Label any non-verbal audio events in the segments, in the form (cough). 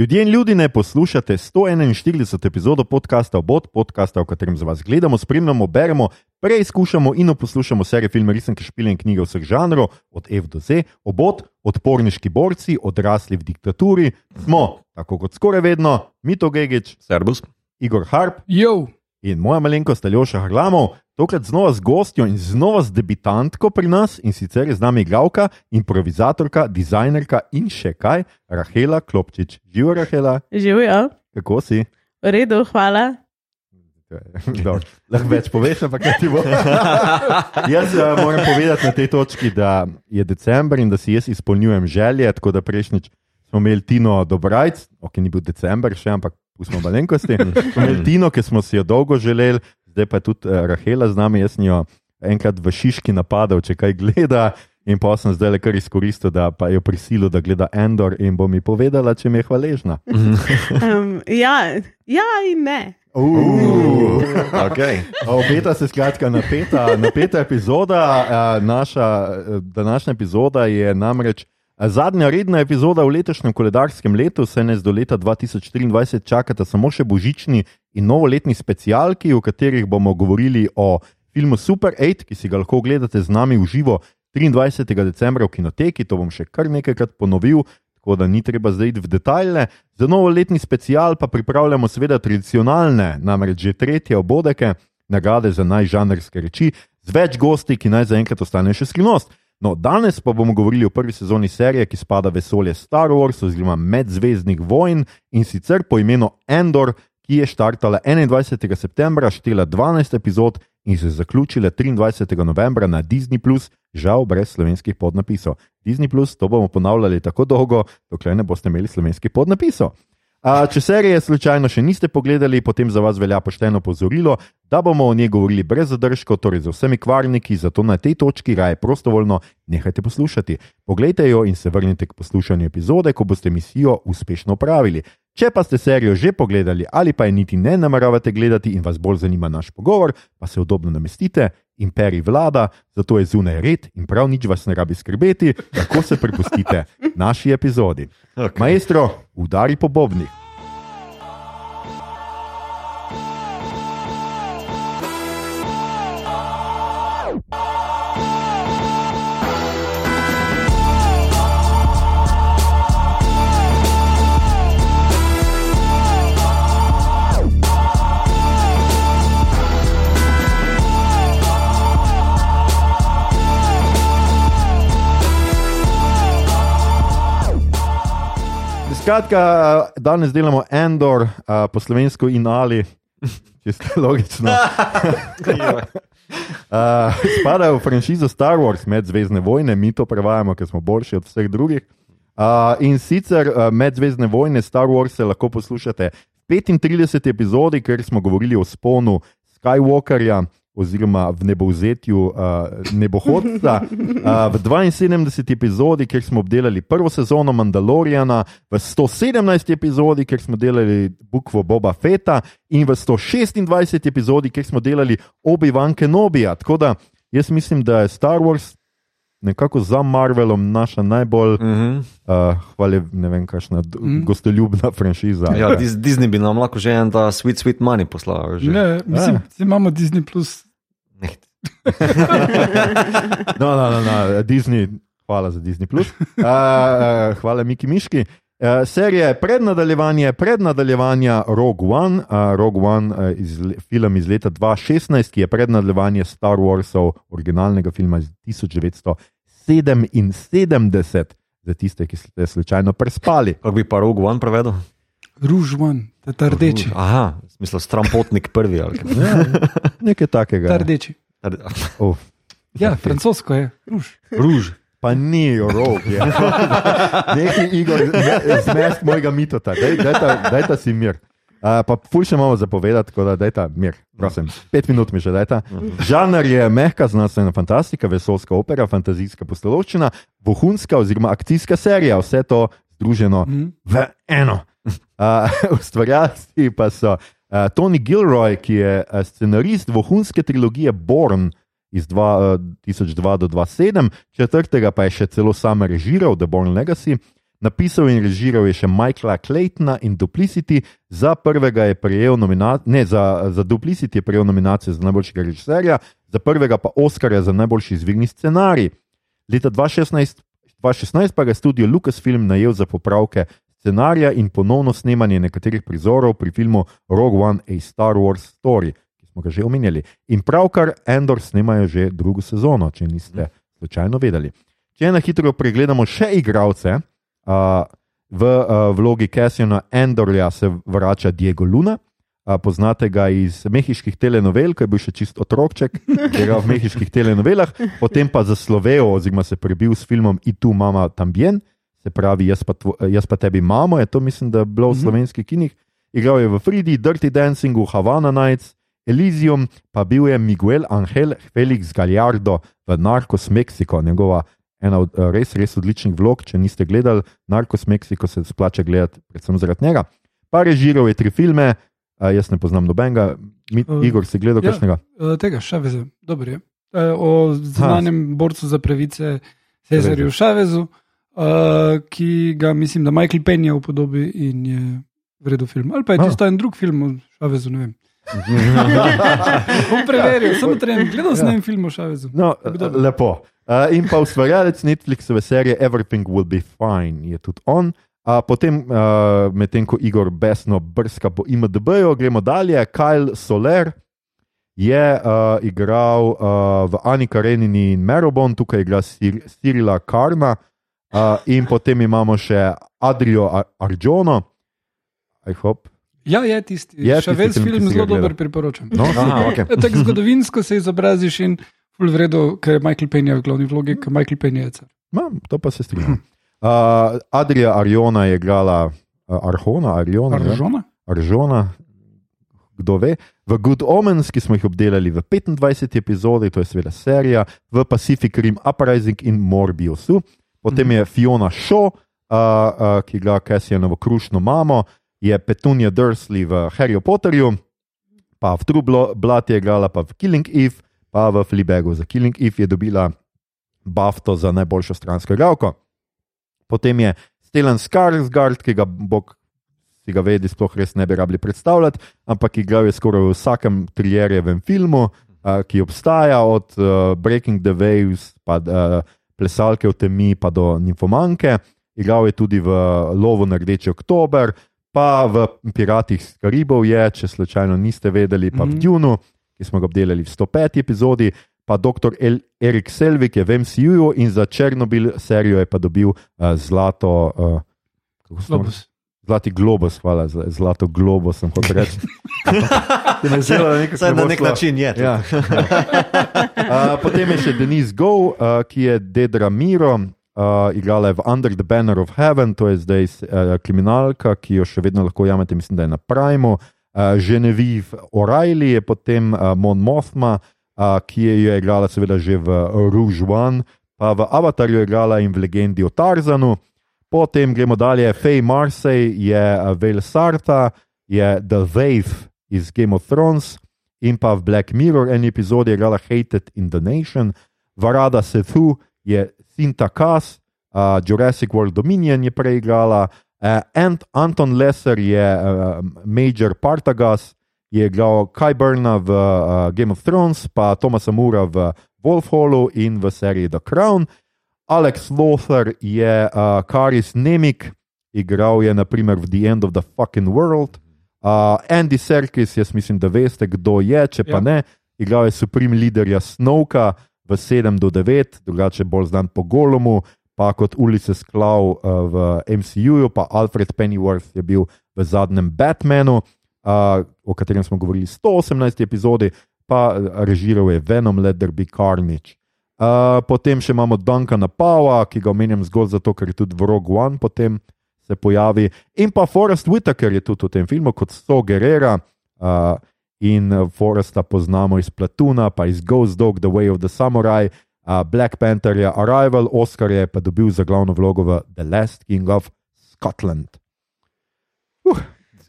Ljudje in ljudi ne poslušate 141 epizodo podcasta Obot, podcasta, v katerem za vas gledamo, spremljamo, beremo, preizkušamo in poslušamo serije filme, resenke, špile in knjige vseh žanrov, od F do Z, Obot, odporniški borci, odrasli v diktaturi, smo, tako kot skoraj vedno, Mito Gigič, Servus. Igor Harp. Jo, in moja malenkost Aljoša Harlamov, tokrat znova z gostjo in znova z debitantko pri nas in sicer je z nami igralka, improvizatorka, dizajnerka in še kaj, Rahela Klopčič. Živijo, Rahela, Živijo, kako si? v redu, hvala. (laughs) Lahko več poveš, ampak kaj ti bo. (laughs) jaz uh, moram povedati na tej točki, da je decembr in da si jaz izpolnjujem želje. Tako da prejšnjič smo imeli Tino Dobrajc, ok, ni bil decembr še, ampak pustimo malenkosti. Smo imeli Tino, ki smo si jo dolgo želeli, zdaj pa je tudi uh, Rahela z nami, jaz sem jo enkrat v Šiški napadal, če kaj gleda. In pa sem zdaj le kar izkoristil, da pa jo prisilil, da gleda Endor in bo mi povedala, če mi je hvaležna. (laughs) Um, ja, ja in ne. Uh. Okay. Obeta se skratka napeta, napeta epizoda. eh, Naša eh, današnja epizoda je namreč eh, zadnja redna epizoda v letošnjem koledarskem letu, saj nas do leta 2024 čakata samo še božični in novoletni specialki, v katerih bomo govorili o filmu Super 8, ki si ga lahko ogledate z nami v živo 23. decembra v kinoteki. To bom še kar nekajkrat ponovil. Tako da ni treba zdaj iti v detajle. Za novoletni special pa pripravljamo seveda tradicionalne, namreč že tretje obodeke, nagrade za najžanrske reči, z več gosti, ki naj zaenkrat ostane še skrivnost. No, danes pa bomo govorili o prvi sezoni serije, ki spada v vesolje Star Wars oziroma Medzvezdnih vojn in sicer po imenu Endor, ki je štartala 21. septembra, štela 12 epizod in se zaključila 23. novembra na Disney, žal brez slovenskih podnapisov. Disney, to bomo ponavljali tako dolgo, dokler ne boste imeli slovenskih podnapisov. A, če serije slučajno še niste pogledali, potem za vas velja pošteno pozorilo, da bomo o njej govorili brez zadržkov, torej z vsemi kvarniki, zato na tej točki raje prostovoljno nehajte poslušati. Poglejte jo in se vrnite k poslušanju epizode, ko boste misijo uspešno opravili. Če pa ste serijo že pogledali ali pa je niti ne nameravate gledati in vas bolj zanima naš pogovor, pa se udobno namestite. Imperij vlada, zato je zunaj red in prav nič vas ne rabi skrbeti, lahko se prepustite naši epizodi. Okay. Maestro, udari po bobnih. Skratka, danes delamo Endor, uh, po slovensko in ali, (laughs) čisto logično. Uh, (laughs) spadajo v franšizo Star Wars, Medzvezdne vojne, mi to prevajamo, ker smo boljši od vseh drugih. Uh, in sicer uh, Medzvezdne vojne Star Wars lahko poslušate v 35 epizodi, ker smo govorili o sponu Skywalkerja. Oziroma, v nebovzetju uh, nebohodca, uh, v 72 epizodi, kjer smo obdelali prvo sezono Mandaloriana, v 117 epizodi, kjer smo delali bukvo Boba Feta, in v 126 epizodi, kjer smo delali Obi-Wan Kenobija. Tako da jaz mislim, da je Star Wars nekako za Marvelom naša najbolj Mm -hmm. uh, hvale, ne vem, kakšna mm. gostoljubna franšiza. ja, Dis Disney bi nam lahko že en ta sweet, sweet money poslal. Že. ne, mislim, Ja. da imamo Disney Plus. Ne. (laughs) No, no, no, no, Disney, hvala za Disney. Plus. Uh, uh, hvala, Miki Miški. Uh, serija je pred nadaljevanjem, pred nadaljevanjem Rogue One, uh, Rogue One uh, iz, film iz leta 2016, ki je pred nadaljevanjem Star Warsov, originalnega filma iz 1977, za tiste, ki ste slučajno prespali. Kako bi pa Rogue One prevedel? Ruž One, ta- rdeči. Aha, smisel strampotnik prvi. ali kaj. Ja, nekaj takega. Ta rdeči. Oh, (laughs) Ja, francosko je. Ruž. Ruž. Pa ni rok, (laughs) je. Nekaj igor, ne, zmest mojega mitota, daj, daj, ta, daj ta si mir. Uh, pa ful še imamo zapovedati, tako da daj ta mir, prosim. Pet minut mi že daj ta. Žanr je mehka znanstvena fantastika, vesolska opera, fantazijska postelovščina, vohunska oziroma akcijska serija, vse to združeno Mhm. v eno. Uh, (laughs) ustvarjalci pa so uh, Tony Gilroy, ki je scenarist vohunske trilogije Born iz dva, uh, 2002 do 2007, četrtega pa je še celo sam režiral, The Born Legacy. napisal in režiral je še Michaela Claytona in Duplicity, za prvega je prejel nominacijo, ne za, za Duplicity je prejel nominacijo za najboljšega režiserja, za prvega pa Oscarja za najboljši izvirni scenarij. Leta 2016, 2016 pa ga je studio Lucasfilm najel za popravke scenarija in ponovno snemanje nekaterih prizorov pri filmu Rogue One: A Star Wars Story, smo ga že omenjali. In pravkar Endor snemajo že drugo sezono, če niste slučajno vedeli. Če na hitro pregledamo še igralce, uh, v uh, vlogi Cassiana Endorja se vrača Diego Luna. Uh, poznate ga iz mehiških telenovel, ko je bil še čist otrokček, (laughs) ki je v mehiških telenovelah, potem pa zaslovel, oziroma se prebil s filmom Itu Mama Tambien, se pravi Jaz pa, tvo, jaz pa tebi mamo, je to mislim, da je bilo v slovenskih kinih. Igral je v Fridi, Dirty Dancingu, Havana Nights, Elysium, pa bil je Miguel Angel Felix Gallardo v Narcos Mexico, njegova ena od eh, res, res odličnih vlog. Če niste gledali Narcos Mexico, se splača gledati, predvsem zaradi njega. Pa režiral je tri filme, uh, jaz ne poznam nobenega, Mi, Uh, Igor, si gledal ja. kakšnega? Uh, tega Šaveza, dobro je. Uh, o znanem borcu za pravice Cezarju Šavezu, uh, ki ga mislim, da Michael Penja upodobi in je vredno film. Ali pa je tisto en drug film o Šavezu, ne vem. (laughs) Bom preveril, samo trenem, gledal sem Ja. en film o Šavezu. No, lepo. Uh, in pa ustvarjalec Netflixove serije Everything Will Be Fine je tudi on. Uh, potem, uh, medtem ko Igor besno brska po IMDB-ju, gremo dalje. Kyle Soler je uh, igral uh, v Ani Karenini in Merobon, tukaj igra Sir Cyrila Karna. Uh, in potem imamo še Adrijo Ar Arjono. I hope. Ja, je tisti. Je tisti Šavez film, film zelo dober priporočam. No, Aha, okay. Ja, Tako zgodovinsko se izobraziš in ful vredo, ker je Michael Penja v glavni vlogi, ker Michael Penja je car. Ma, to pa se strinjam. Uh, Adrija Arjona je igrala uh, Arhona, Arjona. Aržona? Aržona, kdo ve. V Good Omens, ki smo jih obdelali v 25. epizodi, to je seveda serija, v Pacific Rim Uprising in Morbiusu. Potem je Fiona Shaw, uh, uh, ki igra Cassianovo krušno mamo, je Petunia Dursley v Harry Potterju, pa v True Blo- Blood je igrala, pa v Killing Eve, pa v Fleabagu. Za Killing Eve je dobila Bafto za najboljšo stransko igralko. Potem je Stellan Skarsgård, ki ga bog si ga vedi, sploh res ne bi rabili predstavljati, ampak igral je skoraj v vsakem trijerjevem filmu, uh, ki obstaja, od uh, Breaking the Waves, pa uh, plesalke v temi, pa do Ninfomanke. Igral je tudi v Lovu na Rdeči oktober, pa v Piratih z Karibov je, če slučajno niste vedeli, pa v Mhm. Dunu, ki smo ga obdelali v 105. epizodi. Pa dr. El Erik Selvik je v MCU in za Černobil serijo je pa dobil uh, zlato. Uh, Globus. Zlati globus, hvala, zla- zlato globus sem hotel reči. (laughs) Me zelo na nek, Saj na nek način je. Ja, ja. Uh, (laughs) potem je še Denise Go, uh, ki je Dedra Miro, uh, igrala je v Under the Banner of Heaven, to je zdaj uh, kriminalka, ki jo še vedno lahko jamete, mislim, da je na Primu. Uh, Genevieve O'Reilly je potem uh, Mon Mothma, uh, ki je jo igrala seveda že v Rouge One, pa v Avatarju je igrala in v Legendi o Tarzanu. Potem gremo dalje, Faye Marsej je uh, Vale Sarta, je The Wave iz Game of Thrones in pa v Black Mirror eni epizodi je igrala Hated in the Nation, Varada Sethu je Sinta Kas, uh, Jurassic World Dominion je prej igrala, uh, Ant Anton Lesser je uh, Major Partagas, je igral Kai Burna v uh, Game of Thrones, pa Tomasa Mura v Wolfhallu in v seriji The Crown. Alex Lothar je uh, Karis Nemik, igral je naprimer v The End of the Fucking World. Uh, Andy Serkis, jaz mislim, da veste, kdo je, če pa Ja. ne, igral je Supreme Leaderja Snowka v 7 do 9, drugače bolj znan po Golomu, pa kot ulice Sklav uh, v MCU-ju, pa Alfred Pennyworth je bil v zadnjem Batmanu, uh, o katerem smo govorili v 118 epizodi, pa uh, režiral je Venom, Let There Be Carnage. Uh, potem še imamo Duncana Pava, ki ga omenjam zgolj zato, ker je tudi v Rogue One potem se pojavi. In pa Forrest Whitaker je tudi v tem filmu kot So Guerrera. Uh, in uh, Forresta poznamo iz Platuna, pa iz Ghost Dog, The Way of the Samurai, uh, Black Panther je Arrival, Oscar je pa dobil za glavno vlogo v The Last King of Scotland.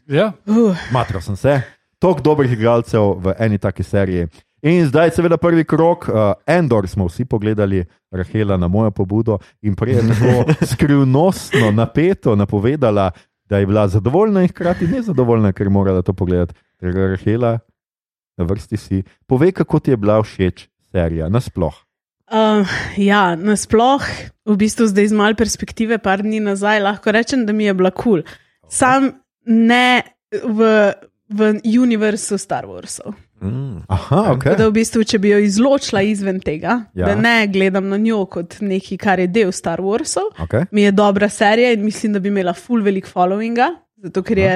Ja, Uh, Matro sem se. Toliko dobrih igralcev v eni taki seriji. In zdaj, seveda, prvi krok, uh, Endor smo vsi pogledali, Rahela na mojo pobudo in prej je tako (laughs) skrivnostno, napeto napovedala, da je bila zadovoljna in hkrati nezadovoljna, ker je morala to pogledati. Draga Rahela, na vrsti si, povej, kako ti je bila všeč serija, nasploh. Uh, ja, nasploh, v bistvu zdaj z malo perspektive, par dni nazaj, lahko rečem, da mi je bila kul. Cool. Sam ne v, v univerzu Star Warsov. Mm. Aha, ok. Da v bistvu, če bi jo izločila izven tega, ja. da ne gledam na njo kot nekaj, kar je del Star Warsov, okay. mi je dobra serija in mislim, da bi imela full velik followinga, zato ker je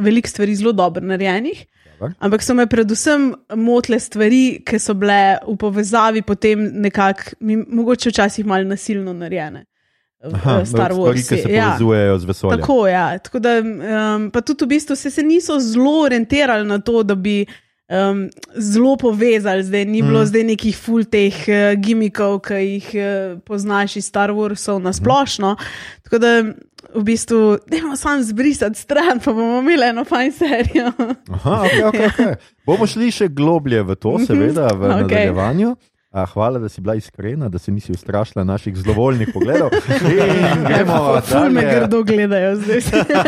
veliko stvari zelo dobro narejenih. Dobro. Ampak so me predvsem motile stvari, ki so bile v povezavi potem nekako, mogoče včasih malo nasilno narejene. v- Aha, v Star stvari, Wars. ki se povezujejo z vesoljem. Tako. Ja. Tako da, um, pa tudi v bistvu se, se niso zelo orientirali na to, da bi um, zelo povezali. Zdaj ni bilo Mm. zdaj nekih full teh uh, gimikov, ki jih uh, poznaš iz Star Warsov na splošno. Tako da v bistvu ne moremo sam zbrisati stran, pa bomo imeli eno fajn serijo. Aha, okay, okay, okay. Bomo šli še globlje v to, seveda, v okay. Okej. nadaljevanju. A, hvala, da si bila iskrena, da se nisi ustrašila naših zlovoljnih pogledov. (laughs) In gremo Ful me grdo gledajo zdaj.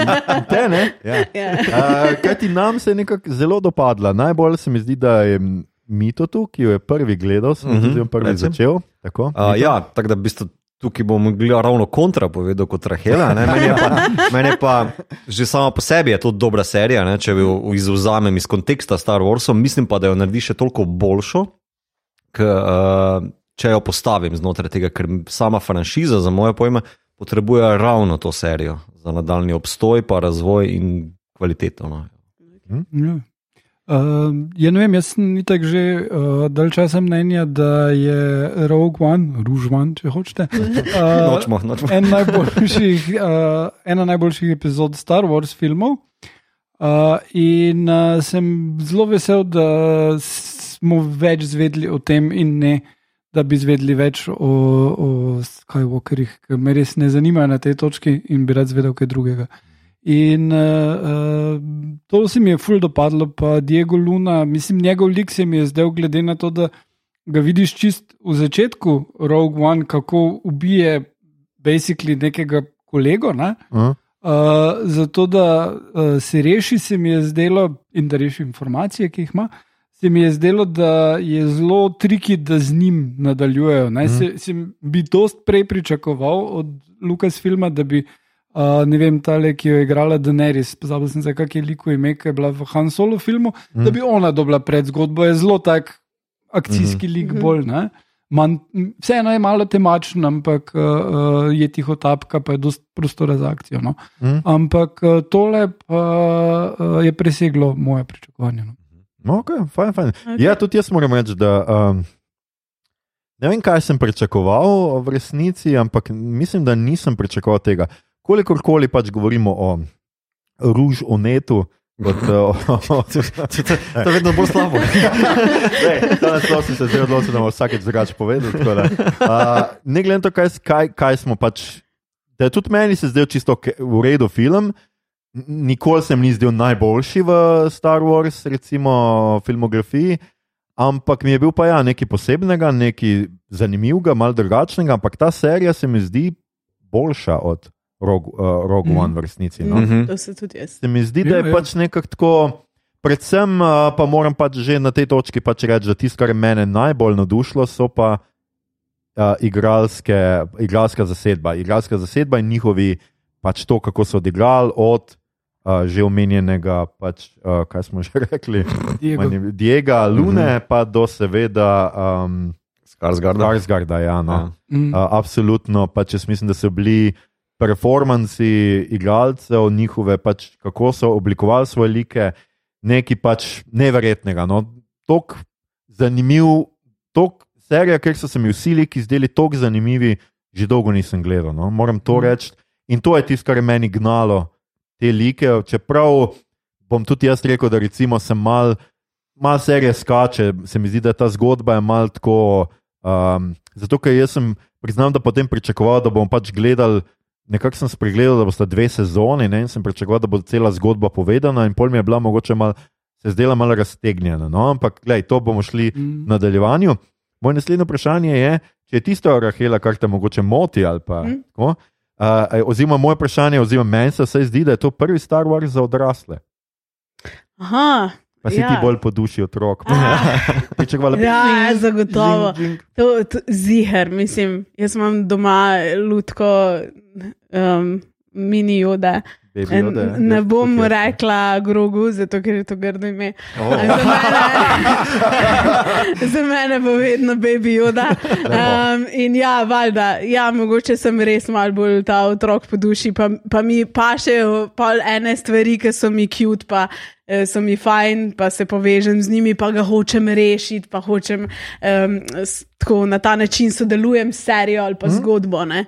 (laughs) Te, ne? Ja. ja. A, kaj ti nam se je nekako zelo dopadla? Najbolj se mi zdi, da je Mito tu, ki jo je prvi gledal, sem mm Mhm, -hmm, prvi recimo. začel. Tako, Uh, ja, tako da v bistvu tukaj bom ravno kontra povedati kot Rahela. ne. Meni je, pa, (laughs) meni je pa že sama po sebi je to dobra serija, ne, če jo izvzamem iz konteksta Star Warsov, mislim pa, da jo naredi še toliko boljšo, k, uh, če jo postavim znotraj tega, ker sama franšiza, za moje pojme, potrebuje ravno to serijo za nadaljni obstoj, pa razvoj in kvaliteto. No. Ja. Uh, ja, ne vem, jaz sem itak že uh, dalj časa mnenja, da je Rogue One, One, če hočete, uh, (laughs) Nočemo, nočemo. en najboljših, uh, ena najboljših epizod Star Wars filmov. Uh, in uh, sem zelo vesel, da smo več zvedeli o tem, in ne, da bi zvedeli več o, o Skywalkerjih, ki me res ne zanimajo na tej točki in bi rad zvedel kaj drugega. In uh, to se mi je ful dopadlo, pa Diego Luna, mislim, njegov lik se mi je zdel, glede na to, da ga vidiš čist v začetku Rogue One, kako ubije basically nekega kolego. Ne? Uh, Uh, zato, da uh, se reši, se mi je zdelo, in da reši informacije, ki jih ima, se mi je zdelo, da je zelo triki, da z njim nadaljujejo. Mm. Se, se bi dost prej pričakoval od Lucasfilma, da bi, uh, ne vem, tale, ki jo je igrala Daenerys, pozabil sem se, kak je liko ime, ki je bila v Han Solo filmu, mm. da bi ona dobila predzgodbo, je zelo tak akcijski mm. lik bolj. Ne? Man, vseeno je malo temačen, ampak uh, uh, je tiho tapka, pa je dosti prostora za akcijo. No? Mm. Ampak uh, tole pa uh, je preseglo moje pričakovanje. No? No, okay, fajn, fajn. Okay. Okay. Ja, tudi jaz moram reči, da um, ne vem, kaj sem pričakoval v resnici, ampak mislim, da nisem pričakoval tega. Kolikorkoli pač govorimo o ruž, o netu. Kot, (laughs) o, o, o, To je vedno bolj slabo. (laughs) Naslov sem se zdaj odločil, da bomo vsakeč drugače povedali. da, Uh, ne glede na to, kaj, kaj, kaj smo pač. Da je tudi meni se zdel čisto v redu film. Nikoli se mi ni zdel najboljši v Star Wars, recimo filmografiji, ampak mi je bil pa ja nekaj posebnega, nekaj zanimivega, malo drugačnega. Ampak ta serija se mi zdi boljša od Rogue, uh, Rogue Mhm. One v resnici. No? Mhm. To se tudi jaz. Se mi zdi, da Ja, je ja. pač nekako tako. Predvsem uh, pa moram pač že na tej točki pač reči, da tisto, kar je mene najbolj navdušilo, so pa uh, igralske, igralska zasedba. Igralska zasedba in njihovi pač to, kako so odigrali od uh, že omenjenega, pač, uh, kaj smo že (laughs) rekli, Diego. Mani- Diega Lune, pa do seveda um, Skarsgarda. Skarsgarda. Ja, no. Ja. Mm. Uh, absolutno, pač jaz mislim, da so bili performanci igralcev, njihove, pač, kako so oblikovali svoje like, nekaj pač neverjetnega. No? Tok zanimiv, tok serija, ker so se mi vsi liki zdeli tako zanimivi, že dolgo nisem gledal. No? Moram to Mhm. reči. In to je tisto, kar je meni gnalo te like. Čeprav bom tudi jaz rekel, da recimo sem mal. Mal serije skače, se mi zdi, da ta zgodba je malo tako. Um, zato, ker jaz sem, priznam, da potem pričakoval, da bom pač gledal, nekako sem spregledal, da bosta dve sezoni ne, in sem pričakoval, da bo cela zgodba povedana, in pol mi je bila mogoče malo se zdela malo raztegnjena. No? Ampak, gledaj, to bomo šli Mm. v nadaljevanju. Moje naslednje vprašanje je, če je tisto, Rahela, kar te mogoče moti. ali Pa, Mm. tako, uh, oziroma, moje vprašanje, oziroma meni se zdi, da je to prvi Star Wars za odrasle. Aha, Pa si Ja. (laughs) ti bolj po duši otrok. Pričakovala bi, ja, zagotovo. Žing, žing. To, to, ziher, mislim, jaz imam doma lutko, um, mini Yoda, ja. ne bom jaz. rekla grogu, zato ker je to grdo ime. Oh. Za mene, (laughs) za mene bo vedno baby joda. Um, in ja, valjda, ja, mogoče sem res mal bolj ta otrok po duši, pa, pa mi pašejo pol ene stvari, ki so mi cute, pa so mi fajn, pa se povežem z njimi, pa ga hočem rešiti, pa hočem um, tako na ta način sodelujem s serijo ali pa zgodbo. Ne?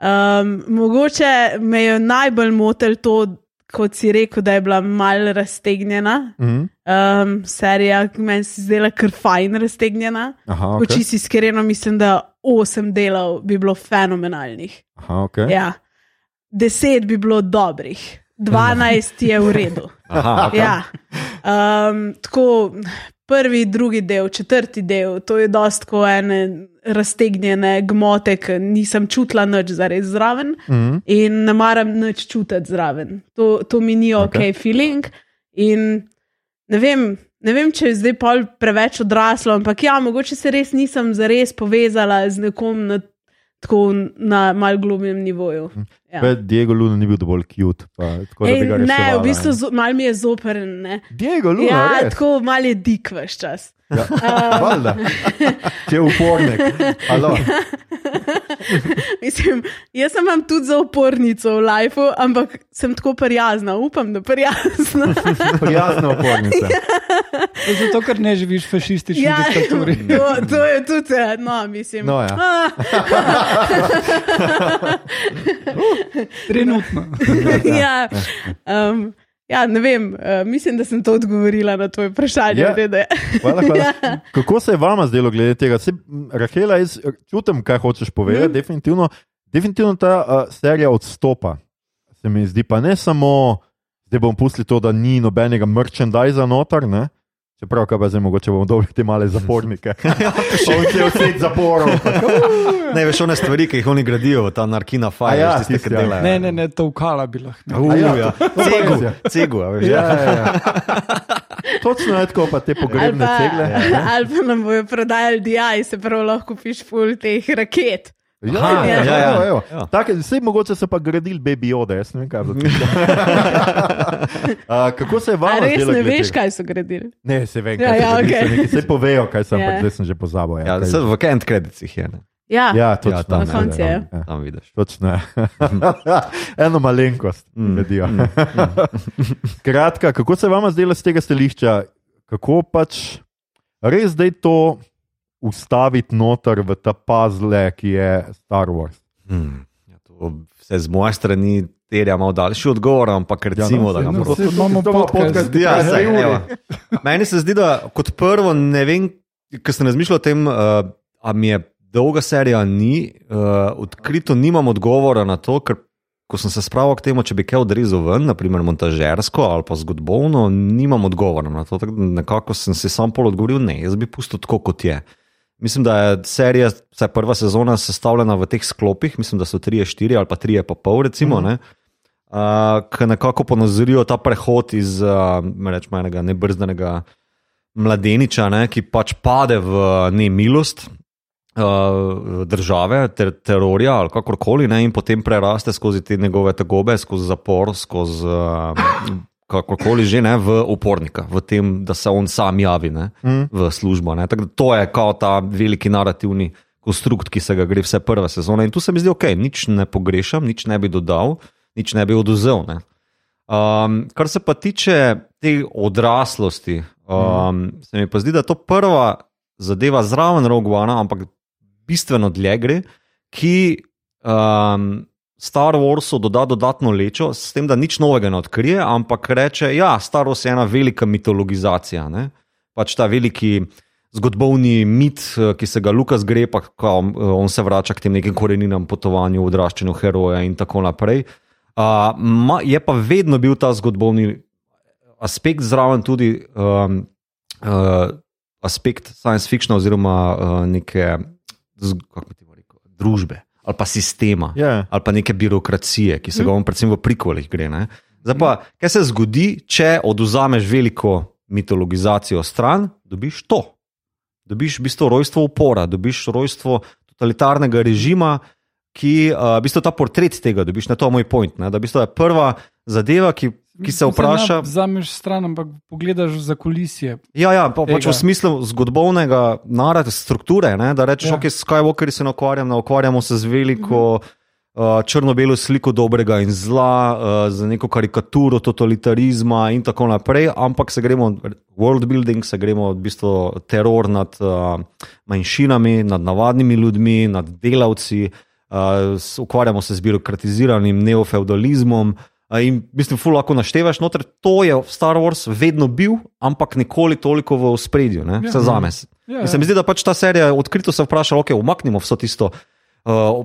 Um, mogoče me je najbolj motil to, kot si rekel, da je bila mal raztegnjena. Mhm. Um, serija, meni se zdela kar fajn raztegnjena. Aha, Okay. okay. Čisto iskreno mislim, da osem delov bi bilo fenomenalnih. Aha, okay. Ja. Deset bi bilo dobrih, dvanajst je v redu. (laughs) Aha, (laughs) okay. Ja. Um, tako, prvi, drugi del, četrti del, to je dost ko ene raztegnjene gmote, ki nisem čutila nič zares zraven Mhm. in ne maram nič čutiti zraven. To, to mi ni ok, okay feeling. In ne vem, ne vem, če je zdaj pol preveč odraslo, ampak ja, mogoče se res nisem zares povezala z nekom na, tako na mal globjem nivoju. Ja. Pa Diego Luna ni bil dovolj cute. Pa, tako, Ej, ne, v bistvu ne. zo- mal mi je zoprn. Ne. Diego Luna, Ja, res? tako mal je dik vse čas. Ja. Valjda. Če je upornik. Alo. (laughs) Mislim, jaz sem vam tudi za upornico v lifeu, ampak sem tako prijazna, upam, da prijazna. (laughs) Prijazna upornica. Je Zato, ker ne živiš v fašistični Ja, diktaturi. (laughs) to, to je tudi, eh, no, mislim. No, ja. Ah, Trenutno. ja, um, ja, ne vem, uh, mislim, da sem to odgovorila na tvoje vprašanje. Ja. Dede. Hvala, hvala. (laughs) Ja. Kako se je vama zdelo glede tega? Se, Rahela, jaz čutim, kaj hočeš povedati. Mhm. Definitivno, definitivno ta uh, serija odstopa. Se mi zdi, pa ne samo, zdaj bomo pustili to, da ni nobenega merchandisa noter. Ne? Čeprav, kaj pa zdaj, mogoče bomo dobili te male zapornike. (laughs) On je vse zaporov. (laughs) Ne veš, one stvari, ki jih oni gradijo, ta narkina faja, ja, ja, tiste, tisti, ki ja. delajo. Ne, ne, ne, to ukala bi lahko. Uh, A ja, ja, Cegu, cegu, veš. Ja, Ja. ja, ja. Točno je tako, pa te Ali pogrebne pa, cegle. (laughs) ali pa nam bojo prodajali DI, se pravi, lahko piš full teh raket. Ja, Aha, ja, ja, ja, ja. ja, ja. Ja. Take, vse mogoče so pa gradili baby ode, jaz ne vem, kaj bo to. (laughs) Kako se je vam A res zdelo ne veš, kaj so gradili? Ne, se vem, Ja, kaj ja, so okej. okay. Vse povejo, kaj sem, Ja. yeah. zdaj sem že pozabil. Ja, Ja, se v end creditsih je. Ne? Ja, ja točno. Ja, tam, ja, na koncu je. ja. Tam vidiš. Točno. je. (laughs) Eno malenkost Mm, medijo. Skratka, (laughs) kako se vam zdelo z tega stališča, kako pač res zdaj to ustaviti noter v ta puzzle, ki je Star Wars? Hmm. Ja, to vse z moje strani terja malo daljši odgovor, ampak recimo, no, da ga saj, no, moram. saj imamo To bo podcast. Ja, Ja. Meni se zdi, da kot prvo, ne vem, ker sem razmišljal o tem, uh, a mi je dolga serija, ni, uh, odkrito nimam odgovora na to, ker ko sem se spravil k temu, če bi kaj odrezal ven, naprimer montažersko ali pa zgodovino, nimam odgovora na to. Nekako sem si sam pol odgovoril, ne, jaz bi pustil tako, kot je. Mislim, da je serija, vsaj prva sezona, sestavljena v teh sklopih, mislim, da so tri, štiri ali pa tri, pa pol, recimo. Mm -hmm. Uh, ki nekako ponazorijo ta prehod iz uh, rečemo, enega nebrzdanega mladeniča, ne, ki pač pade v nemilost uh, države, ter, terorja ali kakorkoli, ne, in potem preraste skozi te njegove tegobe, skozi zapor, skozi uh, kakorkoli že ne, v upornika, v tem, da se on sam javi ne, Mm. v službo. Ne. Tako To je kao ta veliki narativni konstrukt, ki se ga gre vse prve sezone. In tu se mi zdi, ok, nič ne pogrešam, nič ne bi dodal, nič ne bi oduzel. Ne. Um, kar se pa tiče te odraslosti, um, mm. se mi pa zdi, da je to prva zadeva zraven Roguana, ampak bistveno dlje gre, ki um, Star Warsu doda dodatno lečo, s tem, da nič novega ne odkrije, ampak reče, da ja, Star Wars je ena velika mitologizacija. Ne? Pač ta veliki zgodovni mit, ki se ga Lukas gre, pa on se vrača k tem nekim koreninam, potovanju, odraščanju heroja in tako naprej. Uh, ma, je pa vedno bil ta zgodovni aspekt zraven tudi um, uh, aspekt science fiction oziroma uh, neke kako bi temu rekel, družbe ali pa sistema Ja. ali pa neke birokracije, ki se ga on predvsem v prikvolih gre. Ne? Zdaj pa, kaj se zgodi, če oduzameš veliko mitologizacijo stran, dobiš to. Dobiš v bistvu rojstvo upora, dobiš rojstvo totalitarnega režima, ki, uh, v bistvu ta portret tega dobiš, ne to je moj point. Ne? Da v bistvu je prva zadeva, ki, ki se vpraša. Zameš stran, ampak pogledaš za kulisije. Ja, ja pa, pač v smislu zgodovnega narada, strukture. Ne? Da rečeš, Ja. ja. ok, Skywalker se ne ukvarjam, ne ukvarjamo se z veliko. Uh, črno-belo sliko dobrega in zla, uh, z neko karikaturo totalitarizma, in tako naprej, ampak se gremo world building, se gremo v bistvu teror nad uh, manjšinami, nad navadnimi ljudmi, nad delavci, uh, s- ukvarjamo se z birokratiziranim neofeudalizmom. Uh, in mislim, ful lahko naštevaš, noter to je Star Wars vedno bil, ampak nikoli toliko v spredju, Ja. ja. za me. Ja, In se mi zdi, da pač ta serija odkrito se vpraša, ok, umaknimo vso tisto. Uh,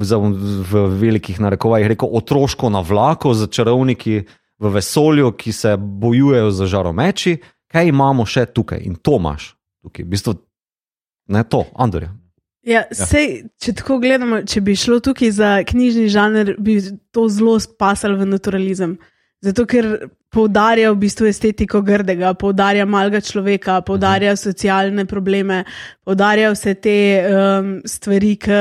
za- v velikih narekovajih rekel otroško navlako z čarovniki v vesolju, ki se bojujejo za žaromeči, kaj imamo še tukaj in to imaš tukaj. V bistvu, ne to, Andorja. Ja, sej, če tako gledamo, če bi šlo tukaj za knjižni žanr, bi to zelo spasal v naturalizem. Zato, ker poudarja v bistvu estetiko grdega, poudarja malega človeka, poudarja socialne probleme, poudarja vse te um, stvari, ki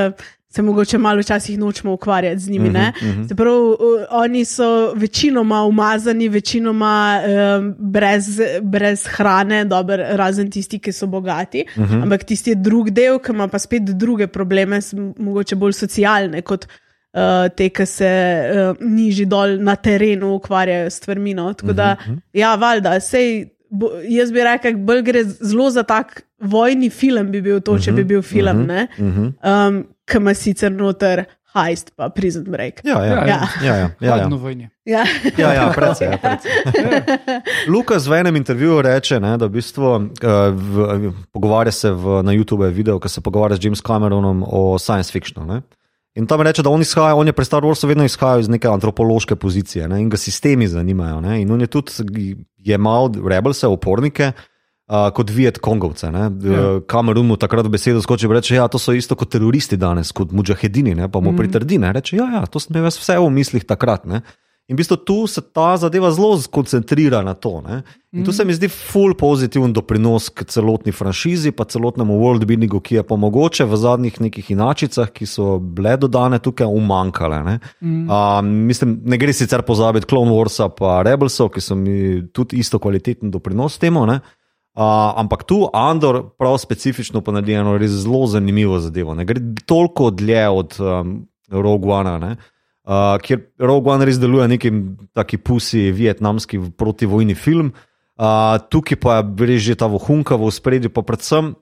se mogoče malo včasih nočemo ukvarjati z njimi. Uh -huh, uh -huh. Prav, uh, oni so večinoma umazani, večinoma um, brez, brez hrane, dober, razen tisti, ki so bogati. Uh -huh. Ampak tisti drug del, ki ima pa spet druge probleme, mogoče bolj socialne kot. Uh, te, ki se uh, nižji dol na terenu ukvarjajo s stvarmi. No. Tako da, ja, valjda, sej, bo, jaz bi rekel, bolj gre zelo za tak vojni film, bi bil to, če bi bil film, ne, um, ki ima sicer noter heist, pa prison break. Ja, ja, Ja, ja. Ja. ja, ja, ja, ja. vojni. Ja. Ja, ja, precej, ja, precej. (laughs) Lukas v enem intervjuju reče, ne, da v bistvu, uh, v, pogovarja se v, na YouTube, je video, ki se pogovarja z James Cameronom o science fictionu. Ne. In tam reče, da on, izhaja, on je pri Star Warsu vedno izhajal iz neke antropološke pozicije ne, in ga sistemi zanimajo. Ne. In on je tudi jemal rebelse, upornike. Uh, kot Viet Kongovce. Ja. Ja. Kamerun mu takrat v besedo skoči in reče: Ja, to so isto kot teroristi danes, kot mujahedini. Ne? Pa mu mm. pritrdi, ne? reče: Ja, ja, to sem imel vse v mislih takrat. Ne? In v bistvu tu se ta zadeva zelo skoncentrira na to. Ne? In tu se mi zdi full pozitiven doprinos k celotni franšizi, pa celotnemu worldbuildingu, ki je pa mogoče v zadnjih nekih inačicah, ki so bile dodane tukaj, umankale. Ne? Mm. Um, mislim, ne gre sicer pozabiti Clone Warsa pa Rebelsov, ki so mi tudi isto kvaliteten doprinos temu. Ne? Uh, ampak tu Andor prav specifično pa naredi eno res zelo zanimivo zadevo. Ne gre toliko dlje od um, Rogue One, uh, kjer Rogue One res deluje nekim taki pusi vietnamski protivojni film. Uh, tukaj pa je res že ta vohunka v spredju, pa predvsem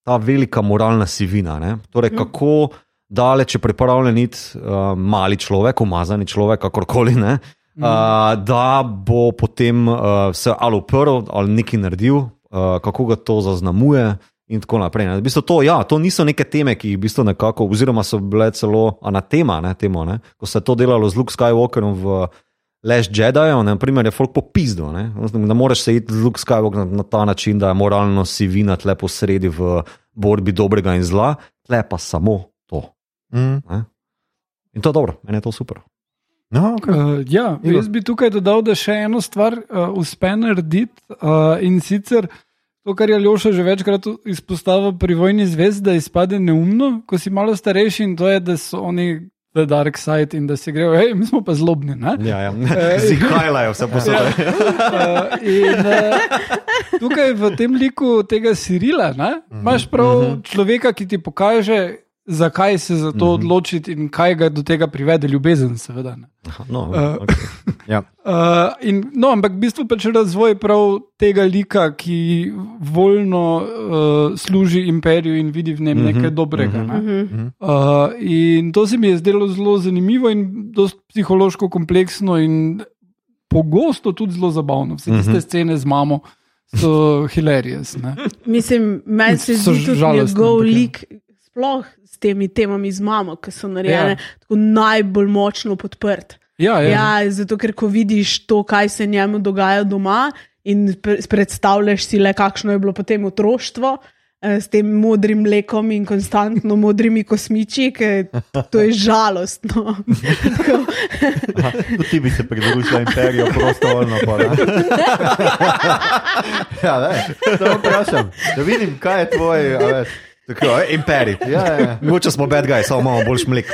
ta velika moralna sivina. Ne? Torej, kako daleč je pripravljen iti uh, mali človek, umazani človek, kakorkoli. Ne? Uh, da bo potem uh, se ali uprl ali nekaj naredil, kako ga to zaznamuje, in tako naprej. Ne. V bistvu to, ja, to niso neke teme, ki jih v bistvu nekako, oziroma so bile celo anatema, ne, temu, ne. ko se je to delalo z Luke Skywalkerom v Leš Jedijo, naprimer, je folk popizdo. Ne. ne moreš se iti z Luke Skywalkerom na, na ta način, da je moralno sivina tle posredi v borbi dobrega in zla, tle pa samo to. Mm. Ne. In to je dobro, meni je to super. No, okay. Uh, ja, Igor. jaz bi tukaj dodal, da še eno stvar uh, uspe narediti uh, in sicer to, kar je Ljoša že večkrat izpostavil pri vojni zvezd, da izpade neumno, ko si malo starejši in to je, da so oni the dark side in da se grejo, hej, mi smo pa zlobni. Ne? Ja, ja. (laughs) Zihajlajo vse posebej. Uh, in uh, tukaj v tem liku tega Sirila ne, imaš prav človeka, ki ti pokaže, zakaj se za to odločiti in kaj ga do tega privede, ljubezen, seveda. Ne. No, Uh, okay. ja. Uh, (laughs) in, no, ampak v bistvu pač razvoj prav tega lika, ki voljno uh, služi imperiju in vidi v njem Mhm, nekaj dobrega. mhm. Ne? Mhm. Uh, in to se mi je zdelo zelo zanimivo in dosti psihološko kompleksno in pogosto tudi zelo zabavno. Vse tiste Mhm. scene z mamo so (laughs) hilarious. Ne? Mislim, meni se zdi tudi žalostne, njegov ja. lik, sploh s temi temami z mamo, ki so narejene Ja. ja. tako najbolj močno podprt. Ja, ja. Ja, zato ker ko vidiš to, kaj se njemu dogaja doma, in pre- predstavljaš si le, kakšno je bilo potem otroštvo. eh, S tem modrim mlekom in konstantno modrimi kosmiči, ki to je (laughs) žalostno. Aha, (laughs) Tudi ti bi se pridružila imperiju, prostovoljno. Pa, ne? (laughs) ja, ne, to vprašam. Da vidim, kaj je tvoj. Veš, Tako, eh, imperij. ja, ja. Mogoče smo bad guys, samo imamo boljš mleko.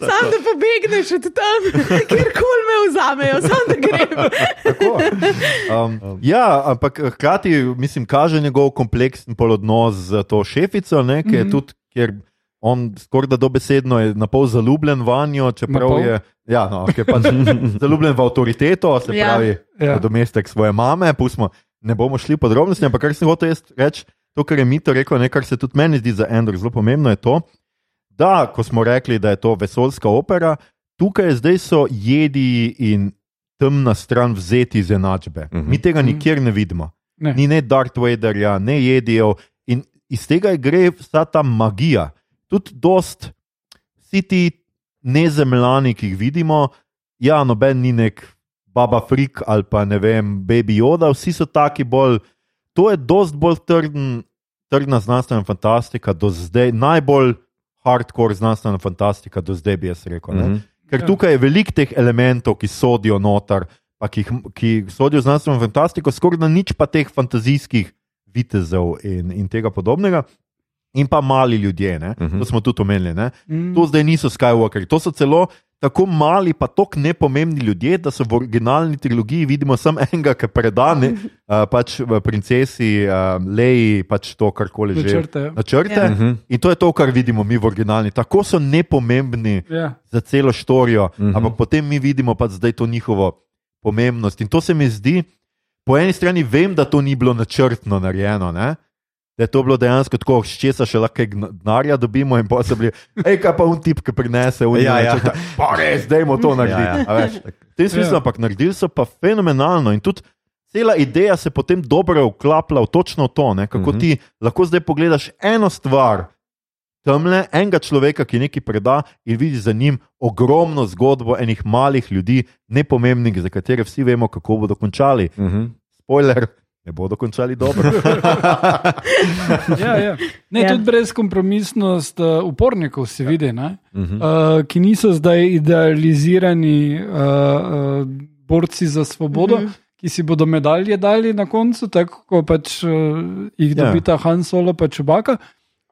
Sam da pobegneš od tam, kjerkoli me vzamejo, sam da grem. Tako. Um, ja, ampak hkrati, mislim, kaže njegov kompleksen pol odnos z to šefico, ne, ki je Mhm. tudi, ker on skoraj da dobesedno je na pol zaljubljen vanjo, čeprav je. Ja, no, je pač (laughs) zaljubljen v avtoriteto, se Ja. pravi, Ja. ja. domestek svoje mame. Pustimo, ne bomo šli podrobnosti, ampak kar sem hotel jaz reči, to, kar je Mito rekel, ne, kar se tudi meni zdi za Andrew zelo pomembno, je to, da ko smo rekli, da je to vesoljska opera, tukaj zdaj so jedi in temna stran vzeti iz enačbe. Mhm. Mi tega nikjer ne vidimo. Ne. Ni ne Darth Vaderja, ne jedijev in iz tega gre vsa ta magija. Tudi dost, vsi ti nezemljani, ki jih vidimo, ja, noben ni nek baba frik ali pa ne vem, baby joda, vsi so taki bolj. To je dost bolj trden, trdna znanstvena fantastika, do zdaj najbolj hardcore znanstvena fantastika, do zdaj bi jaz rekel. ne. Mhm. Ker Ja. tukaj je veliko teh elementov, ki sodijo noter, pa ki, ki sodijo v znanstveno fantastiko, skoraj da nič pa teh fantazijskih vitezov in, in tega podobnega. In pa mali ljudje, ne? Mhm. to smo tudi omenili. Ne? Mm. To zdaj niso Skywalkeri, to so celo tako mali, pa tako nepomembni ljudje, da so v originalni trilogiji vidimo samo enega, ki predane uh, (laughs) pač v princesi uh, Leji, pač to, karkoli že. Načrte. ja. Načrte. Ja. Mhm. In to je to, kar vidimo mi v originalni. Tako so nepomembni Ja. za celo štorijo, uh Mhm. -huh. ampak potem mi vidimo pa zdaj to njihovo pomembnost. In to se mi zdi, po eni strani vem, da to ni bilo načrtno narejeno. Ne? Da je to bilo dejansko tako, s česa še lahko denarja dobimo, in pa so bili, hej, kaj pa un tip, ki prinese v Ja, ja. Pa res, dajmo to narediti. Ja, ja. a veš. V tem smislu, Ja. ampak naredili so pa fenomenalno in tudi. Cela ideja se potem dobro vklapla v točno to, ne? kako Mhm. ti lahko zdaj pogledaš eno stvar, temle enega človeka, ki nekaj preda in vidiš za njim ogromno zgodbo enih malih ljudi, nepomembnih, za katere vsi vemo, kako bodo končali. Mhm. Spoiler, ne bodo končali dobro. (laughs) Ja, ja. Ne, Ja. ja. Tudi brezkompromisnost uh, upornikov se vidi, ne? Mhm. uh, ki niso zdaj idealizirani uh, uh, borci za svobodo, Mhm. mm -hmm. ki si bodo medalje dali na koncu, tako kot pač, uh, jih Ja. dobita Han Solo pa Čubaka.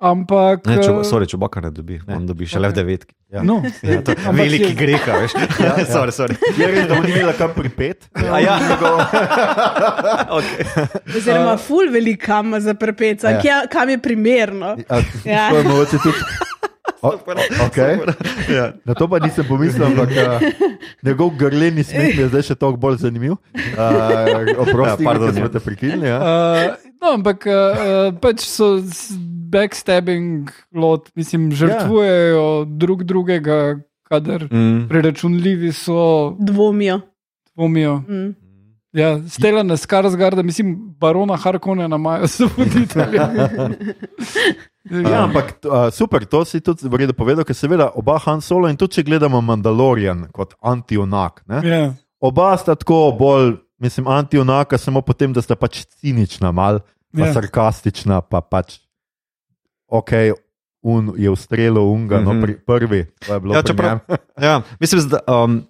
Ampak. Ne, če, eh, sorry, čubaka ne dobi, Ne. on dobi šele v devetki. Ja. No, Ja, to veliki je- greha, veš. Ja, ja. (laughs) sorry, sorry. Je res, da ni imela kam pripet. A ja. (laughs) okay. Oziroma, ful veliko kam za prepeca, Ja. ja. kam je primerno. Ja. To je mogoče tudi. (laughs) O, okay. ja. Na to pa nisem pomislil, ampak uh, njegov grleni smeh je zdaj še toliko bolj zanimiv. Uh, oprosti, Ja, ja, pardon, da smo ja. te prekinili. Ja. Uh, no, ampak uh, pač so backstabbing, lot, mislim, žrtvujejo ja. drug drugega, kadar Mm. preračunljivi so, Dvomijo. dvomijo. Mm. Ja, stela na Skarsgarda, mislim, barona Harkona imajo za voditelja. (laughs) Ja, ampak uh, super, to si tudi v redu povedal, ker seveda oba Han Solo in tudi če gledamo Mandalorian kot anti-onak. ne, ja. Oba sta tako bolj, mislim, anti-onaka, samo potem, da sta pač cinična, mal, pa Ja. sarkastična, pa pač ok. Un je ustrelil unga, mm -hmm. no, Mhm. pri, prvi, to je bilo Ja, čeprav-. (laughs) Ja, mislim, da. Um,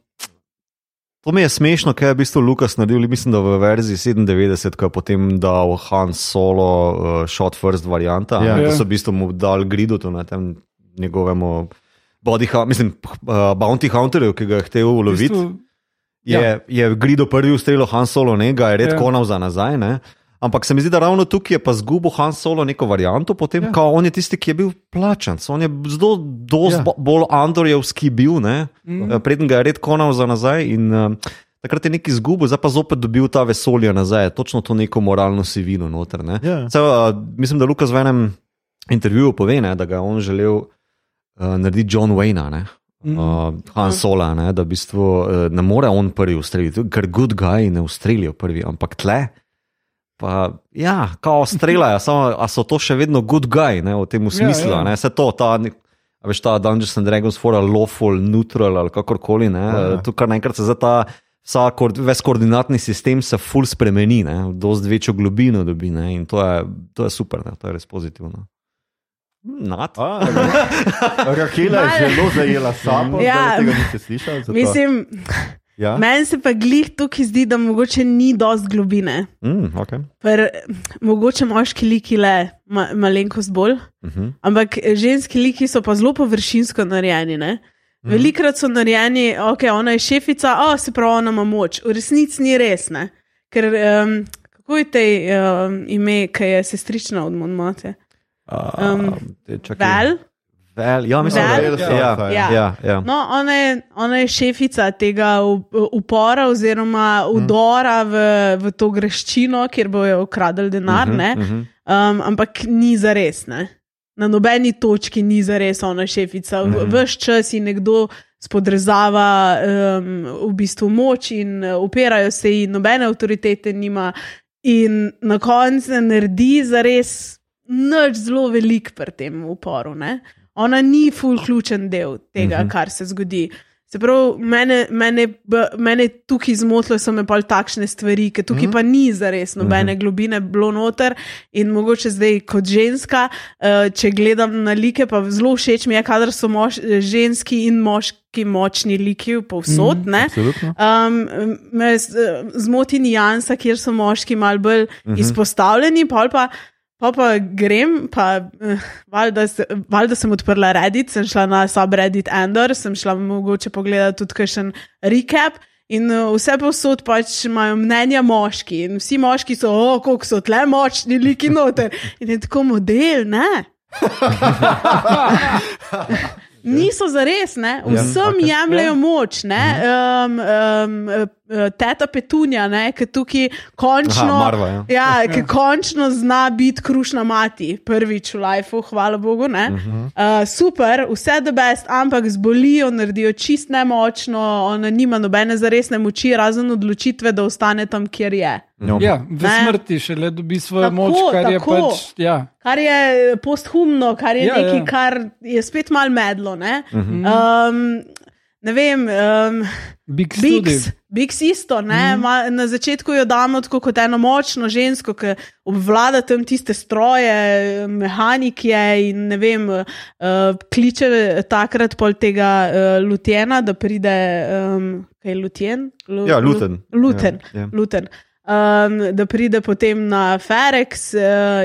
To mi je smešno, kaj je v bistvu Lukas naredil. Mislim, da v verziji 97, ko je potem dal Han Solo uh, shot first varianta, Ja. ja. da Ja. so v bistvu mu dal grido na tem njegovemu body, hu- mislim, uh, bounty hunterju, ki ga je hotel V uloviti. bistvu, je, Ja. je Grido prvi ustrelil Han Solo, ne ga je red Ja. konal za nazaj. Ne? Ampak se mi zdi, da ravno tukaj je pa zgubil Han Solo neko varianto, potem Ja. ja. on je tisti, ki je bil plačan. On je zelo Ja. bolj Andorjevski bil, ne? Eh, preden ga je red konal za nazaj. In, uh, Takrat je nekaj izgubil, zdaj pa zopet dobil ta vesolje nazaj, točno to neko moralno sivino noter. Ne? Ja. Cel, uh, mislim, da Lukas v enem intervjuju pove, ne, da ga je on želel uh, narediti John Wayne, ne, Mhm. uh, Han Sola, ne, da v bistvu uh, ne more on prvi ustreliti, ker good guy ne ustrelijo prvi, ampak tle. Pa, ja, kao streljajo, samo a so to še vedno good guy, ne, v tem smislu. ja. Ja, ja. Se to, ta a veš ta Dungeons and Dragons fora lawful, neutral ali kakorkoli. Ne, Aha. tu kar naenkrat se za ta. Vsa, koord- ves koordinatni sistem se ful spremeni, ne, dosti večjo globino dobi ne, in to je, to je super, ne, to je res pozitivno. Nat. A, Rahela je (laughs) zelo zajela sapo, Ja. ja. tega niste slišali. zato- Mislim, ja? meni se pa glih tukaj zdi, da mogoče ni dost globine. Mm, okay. Per, mogoče moški liki le ma, malenkost bolj, uh -huh. ampak ženski liki so pa zelo površinsko narejeni. Ne? Mhm. Velikrat so narejeni, ok, ona je šefica, o, se pravi, ona ima moč. V resnici ni res, ne? ker um, kako je te um, ime, ki je sestrična od Monmate? Um, Val. Vel, ja, mislim, Vel? da je Ja. ja, Ja. ja, ja. No, ona je, ona je šefica tega upora oziroma udora v, v to greščino, kjer bojo ukradli denar. Mhm, Uh mhm. -huh. um, ampak ni za res. Ne? Na nobeni točki ni za res ona šefica. Mm. Ves čas ji nekdo spodrezava um, v bistvu moč in uh, upirajo se ji, nobene avtoritete nima. In na koncu ne naredi za res nič zelo velik pri tem uporu. Ne? Ona ni full ključen del tega, uh Mhm. -huh. kar se zgodi. Se pravi, mene, mene, mene tukaj zmotilo so me pač takšne stvari, ker tukaj mm -hmm. pa ni zares nobene mm -hmm. globine bilo noter. In mogoče zdaj kot ženska, uh, če gledam na like, pa zelo všeč mi je, kadar so mož, ženski in moški močni liki povsod. Mm -hmm. Um, zmoti nijansa, kjer so moški malo bolj uh -huh. izpostavljeni, pol pa. Pa pa grem, pa eh, valjda, se, valjda sem odprla Reddit, sem šla na subreddit Endor, sem šla mogoče pogledati tudi kakšen recap. In eh, vse posod pač imajo mnenja moški, in vsi moški so, oh, kako so tle močni, liki noter. In je tako model, ne? (laughs) Niso za res, ne? vsem okej. jemljajo moč. Ne? Um, um, teta Petunja, ki tukaj končno, Aha, Marva, ja. ja, ki končno zna biti krušna mati, prvič v lifeu, hvala Bogu. Uh -huh. uh, super, vse the best, ampak zbolijo, naredijo čist nemočno, ona nima nobene zaresne moči, razen odločitve, da ostane tam, kjer je. No. Ja, v Ne. smrti šele dobi svojo Tako, moč, kar je tako. pač. Ja. Kar je posthumno, kar je Ja, ja, nekaj, ja. ja. kar je spet malo medlo. Ne, Uh -huh. um, ne vem. Um, Big. Bigs, Bigs isto, ne, mm. ma, na začetku jo damo tako kot eno močno žensko, ki obvlada tam tiste stroje, mehanik je in ne vem, uh, kliče takrat pol tega uh, lutjena, da pride, um, kaj je lutjen? Lu, Ja, Luten. Luten. Ja, ja. Luten. Um, da pride potem na Ferex, uh,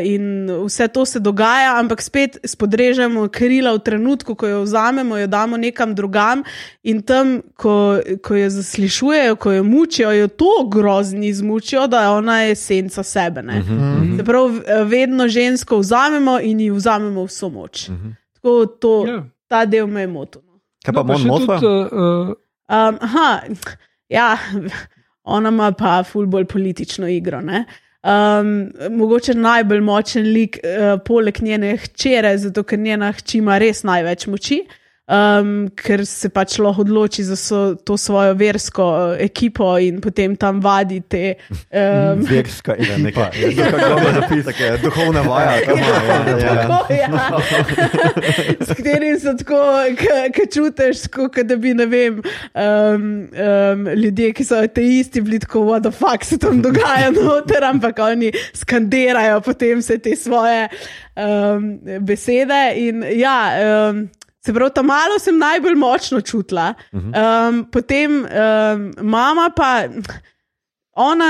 in vse to se dogaja, ampak spet spodrežemo krila v trenutku, ko jo vzamemo, jo damo nekam drugam, in tam, ko, ko jo zaslišujejo, ko jo mučijo, jo to grozni izmučijo, da je ona esenca sebe. Mhm, Uh-huh. Se pravi, vedno žensko vzamemo in ji vzamemo vso moč. Mhm. Uh-huh. Tako to, Ja. ta del me je motil. no. Kaj pa No, še motva? tudi, uh, Um, aha, ja, ona ima pa ful bolj politično igro. Ne? Um, mogoče najbolj močen lik, uh, poleg njene hčere, zato ker njena hči ima res največ moči. Um, ker se pač lahko odloči za so, to svojo versko uh, ekipo in potem tam vadi te. Um, (laughs) Verska ekipa. Ja, nekaj dobro zapis, tako je duhovna vaja. kam ima, ja, ja, ja. Tako, ja. S katerim se tako, ki čutiš, kot da bi, ne vem, um, um, ljudje, ki so ateisti, bili tako, what the fuck se tam dogaja noter, (laughs) ampak oni skandirajo potem vse te svoje um, besede. In ja, um, se pravi, tam malo sem najbolj močno čutila, um, potem um, mama pa. Ona,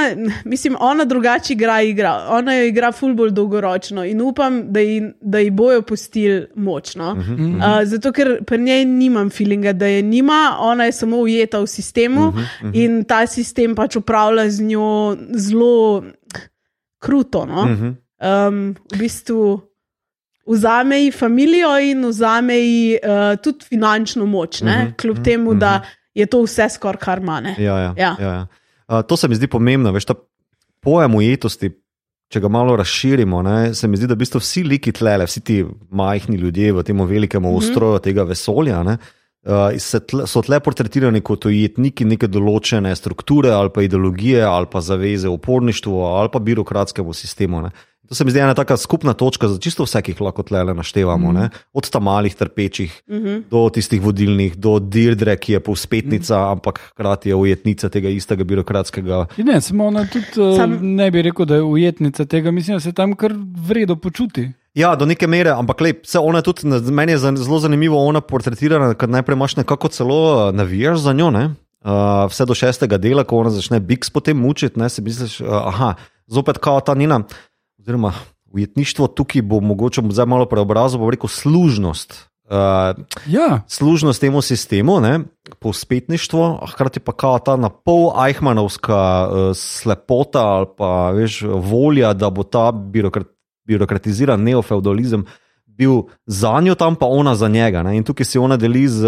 mislim, ona drugače igra, igra. ona jo igra ful bolj dolgoročno in upam, da ji, da ji bojo pustili močno. Uh -huh. uh, zato, ker pri njej nimam feelinga, da je nima, ona je samo ujeta v sistemu uh -huh, uh -huh. in ta sistem pač upravlja z njo zelo kruto. No? Uh -huh. um, v bistvu vzame ji familijo in vzame ji uh, tudi finančno moč, uh -huh, kljub uh -huh, temu, da je to vse skoraj kar mane. Ja, ja, Ja. ja. Uh, to se mi zdi pomembno, veš, ta pojem ujetosti. Če ga malo razširimo, ne, se mi zdi, da v bistvu vsi liki tlele, vsi ti majhni ljudje v tem velikem Mhm. ustroju tega vesolja, ne, uh, tle, so tle portretirani kot ujetniki neke določene strukture ali pa ideologije ali pa zaveze uporništvu ali pa birokratskemu sistemu. Ne. To se mi zdi ena taka skupna točka za čisto vse, ki jih lahko tle naštevamo. Mm. Od tam malih trpečih mm -hmm. do tistih vodilnih, do Dirdre, ki je povspetnica, mm. ampak hkrati je ujetnica tega istega birokratskega. Ne, samo ona tudi uh, Sam... ne bi rekel, da je ujetnica tega, mislim, da se tam kar vredno počuti. Ja, do neke mere, ampak lej, vse ona tudi, meni je zelo zanimivo, ona portretirana, ker najprej imaš nekako celo navijaš za njo. Ne? Uh, vse do šestega dela, ko ona začne Bigs potem mučiti, ne si misliš, uh, aha, zopet kao ta njena oziroma ujetništvo tukaj bo mogoče zdaj malo preobrazil, bo rekel služnost. Uh, ja. Služnost temu sistemu, povspetništvo, hkrati pa kao ta na pol ajhmanovska uh, slepota ali pa veš, volja, da bo ta birokrat, birokratiziran neofeudalizem bil za njo tam, pa ona za njega. Ne? In tukaj se ona deli z,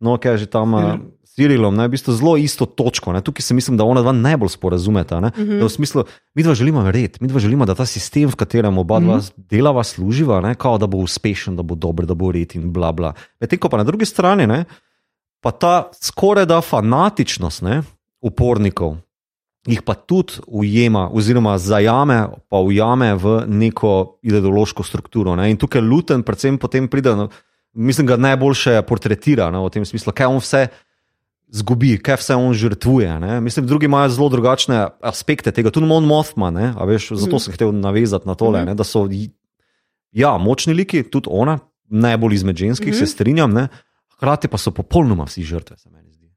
no, kaj že tam. Ja. Cirilom, ne, v bistvu zelo isto točko. Ne. Tukaj se mislim, da ona dva najbolj sporazumeta. Ne. Uh -huh. V smislu, mi dva želimo red, mi dva želimo, da ta sistem, v katerem oba dva uh -huh. delava, služiva, ne, kao, da bo uspešen, da bo dober, da bo red in bla bla. Medtem ko pa na drugi strani, ne, pa ta skoraj da fanatičnost ne, upornikov jih pa tudi ujema, oziroma zajame, pa ujame v neko ideološko strukturo. Ne. In tukaj Luten, predvsem potem pride, no, mislim, da najboljše portretira ne, v tem smislu, kaj on vse zgubi, kaj vse on žrtvuje. Ne? Mislim, drugi imajo zelo drugačne aspekte tega, tudi Mon Mothman, veš, zato sem hotel navezati na tole, mm. ne? da so ja, močni liki, tudi ona, najbolj izmed ženskih, mm. se strinjam, ne? hkrati pa so popolnoma vsi žrtve, se meni zdi.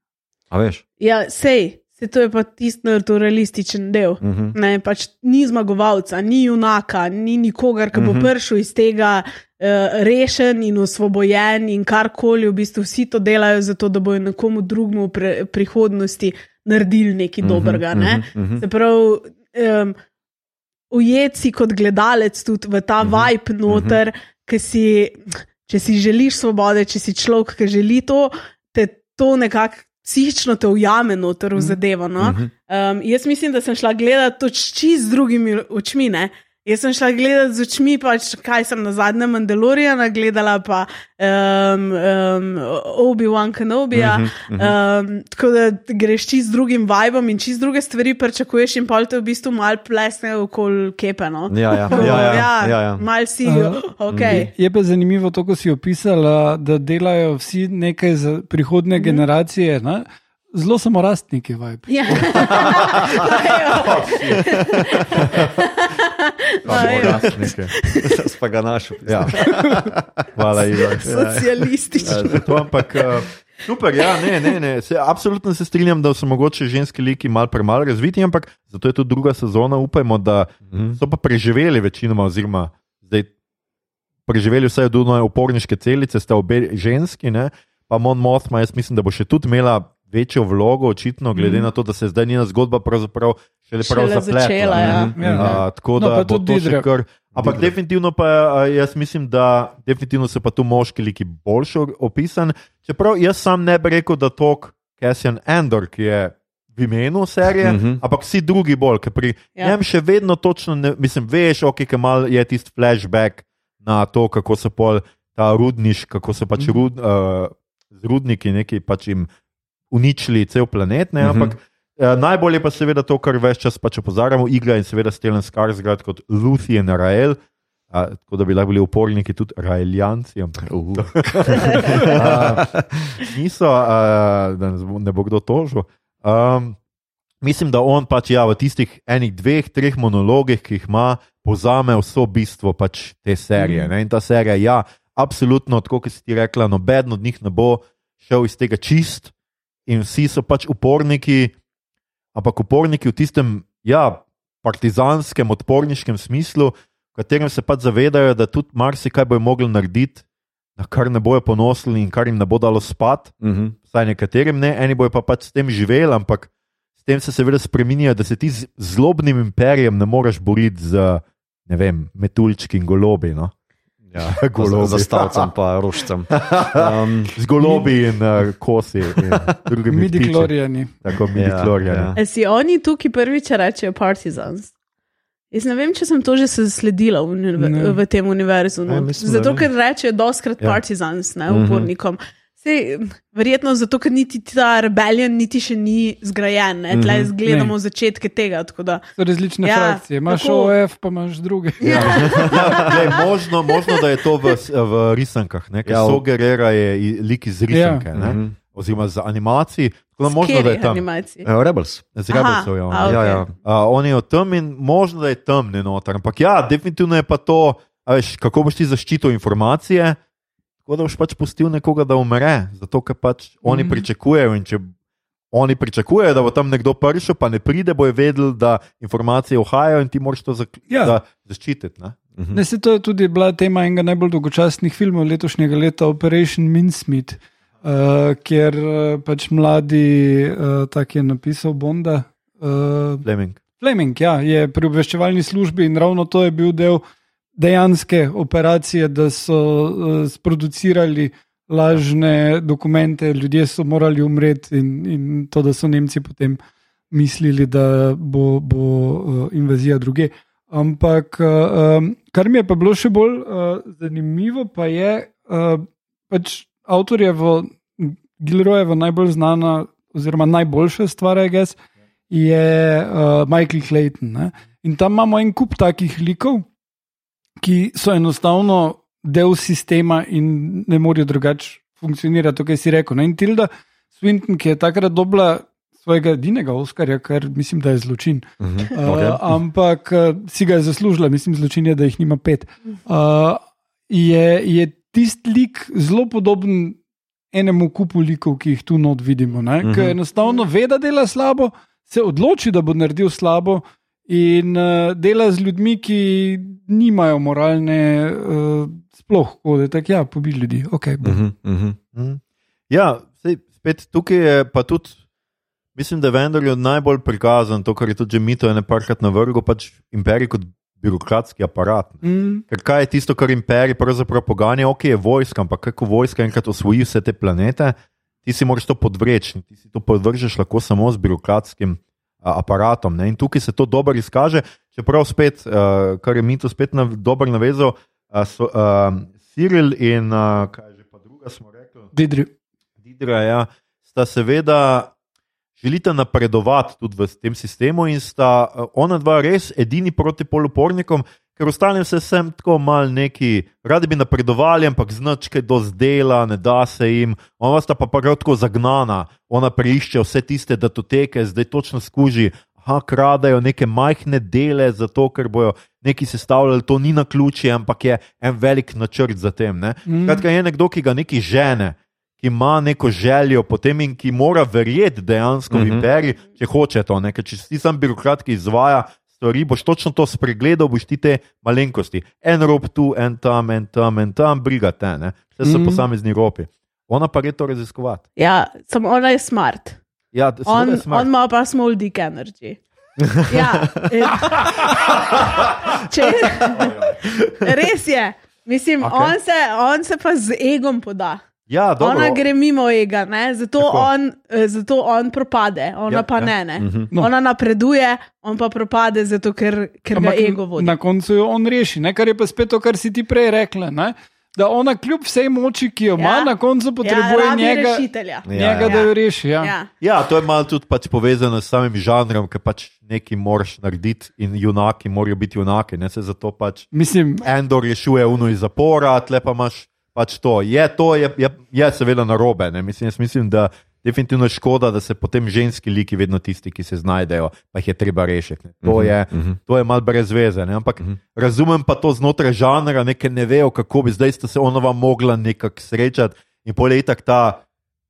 Ja, sej. Se to je pa tisti naturalističen del. Uh mhm. -huh. pač ni zmagovalca, ni junaka, ni nikogar, ki bo uh mhm. -huh. prišel iz tega uh, rešen in osvobojen in karkoli. V bistvu vsi to delajo zato, da bojo nekomu drugemu v prihodnosti naredili nekaj uh mhm, -huh. dobrega. Ne? Uh -huh. Se pravi, um, ujet si kot gledalec tudi v ta uh -huh. vibe noter, uh -huh. ki si. Če si želiš svobode, če si človek, ki želi to, te to nekako psihično te ujame noter v mhm. zadevo. No? Um, jaz mislim, da sem šla gledati to čist z drugimi očmi. Ne? Jaz sem šla gledati z očmi, pač, kaj sem na zadnjem Mandalorianu gledala, pa um, um, Obi-Wan Kenobija. Uh -huh, uh -huh. um, tako da greš čist z drugim vibom in čist druge stvari pričakuješ, in pol te v bistvu mal plesne okoli kepe. No? Ja, ja, (laughs) ja, ja, ja, ja, ja. mal si. Uh, okay. je, je pa zanimivo to, ko si opisala, da delajo vsi nekaj za prihodne uh mhm. -huh. generacije. Ne? Zelo samo rastniki, vibe. Ja. (laughs) Pa ga našel. Ja. Hvala, Igor. Socialistični. Ja, ampak, uh, super, ja, ne, ne, ne. Se, absolutno se strinjam, da so mogoče ženski liki malo premalo razviti, ampak zato je to druga sezona. Upajmo, da mhm. so pa preživeli večinoma, oziroma zdaj preživeli vse do noje uporniške celice, sta obe ženski, ne? pa Mon Mothma, jaz mislim, da bo še tudi imela večjo vlogo, očitno, glede mm. na to, da se zdaj njena zgodba pravzaprav še le prav zapletla. Začela, ja. Mhm. ja, ja. Tako no, da bo to še kar. Ampak Didre. definitivno pa jaz mislim, da definitivno se pa tu moški liki boljše opisan. Čeprav jaz sam ne bi rekel, da to Cassian Endor, ki je v imenu serije, mm -hmm. ampak vsi drugi bolj, ker pri ja. njem še vedno točno, ne, mislim, veš, ok, ki mal je tisti flashback na to, kako se pol ta rudniš, kako se pač mm -hmm. rud, uh, z rudniki neki pač jim uničili cel planet. Ne, ampak uh -huh. eh, najbolje pa seveda to, kar več čas pač opozarjamo, igra in seveda Stelen Skarsgård kot Luthien Rael. A, tako da bi lahko bili uporniki tudi Raeljanci. Uh (laughs) a, niso, a, da ne bo kdo tožil. Um, mislim, da on pač ja, v tistih enih, dveh, treh monologih, ki jih ima, pozame vso bistvo pač te serije. Mm. In ta serija, ja, absolutno, tako kot si ti rekla, noben od njih ne bo šel iz tega čist, in vsi so pač uporniki, ampak uporniki v tistem ja, partizanskem, odporniškem smislu, v katerem se pač zavedajo, da tudi marsikaj bojo mogli narediti, na kar ne bojo ponosili in kar jim ne bo dalo spat. Uh mhm. -huh. Saj nekaterim ne, eni bojo pa pač s tem živeli, ampak s tem se seveda spremenja, da se ti z zlobnim imperijem ne moreš boriti z. Ne vem, metuljčki in golobi. No? Ja, (laughs) za stavcem, pa rožcem. (laughs) Um, z golobi in uh, kosi. Midi-klorijani. Tako midi-klorijani. Ja, ja. Si oni tukaj prvič rečejo partisans? Jaz ne vem, če sem to že sledila v, v, v tem univerzu. No. Ja, Zato, ker rečejo doskrat ja. partisans, ne, mhm. upornikom. Mm -hmm. Sej, verjetno zato, ker niti ta rebelion niti še ni zgrajen. Ne? Tle Mhm. gledamo začetke tega. tako da- So različne Ja, frakcije. Imaš tako. OF, pa imaš druge. Ja, ja, glej, možno, možno, da je to v, v risankah, ne, ker Ja, ja, so gerera je lik iz risanke, ja. Mhm. oziroma z animacij. Tako da možno, da je tam. animacij. Ja, Rebels. Z Rebelsov, ja. A, je. Ja, ja. Uh, on je o tem in možno, da je temni noter. Ampak ja, definitivno je pa to, a veš, kako boš ti zaščitil informacije. Tako da boš pač pustil nekoga, da umre, zato ker pač oni Mhm. pričakujejo. In če oni pričakujejo, da bo tam nekdo prišel, pa ne pride, bojo vedeli, da informacije uhajajo in ti moraš to Ja. zaščititi. Ne? Mhm. Ne, se to je tudi bila tema enega najbolj dolgočasnih filmov letošnjega leta, Operation Mincemeat, uh, kjer uh, pač mladi, uh, tak je napisal Bonda. Uh, Fleming. Fleming ja, je pri obveščevalni službi in ravno to je bil del dejanske operacije, da so uh, sproducirali lažne dokumente, ljudje so morali umreti in, in to, da so Nemci potem mislili, da bo, bo uh, invazija druge. Ampak uh, um, kar mi je pa bilo še bolj uh, zanimivo, pa je uh, pač avtorjevo, Gilrojevo najbolj znana, oziroma najboljša stvar, je gess, je uh, Michael Clayton. Ne? In tam imamo en kup takih likov, ki so enostavno del sistema in ne morejo drugače funkcionirati, to, kar si rekel. Ne? In Tilda Swinton, ki je takrat dobila svojega edinega Oscarja, kar mislim, da je zločin. Mhm. Uh, Okej. ampak uh, si ga je zaslužila, mislim, zločin je, da jih nima pet. Uh, je, je tisti lik zelo podoben enemu kupu likov, ki jih tu not vidimo. Uh Mhm. -huh. Ker enostavno ve, da dela slabo, se odloči, da bo naredil slabo. In uh, dela z ljudmi, ki nimajo moralne, uh, sploh, da je tako, ja, pobi ljudi. Okay, bo. Mhm, mhm. Mm. Ja, sej, spet tukaj je pa tudi, mislim, da je vendar najbolj prikazan to, kar je tudi mito, ene parkrat na vrhu, pač imperij kot birokratski aparat. Mm, Ker kaj je tisto, kar imperij pravzaprav poganja, ok, je vojska, ampak kako vojska enkrat osvoji vse te planete, ti si moraš to podvreči, ti si to podvržeš lahko samo z birokratskim aparatom. Ne? In tukaj se to dobro izkaže, čeprav spet, uh, kar je mito spet na, dobro navezal, uh, so, uh, Cyril in uh, kaj že pa druga smo rekli. Didri. Didra, ja, sta seveda želita napredovati tudi v tem sistemu in sta eh, ona dva res edini proti polupornikom, ker ostalim se sem tako mal neki, radi bi napredovali, ampak značke do zdela, ne da se jim, ona sta pa prav tako zagnana, ona preišče vse tiste datoteke, zdaj točno skuži. Aha, kradejo neke majhne dele, zato ker bojo neki sestavljali, to ni na ključi, ampak je en velik načrt za tem. Mm. Skratka, je nekdo, ki ga neki žene, ki ima neko željo potem in ki mora verjeti dejansko v Mhm. imperij, če hoče to. Ne? Ker če si sam birokrat, ki izvaja stvari, boš točno to spregledal, boš ti te malenkosti. En rob tu, en tam, en tam, en tam, briga te, ne? vse so Mhm. posamezni ropi. Ona pa gre to raziskovati. Ja, samo ona je smart. Ja, On, je smart. on ima pa small dick energy. Ja, (laughs) če, res je. Mislim, okay. on, se, on se pa z egom poda. Ja, dobro. Ona gre mimo ega, ne? zato, Tako. on, eh, zato on propade, ona Ja, ja, pa ja. ja. ne. ne. Mhm. No. Ona napreduje, on pa propade, zato ker, ker ga Ampak ego vodi. Na koncu jo on reši, ne? kar je pa spet to, kar si ti prej rekla. Ne? Da ona kljub vsej moči, ki jo ima, Ja. na koncu potrebuje ja, njega, rešitelja. Ja, njega ja. da jo reši. Ja. Ja. Ja, to je malo tudi pač povezano s samim žanrom, ker pač nekaj moraš narediti in junaki morajo biti junaki. Ne se zato pač Mislim, Endor rešuje uno iz zapora, tle pa imaš pač to. Je to, je, je, je seveda narobe. Ne? Mislim, mislim, da definitivno je škoda, da se potem ženski liki vedno tisti, ki se znajdejo, pa jih je treba rešiti. Ne? To, Mhm, je, mhm. to je mal brez veze. Ne? Ampak Mhm. razumem pa to znotraj žanra, nekaj ne vejo, kako bi zdaj sta se onova mogla nekako srečati in poletak ta.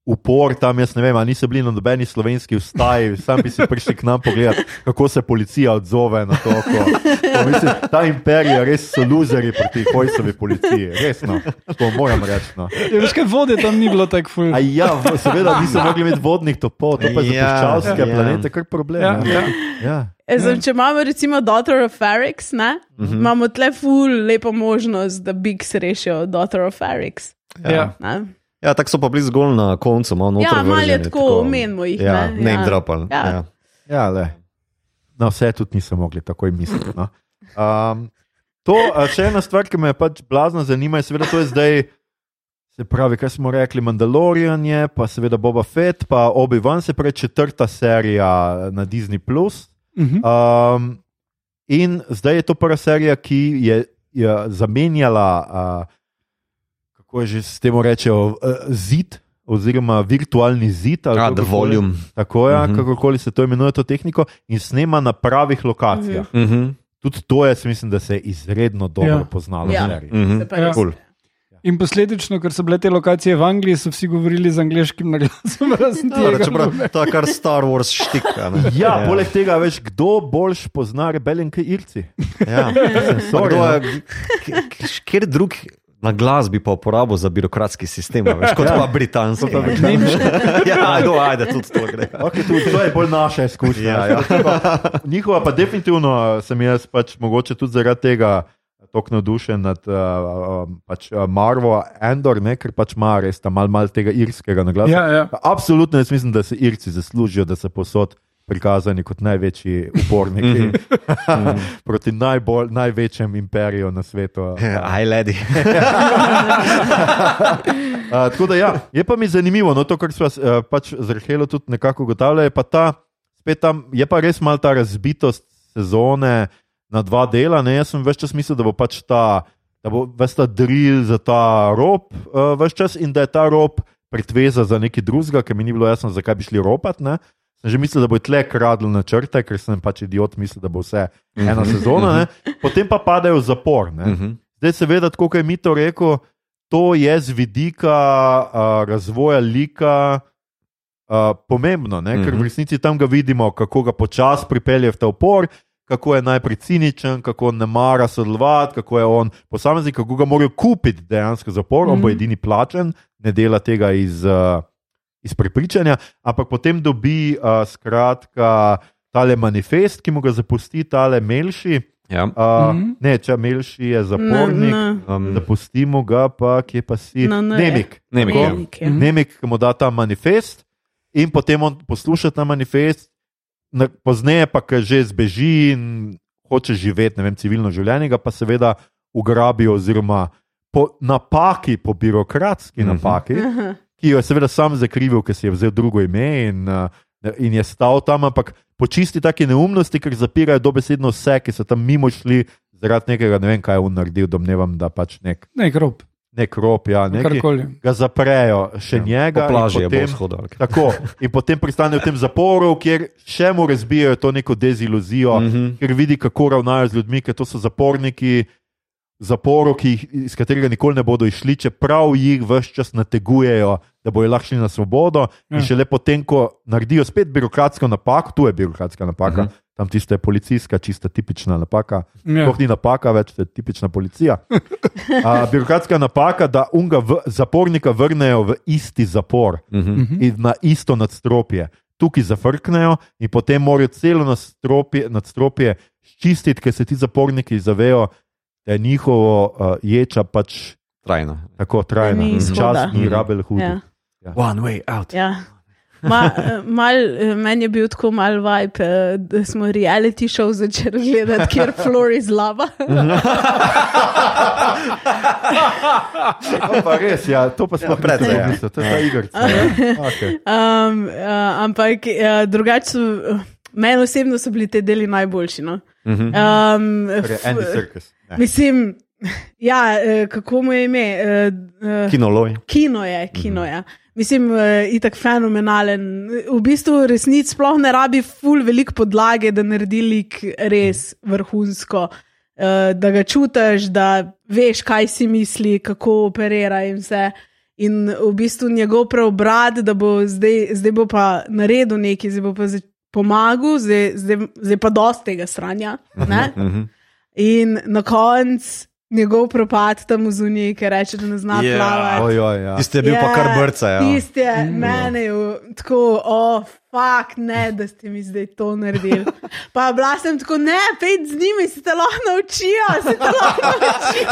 Upor tam, jaz ne vem, ali niso bili na nobeni slovenski ustaji, sam bi si prišel k nam pogledati, kako se policija odzove na to. Ko, ko mislim, ta imperij je res so luzeri proti hojsovi policiji, resno, to moram reči. No. je, veš, kaj vode tam ni bilo tako ful. A ja, seveda niso mogli imeti vodnih topov, to pa je za Ja, puščavske ja. planete kar problem. Ja, ne. ja. Ja. E, zdaj, če imamo recimo Daughter of Ferrix, ne, uh. -huh. imamo tle ful lepo možnost, da Bigs rešijo Daughter of Ferrix. Ja. Ne? Ja, tako so pa bili zgolj na koncu, malo noter. Ja, malo je tako, omenimo jih. Ja, ne, ne ja. dropali. Ja. Ja. Ja, le. Na vse tudi niso mogli takoj misliti. No. Um, to, a še ena stvar, ki me pač blazno zanima, je seveda to je zdaj. Se pravi, kaj smo rekli, Mandalorian je, pa seveda Boba Fett, pa Obi-Wan, se pravi četrta serija na Disney. Mhm. Um, in zdaj je to prva serija, ki je, je zamenjala, uh, kako je že s tem rečejo, uh, zid, oziroma virtualni zid. ali Ah, kakorkoli. volume. Tako je, uh Mhm. -huh. kakorkoli se to imenuje, to tehniko, in snema na pravih lokacijah. Uh -huh. Mhm. Tudi to jaz mislim, da se je izredno dobro Ja. ja. poznalo Ja. seriji. Mhm. Se pa Ja. Cool. In posledično, ker so bile te lokacije v Angliji, so vsi govorili z angliškim naglasom, (laughs) Ja, čeprav to je kar Star Wars štika. ne. Ja, poleg tega, veš, kdo boljš pozna rebeljen kot Irci. (laughs) Ja. Sorry, kdo no. je, Kjer drug na glas bi pa uporabil za birokratski sistem, veš, kot pa (laughs) britanski. ne. ja, ajde, ajde, tudi to gre. Okay, tudi, to je bolj naša izkušnja. Ja, ja. Njihova pa definitivno sem jaz pač mogoče tudi zaradi tega tako navdušen nad uh, pač, uh, Marvo Endor, ne, ker pač ima res tam malo mal tega irskega naglasa. Ja, ja. Absolutno jaz mislim, da se Irci zaslužijo, da so posod prikazani kot največji uporniki (laughs) proti najbolj, največjem imperiju na svetu. Aj, ledi. (laughs) Tako da, ja, je pa mi zanimivo, no, to, kar smo uh, pač z Rahelo tudi nekako ugotavljali, je pa ta, spet tam, je pa res malo ta razbitost sezone na dva dela. Ne? Jaz sem več čas mislil, da bo pač ta, da bo ves ta drill za ta rob, uh, več čas in da je ta rob pretveza za nekaj drugega, ker mi ni bilo jasno, zakaj bi šli ropat. Ne? Sem že mislil, da bo tle kradl na črte, ker sem pač idiot mislil, da bo vse ena sezona, ne? potem pa padajo v zapor. Ne? Mhm. Zdaj, seveda, kot je Mito rekel, to je z vidika uh, razvoja lika uh, pomembno, ne? ker v Mhm. resnici tam ga vidimo, kako ga počasi pripelje v ta upor. Kako je najprej ciničen, kako ne mara sodelovati, kako je on posameznik, kako ga morajo kupiti dejansko zapor, mm -hmm. on bo Mhm. edini plačen, ne dela tega iz, uh, iz prepričanja, ampak potem dobi uh, skratka tale manifest, ki mu ga zapusti tale Melši. Ja. Uh, Mhm. Ne, če Melši je zapornik, Na- Um, zapustimo ga, pa kje pa si. Na N je. Nemik. Nemik, Tako? ja. Nemik, ja. Mhm. Nemik, ki mu da ta manifest, in potem on posluša ta manifest, na- pozneje pa, ki že zbeži in hoče živeti, ne vem, civilno življenje, pa seveda ugrabijo, oziroma po napaki, po birokratski Mhm. napaki, Aha. Ki jo je seveda sam zakrivil, ker si je vzel drugo ime in, uh, in je stal tam, ampak po čisti taki neumnosti, ker zapirajo dobesedno vse, ki so tam mimo šli. Zaradi nekega, ne vem, kaj je on naredil, domnevam, da pač nek, Ne, grob, nek rop, ja, nekaj, ga zaprejo, še ja, njega. In je potem- bolj shodal. Tako, in potem pristane v tem zaporu, kjer še mu razbijajo to neko deziluzijo, mm. -hmm. ker vidi, kako ravnajo z ljudmi, ker to so zaporniki. Zaporu, jih, iz katerega nikoli ne bodo išli, čeprav jih vse čas nategujejo, da bojo lahko šli na svobodo. Ja. In šele potem, ko naredijo spet birokratsko napako, tu je birokratska napaka, uh Mhm. -huh. tam tiste policijska, čista tipična napaka, Ja. Sploh ni napaka, več to je tipična policija. A, birokratska napaka, da unga v, zapornika vrnejo v isti zapor Mhm. Mhm. in na isto nadstropje. Tukaj zafrknejo in potem morajo celo nadstropje, nadstropje čistiti, ker se ti zaporniki zavejo, da je njihovo uh, ječa pač Trajno. tako trajna. Ni. Čas ni Mhm. rabel hudi. Ja. One way out. Ja. Ma, eh, mal, eh, meni je bil tako mal vibe, da smo reality show začeli gledati, kjer Flor iz lava. (laughs) Pa res, ja, to pa smo Ja, precej, ja. mislili, to je ta igrica. Ja. Okay. Um, uh, ampak uh, drugače, so, meni osebno so bili te deli najboljši. No? Mhm. Um, Torej, Andy Circus. Ne. mislim, ja, eh, kako mu je ime? Uh, uh, Kinoloj. Kino je, kino je. Mislim, uh, itak fenomenalen. V bistvu resnici sploh ne rabi ful veliko podlage, da naredi lik res vrhunsko. Uh, da ga čutiš, da veš, kaj si misli, kako operira in vse. In v bistvu njegov preobrat, da bo zdaj, zdaj bo pa naredil nekaj, zdaj bo pa pomagal, zdaj, zdaj, zdaj pa dosti tega sranja. Ne? In na koncu njegov propad tam v zuniji, ki reče, da ne zna Ja. plavati. Ojoj, ja. Tisti je bil pa kar brca. Ja. Tisti je meni v- tako, o, fuk, ne, da ste mi zdaj to naredili. Pa bila sem tako, ne, pet z njimi se te lahko naučijo, se te lahko naučijo.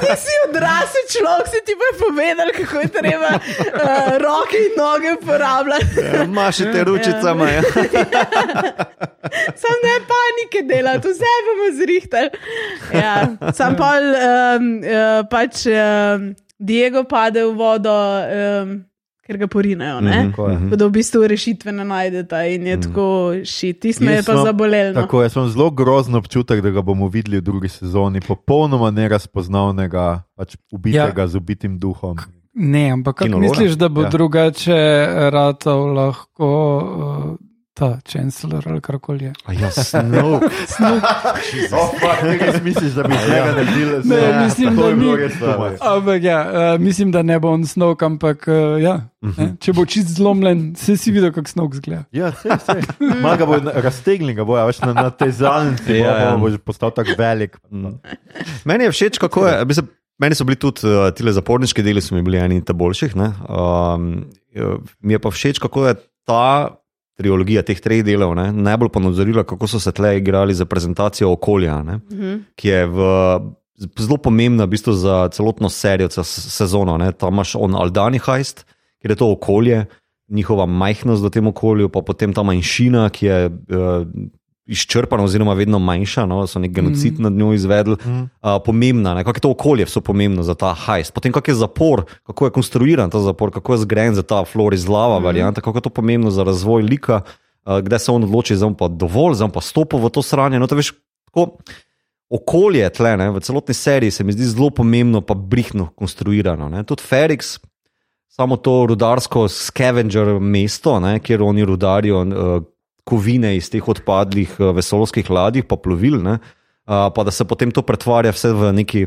Si si odrasel človek, si ti pa je povedal, kako je treba uh, roke in noge uporabljati. Ja, Mašite ručicama. Ja. (laughs) Sam ne panike delati, vse bomo zrihtali. Ja, sam pa um, uh, pač. Um, Diego pade v vodo, um, ker ga porinejo. Ne? Mhm, mhm. Tako da v bistvu rešitve ne najdete in je Mhm. tako šit. Ti smo je pa zaboleli. No. Tako, jaz imam zelo grozen občutek, da ga bomo videli v drugi sezoni, popolnoma nerazpoznavnega, pač ubitega ja. z ubitim duhom. Ne, ampak kako Kinologa? misliš, da bo Ja. ja. drugače ratov lahko uh, ta chancellor ali karkoli je? A Ja, snov. (laughs) Oh, fuck, misliš, da bi iz njega naredili Ne, mislim, da ni. Ampak ja, uh, mislim, da ne bo on snov, ampak uh, ja, ne, če bo čist zlomljen, se si videl, kako snov zgleda. Ja, sej, sej. Malo ga bo raztegnil, ga bo ja, veš, na, na tej zalnici, Ja, ja, ja. ja. bo že postal tako velik. Meni je všeč, kako je. Mislim, meni so bili tudi uh, ti zaporniški deli, so mi bili eni ta boljših. ne. Um, uh, mi je pa všeč, kako je ta trilogija teh treh delov ne, najbolj ponazorila, kako so se tle igrali za prezentacijo okolja, ne, Mhm. ki je v, zelo pomembna v bistvu za celotno serijo, za sezono. Ne. Tam imaš on Aldani Heist, kjer je to okolje. Njihova majhnost v tem okolju, pa potem ta manjšina, ki je uh, izčrpana, oziroma vedno manjša, no, so nek genocid mm. nad njo izvedli, Mm. uh, pomembna, ne, kako je to okolje so pomembno za ta hajs. Potem, kak je zapor, kako je konstruiran ta zapor, kako je zgrajen za ta Floris Lava mm. varianta, kako je to pomembno za razvoj lika, uh, kdaj se on odloči, da pa dovolj, da pa stopi v to sranje. No, veš, tako, okolje tle, ne, v celotni seriji se mi zdi zelo pomembno, pa brihno konstruirano. Ne. Tudi Ferix, samo to rudarsko scavenger mesto, ne, kjer oni rudarijo uh, kovine iz teh odpadlih uh, vesoljskih ladij, pa plovil, ne, pa da se potem to pretvarja vse v neki.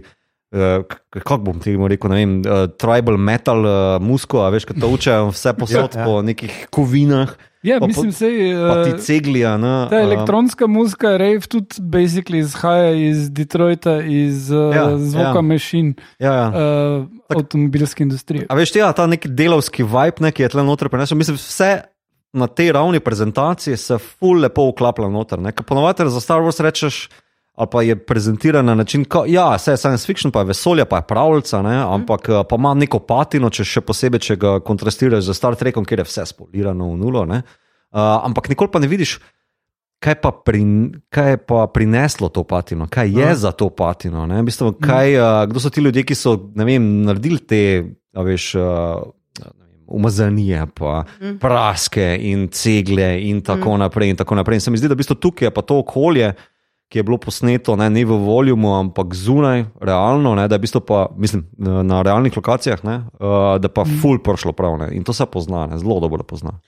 Uh, kako bom temu rekel, ne vem, uh, tribal metal, uh, musko, a veš, kaj to učejo vse posod Ja, ja. po nekih kovinah, Ja, Pa- mislim, ti uh, ceglija. Ne, ta elektronska muzika, rave, tudi basically izhaja iz Detroita, iz uh, Ja, zvoka ja. mašin, ja, ja. uh, avtomobilske industrije. A veš, ja, ta neki delovski vibe, ne, ki je tle noter prenesel, mislim, vse na tej ravni prezentacije se ful lepo uklaplja noter. Ponovadi za Star Wars rečeš, ali pa je prezentiran na način, da ja, vse je science fiction, pa je vesolje, pa je pravljica, ne, ampak eh, pa ima neko patino, če še posebej, če ga kontrastiraš z Star Trekom, kjer je vse spolirano v nulo. Ne. Uh, ampak nikoli pa ne vidiš. Kaj pa, pri, kaj je pa prineslo to patino, kaj je Ja. za to patino? ne? V bistvu, kaj, uh, kdo so ti ljudje, ki so vem, naredili te, veš, uh, umazanije, pa Mhm. praske in cegle in tako naprej. In tako naprej. In se mi zdi, da v bistvu tukaj je pa to okolje, ki je bilo posneto ne, ne v voljumu, ampak zunaj, realno, ne, da je v bistvu pa, mislim, na realnih lokacijah, ne, uh, da pa ful prišlo prav. Ne, in to se pozna, ne, zelo dobro pozna.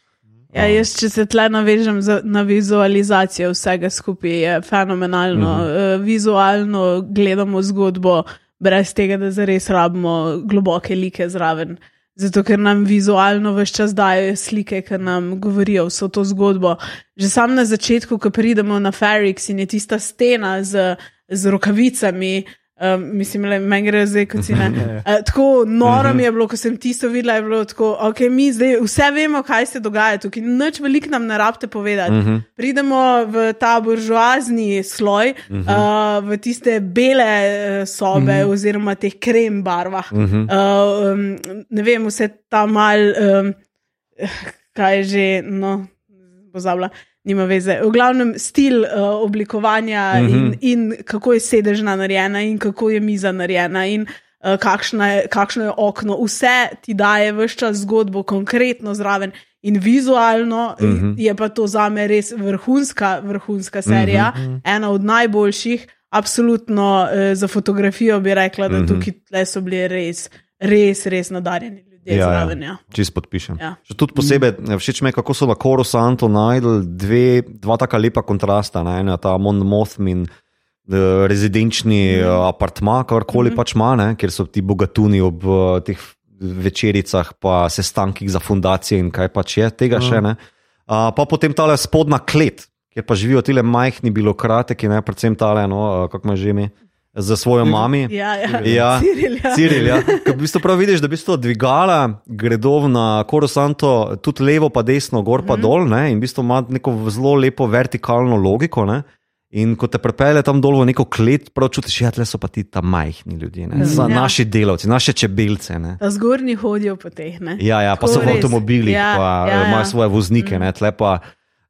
Ja, jaz, če se tle navežem za, na vizualizacijo vsega skupaj, je fenomenalno. Mm -hmm. vizualno gledamo zgodbo, brez tega, da zares rabimo globoke like zraven. Zato, ker nam vizualno vse čas dajo slike, ki nam govorijo vso to zgodbo. Že sam na začetku, ko pridemo na Ferrix in je tista stena z, z rokavicami. Um, mislim, le, meni gre zdaj kot si ne. Uh, (laughs) tako noro mi je bilo, ko sem tisto videla, je bilo tako, ok, mi zdaj vse vemo, kaj se dogaja tukaj, nič veliko nam ne rabite povedati. Uh -huh. Pridemo v ta buržoazni sloj, uh -huh. uh, v tiste bele uh, sobe, uh -huh. oziroma teh krem barvah. Uh -huh. uh, um, ne vem, vse ta mal, um, kaj je že, no, pozabila. Nima veze. V glavnem stil uh, oblikovanja uh -huh. in, in kako je sedežna narejena, in kako je miza narejena, in uh, kakšna je, kakšno je okno. Vse ti daje vse čas zgodbo, konkretno zraven. In vizualno uh -huh. je pa to za me res vrhunska, vrhunska serija, uh -huh. ena od najboljših. Absolutno uh, za fotografijo bi rekla, da uh -huh. tukaj so bili res, res, res nadarjeni ljudje Ja, ja. zraven. Ja. Čist podpišem. Ja. Še tudi posebej eh, všeč mi je, kako so na Koru Santo najdel dve, dva taka lepa kontrasta. Ne? Ena ta Mon Mothman, eh, rezidenčni mm. apartma, karkoli mm. pač ima, ne? kjer so ti bogatuni ob eh, teh večericah, pa sestankih za fundacije in kaj pač je tega mm. še ne. Uh, pa potem tale spodnja klet, kjer pa živijo ti majhni bilokrate, ki ne predvsem tale, no, kako me že ime, za svojo mami. Ja, ja. Ja, Ciril, ja. Ciril, ja. Ker V bistvu prav vidiš, da v bistvu dvigala gredo na Korosanto, tudi levo, pa desno, gor pa mm. dol, ne? in v bistvu ima neko zelo lepo vertikalno logiko. Ne? In ko te prepele tam dol v neko klet, prav čutiš, da ja, so pa ti tam majhni ljudje, ne? Za Ja. naši delavci, naše čebelce. Zgornji hodijo po teh. Ne? Ja, ja, pa Tako so v avtomobilih, Ja, pa ja, ja. imajo svoje voznike, ne, tle pa.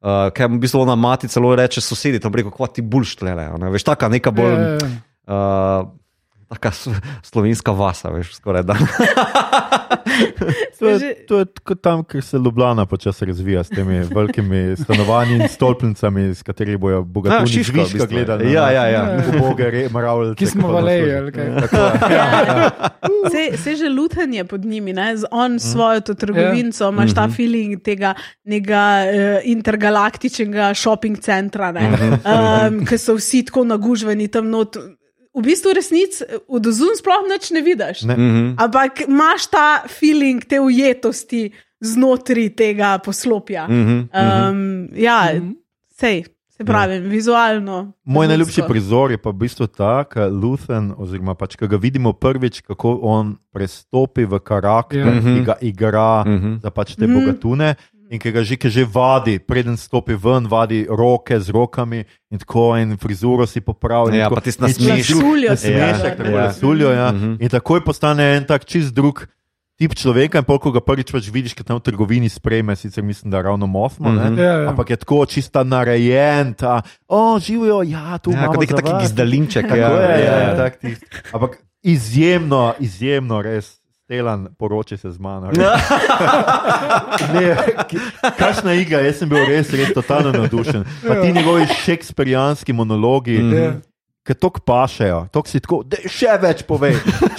Uh, Ker v bistvu ona mati celo reče sosedi, tam reko, kva ti bulš tle, ne, veš, taka neka bolj. Ja, ja, ja. Uh, taka s- slovenska vasa, veš, skoraj da. (laughs) To je, to je kot tam, kjer se Ljubljana počasi razvija s temi velikimi stanovanji in stolpnicami, s katerimi bojo Ja, bogatuni Šiška, v Šiška bistvu. gledali. Ja, ja, ja. Uboge mravljice. Ki smo valeji, nas ali kaj? (laughs) Tako je. Ja, Se, se že lutanje pod njimi, ne? z on s svojo to trgovinco, imaš ta feeling tega nekega uh, intergalaktičnega shopping centra, um, ki so vsi tako nagužveni tam not. V bistvu resnic od ozun sploh nič ne vidiš. Ne. Mhm. Ampak imaš ta feeling te ujetosti znotraj tega poslopja. Mhm. Um, ja, sej, se pravi, vizualno. Moj najljubši prizor je pa v bistvu ta, da Luthen, oziroma pač, ki ga vidimo prvič, kako on prestopi v karakter, Ja. ja. ki ga igra Mhm. za pač te bogatune. In ki ga že, ki že vadi, preden stopi ven, vadi roke z rokami in tako, in frizuro si popravi. Ja, tako. pa nasmešek. drug Lasuljo si Nasmešek, ga, tako ja. lasuljo, ja. Mhm. In takoj postane en tak čist drug. Tip človeka, in pol, ko ga prvič pač vidiš, ki tam v trgovini sprejme, sicer mislim, da ravno mosmo, mm. -hmm. Ja, ja. ampak je tako čista narejen, ta, o, živijo, ja, tu Ja, imamo kot nek za taki vas." gizdalinček. Tako Ja, je, ja, ja, ja. tak. Ampak izjemno, izjemno res. Telan, poroči se z mano. (laughs) Ne, Kakšna igra, jaz sem bil res, res totalno navdušen. Pa ti njegovi šekspirijanski monologi, mm. -hmm. ki tako pašejo, tako si tako, da še več povej,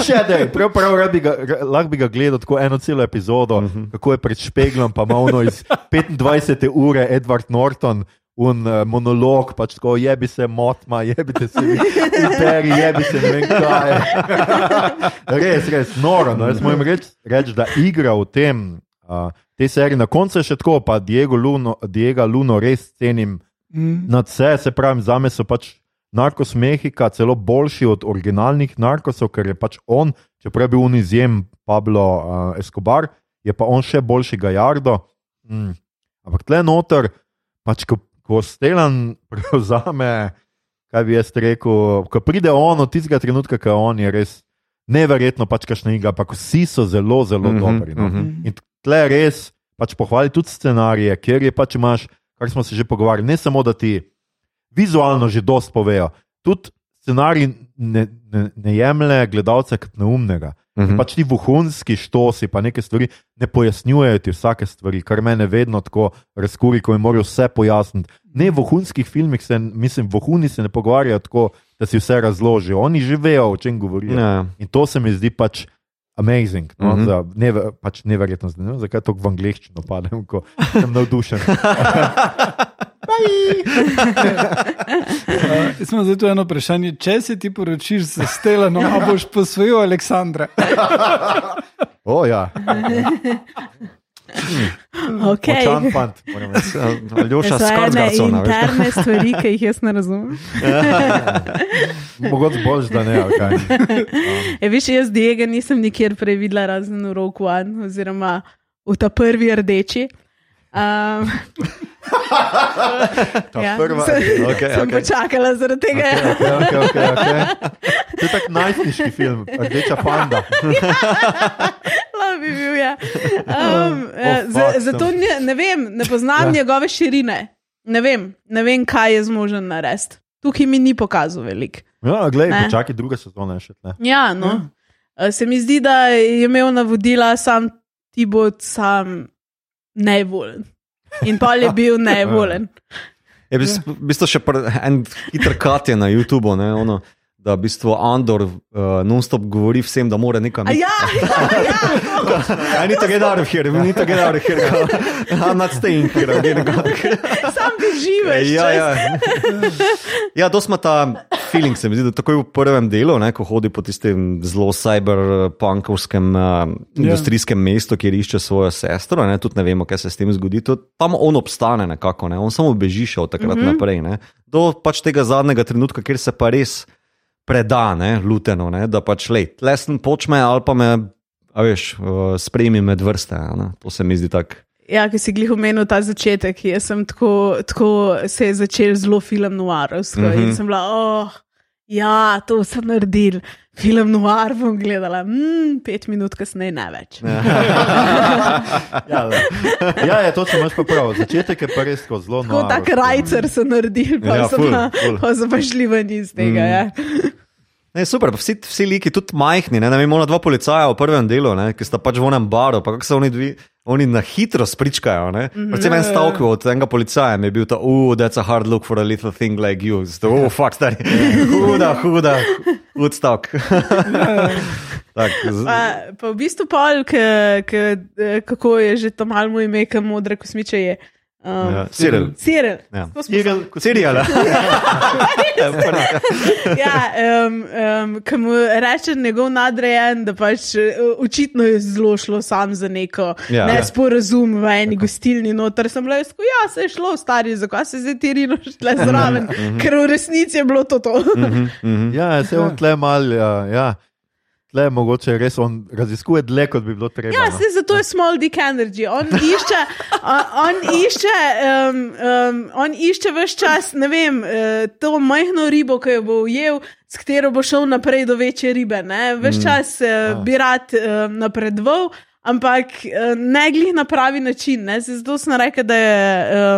še da, prav, prav rad bi ga, lahko bi ga gledal tako eno celo epizodo, mm -hmm. kako je pred špeglom, pa ima ono iz 25. ure Edward Norton. Un uh, monolog, pač tako, jebi se motma, jebi se vi, imperi, jebi se ne vem kaj. (laughs) res, res, noro. No, jaz moram reči, reč, da igra v tem, uh, te serije, na koncu je še tako, pa Diego Luno, Diego Luno res cenim Mm. nad vse, se pravi, za me so pač narkos Mehika celo boljši od originalnih narkosov, ker je pač on, čeprav je bil un izjem Pablo uh, Escobar, je pa on še boljši Gajardo. Mm. Ampak tle noter, pač ko, ko Stelan (laughs) prevzame, kaj bi jaz rekel, ko pride on od tistega trenutka, ko on je res neverjetno, pač kašna igra, ampak vsi so zelo, zelo Mhm, dobri. No. mhm. In tle res pač pohvali tudi scenarije, ker je pač imaš, kar smo se že pogovarjali, ne samo da ti vizualno že dost povejo, tudi scenarij ne, ne, ne jemlje gledalca kot neumnega. Mhm. Pač ti vohunski štosi, pa neke stvari ne pojasnjujejo ti vsake stvari, kar mene vedno tako razkuri, ko mi morajo vse pojasniti. Ne v vohunskih filmih, se, mislim, vohuni se ne pogovarjajo tako, da si vse razložijo. Oni že vejo, o čem govorijo. Ja. In to se mi zdi pač amazing, no? Mm -hmm. za, neve, pač neverjetno. Ne vem, zakaj tako v angleščino padem, ko sem navdušen. (laughs) Uh, (laughs) imam zdaj tu eno vprašanje. Če se ti poročiš z Stelanom, a boš posvojil Aleksandra? (laughs) O, ja. (laughs) Okay. Močan fant, moram reči. Aljoša To so Skarsgardsona, veš. interne stvari, (laughs) ki jih jaz ne razumem. (laughs) Mogoče boljš, da ne. ali kaj. E, viš, jaz Diega nisem nikjer prej videla, razen v Roku One, oziroma v ta prvi rdeči. Um, Ta ja, prva- sem, Okej, sem okej. počakala zaradi tega. Okay, okay, okay, okay. To je tak najstniški film, rdeča panda. Bi bil, ja. um, oh, fuck, za, sem- zato ne, ne vem, ne poznam ja. njegove širine. Ne vem, ne vem, kaj je zmožen narediti. Tukaj mi ni pokazal veliko. Ja, glej, Ne. počakaj druga sezona še tle. Ja, no. Ja. Se mi zdi, da je imel navodila sam ti bo sam nevolen. In pa je bil (laughs) nevolen. Je bil v bistvu še en hiter kat je na YouTubu, ne, ono, da v bistvu Andor uh, non-stop govori vsem, da mora nekam iti. Ja, ja, ja, I need to get out of here, we need to get out of here. I'm not staying here, I'm getting out of here. sam bi živel. Ja, ja. ja to smo ta feeling, se mi zdi, da takoj v prvem delu, ne, ko hodi po tistem zelo cyberpunkovskem uh, industrijskem mestu, kjer išče svojo sestro, ne, tudi ne vemo, kaj se s tem zgodi. Tudi tam on obstane nekako, ne, on samo beži še od takrat mm -hmm. naprej. Ne, do pač tega zadnjega trenutka, kjer se pa res preda, ne, luteno, ne, da pač le, tlesen počme ali pa me. A veš, uh, sprejmi med vrste. Ne? To se mi zdi tako. Ja, ki si glih omenil ta začetek, jaz sem tako, tako se je začel zelo film noarovsko mm Mhm. -hmm. in sem bila, oh, ja, to sem naredil. Film noir bom gledala, mm, pet minut kasneje ne več. Ja, le. (laughs) ja, je, to se imaš pa prav. Začetek je pa res tako zelo Tako noro. tak rajcer so naredili, pa Ja, so ful, pa- ful. pa so pa šli ven iz tega. Mm. Ja. Ne, super, vsi, vsi liki, tudi majhni, ne, ne vem, ona dva policaja v prvem delu, ne, ki sta pač v enem baru, pa kako se oni dvi. Oni na hitro spričkajo. Mhm. Predvsem en stavek od enega policaja je bil ta, uh, that's a hard look for a little thing like you. Zato, uh, fuck, stari. (laughs) Huda, huda, hud stavek. (laughs) Tak, z- Pa, pa v bistvu pol, k, k, kako je že to malo ime, ki modre kosmiče je. Um, ja, Cyril. Cyril. Ja. Tako sam- Cyril. (laughs) ja, um, um, ki mu reče njegov nadrejen, da pač uh, očitno je zelo šlo sam za neko Ja. ja, nesporazum v eni gostilni. Noter sem le rekel, ja, se je šlo, stari, zakaj se zdaj ti rino šle zraven, ker v resnici je bilo to. to. Ja, se on tle mal, ja, ja. Tle mogoče res on raziskuje dlje, kot bi bilo treba. Ja, no. se zato je small dick energy. On išče, on, on išče, um, um, on išče vse čas, ne vem, uh, to majhno ribo, ki jo bo ujel, s katero bo šel naprej do večje ribe. Ves čas uh, bi rad uh, napredoval, ampak uh, ne glih na pravi način. Ne? Se Zato sem rekel, da je.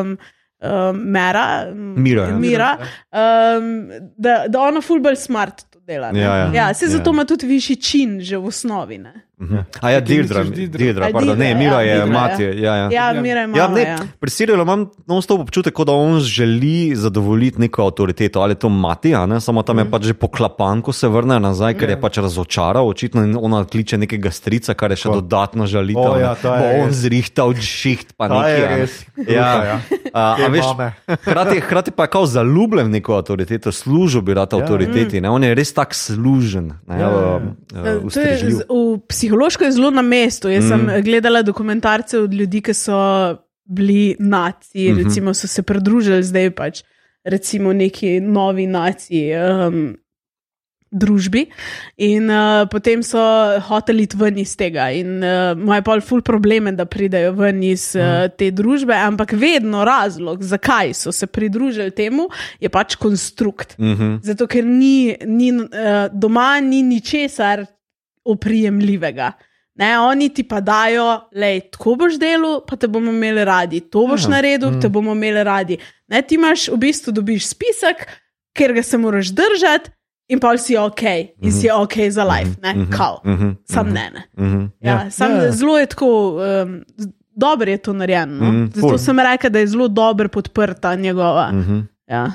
Um, Um, Mera, Mira, ja. Mira um, da, da ona fulbol smart dela. ne. Ja, ja. ja, se Ja. zato ima tudi višji čin, že v osnovi. Ne? A ja, Dirdra, misliš Deirdre? Dirdra, A, pardon, ne, Mira ja, je Deirdra, mati. Ja, ja. Ja, Ja. Mira je Ja, malo. ne, Ja, pri Sirilu imam non-stop občutek, da on želi zadovoljiti neko avtoriteto, ali je to mati, a ne? samo tam je pač že poklapan, ko se vrne nazaj, ker je pač razočaral, očitno in ona kliče nekega strica, kar je še Tako. dodatno žalitev. O, ne. ja, Bo on res. zrihtal šiht, pa nekaj. a Ja, ja. A, a veš, (laughs) hkrati, hkrati pa je kao zaljubljen v neko avtoriteto, služil bi rad avtoriteti. Ne? On je res tak služen, ne, Ja, ja, ja. ustrežljiv. z- v psihološko je zelo na mestu. Jaz mm. sem gledala dokumentarce od ljudi, ki so bili naci, mm -hmm. recimo so se pridružili zdaj pač recimo neki novi naciji. Um, Družbi, in uh, potem so hoteli iti ven iz tega, in uh, imajo pa ful probleme, da pridejo ven iz uh, te družbe, ampak vedno razlog, zakaj so se pridružili temu, je pač konstrukt. Mm -hmm. Zato, ker ni, ni, uh, doma ni ničesar oprijemljivega. Ne, oni ti pa dajo, le tako boš delal, pa te bomo imeli radi, to boš Ja. naredil, Mm. te bomo imeli radi. Ne, ti imaš v bistvu dobiš spisek, ker ga se moraš držati, in pa si ok, in si ok za life, ne, kao. Mhm, Sam mhm. ne. ne. Mhm. Ja, Ja. sam Ja. zelo je tako. Um, Dobro je to narejeno. No? Mhm, Zato ful. sem rekel, da je zelo dobro podprta njegova. Mhm. Ja.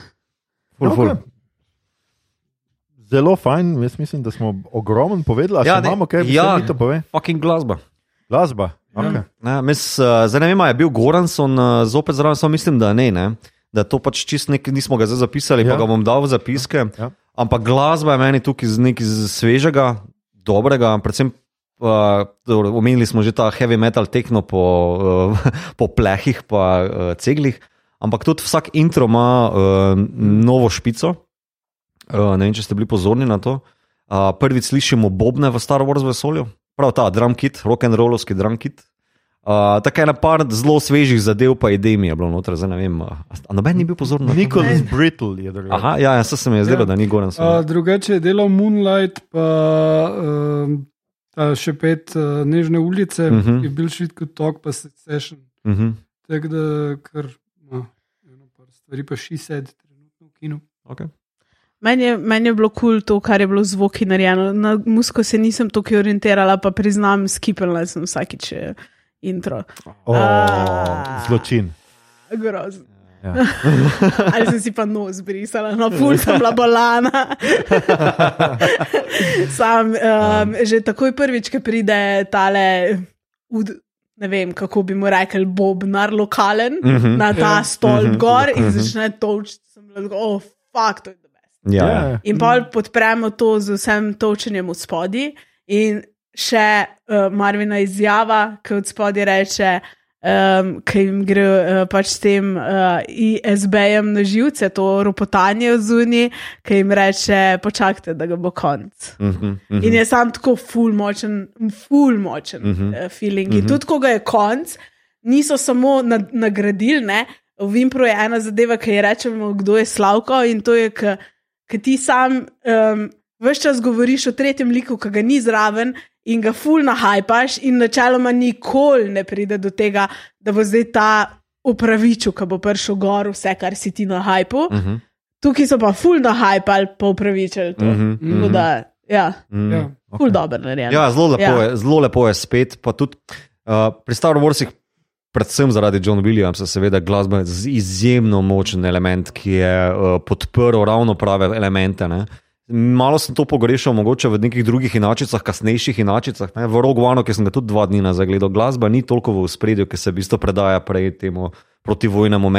Ful, ful. Ok. Zelo fajn, jaz mislim, da smo ogromno povedali. A Ja, ne, imamo kaj, ja. ja. mi to pove? Fucking glasba. Glasba. Okay. Mis, uh, zdaj ne vem, ali je bil Goranson uh, zopet zraven, samo mislim, da ne. ne. Da to pač čist nek, nismo ga zdaj zapisali, ja. Ja. pa ga bom dal v zapiske. Ja. Ampak glasba je meni tukaj z nekaj svežega, dobrega, predvsem. Uh, omenili smo že ta heavy metal tekno po, uh, (laughs) po plehih, pa uh, ceglih, ampak tudi vsak intro ima uh, novo špico. Uh, ne vem, če ste bili pozorni na to. Uh, prvič slišimo bobne v Star Wars vesolju, prav ta drum kit, rock and rollovski drum kit. Uh, Tako je na par zelo svežih zadev, pa idej mi je bilo noter, zdaj ne vem. Uh, a noben ni bil pozoren? Nicholas Brittle je drugačen. Aha, ja, ja se mi je zdelo, Ja. da ni goren. Uh, drugače je delal Moonlight, pa ta še pet uh, Nežne ulice, uh Mhm. -huh. je bil švit kot tok, pa Succession. Uh -huh. Tako da, kar no, eno par stvari pa še sed trenutno v kinu. okay. Meni je, meni je bilo kul cool to, kar je bilo z zvoki narejeno. Na muziko se nisem tako orientirala, pa priznam, skipala sem vsakič eh, intro. O, Ah. zločin. Grozno. Ja. (laughs) Ali sem si pa nos brisala, no, pul sem bila bolana. (laughs) Sam, um, že takoj prvič, ki pride tale, ud, ne vem, kako bi mu rekel, bobnar lokalen Mhm. mm -hmm. na ta Ja. stol Mhm. gor in Mhm. začne točiti. Sem tako, oh, fuck, to je. Ja, Ja. In pa podpremo to z vsem točenjem v spodi. In še uh, Marvina izjava, ki od spodi reče, um, ki jim gre uh, pač s tem uh, ISB-jem na živce, to ropotanje v zuni, ki jim reče, počakajte, da ga bo konc. Uh -huh. Uh In je sam tako ful močen, ful močen uh Mhm. -huh. uh, feeling. In tudi, ko ga je konc, niso samo nagradili, ne. V Vimpru je ena zadeva, ki je rečemo, kdo je Slavko in to je, ki ti sam um, vse čas govoriš o tretjem liku, ki ga ni zraven in ga ful nahajpaš, in načeloma nikoli ne pride do tega, da bo zdaj ta upravičil, ki bo prišel gor vse, kar si ti nahajpal. Uh -huh. tukaj so pa ful na hype ali pa upravičili to. Mhm, Tako da, ja, Mm. Ja. ful dobro narejen. Ja, zelo lepo, Ja. je, zelo lepo je spet. Pa tudi uh, pri Star Warsih, predvsem zaradi John Williamsa, seveda glasba je izjemno močen element, ki je uh, podprl ravno prave elemente. Ne. Malo sem to pogrešal, mogoče v nekih drugih inačicah, kasnejših inačicah. Ne. V Rogue One, ki sem ga tudi dva dni nazaj gledal, glasba ni toliko v spredju, ki se v bistvu predaja prej temu protivojnemu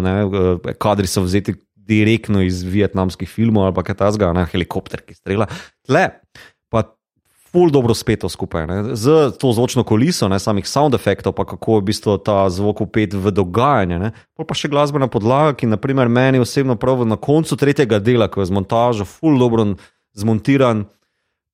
ne. Eh, Kadri so vzeti direktno iz vietnamskih filmov ali kaj ne helikopter, ki strela. Tle ful dobro spet to skupaj. Ne. Z to zvočno kuliso, ne, samih sound efektov, pa kako je v bistvu ta zvok upet v dogajanje. Ne. Pol pa še glasbena podlaga, ki naprimer meni osebno prav na koncu tretjega dela, ko je z montažo ful dobro zmontiran.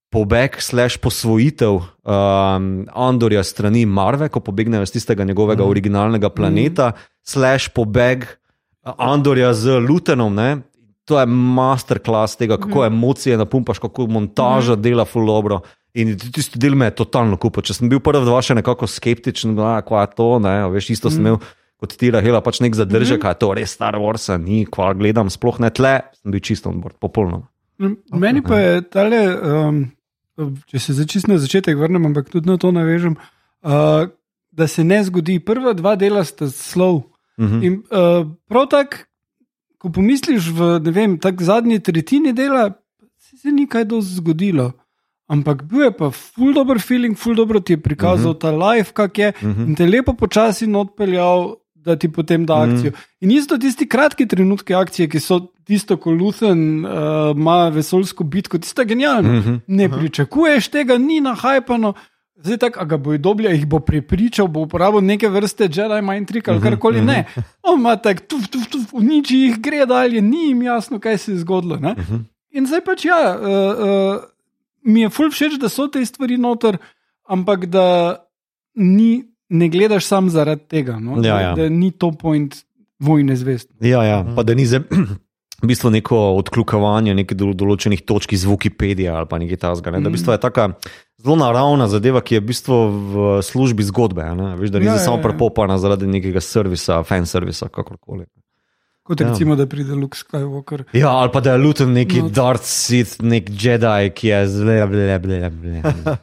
Pobeg, slash posvojitev um, Andorja strani Marve, ko pobegnejo iz tistega njegovega mm. originalnega planeta, mm. slash pobeg uh, Andorja z Lutenom. Ne? To je masterclass tega, kako mm. emocije napumpaš, kako montaža mm. dela ful dobro. In tisti del me je totalno kupil. Če sem bil prvi dva še nekako skeptičen, da je to, ne, veš, isto sem imel kot ti, Rahela, pač nek zadržek, mm. a je to res Star Wars, ni, kva gledam, sploh ne tle, sem bil čisto on board, popolnoma. Meni pa je tale, um, če se začis na začetek vrnem, ampak tudi na to navežem, uh, da se ne zgodi. Prva dva dela sta slov. Mhm. In uh, prav tako, ko pomisliš v vem, tak zadnji tretjini dela, se, se ni kaj dosti zgodilo. Ampak bil je pa ful dobr feeling, ful dobro ti je prikazal uh -huh. ta life, kak je, uh -huh. in te lepo počasi odpeljal, da ti potem da akcijo. Uh -huh. In isto tisti kratki trenutki akcije, ki so tisto, ko Luthen uh, ima vesoljsko bitko, tisto je genialno. Uh -huh. Ne pričakuješ tega, ni nahajpano. Zdaj, tako, a ga bo dobila, jih bo prepričal, bo uporabil neke vrste Jedi mind trick ali karkoli. Ne, on ima tako, tuf, tuf, tuf, uniči jih, gre dalje, ni jim jasno, kaj se je zgodilo. Ne? In zdaj pač ja, uh, uh, mi je fulj všeč, da so te stvari noter, ampak da ni, ne gledaš sam zaradi tega, no? Ja, da, ja. da ni to point vojne zvest. Ja, ja. pa da ni za. (clears throat) V bistvu neko odkljukavanje nekih dolo- določenih točk iz Wikipedije ali pa nekaj takega. Ne? Da v bistvu je taka zelo naravna zadeva, ki je v bistvu v službi zgodbe. a Ne? Veš, da ni Ja, ja, ja, samo ja. prepopana zaradi nekega servisa, fan servisa, kakorkoli. Kot Ja. recimo, da pride Luke Skywalker. Ja, ali pa da je Luton neki No. Darth Sith, nek Jedi, ki je zelo, zelo,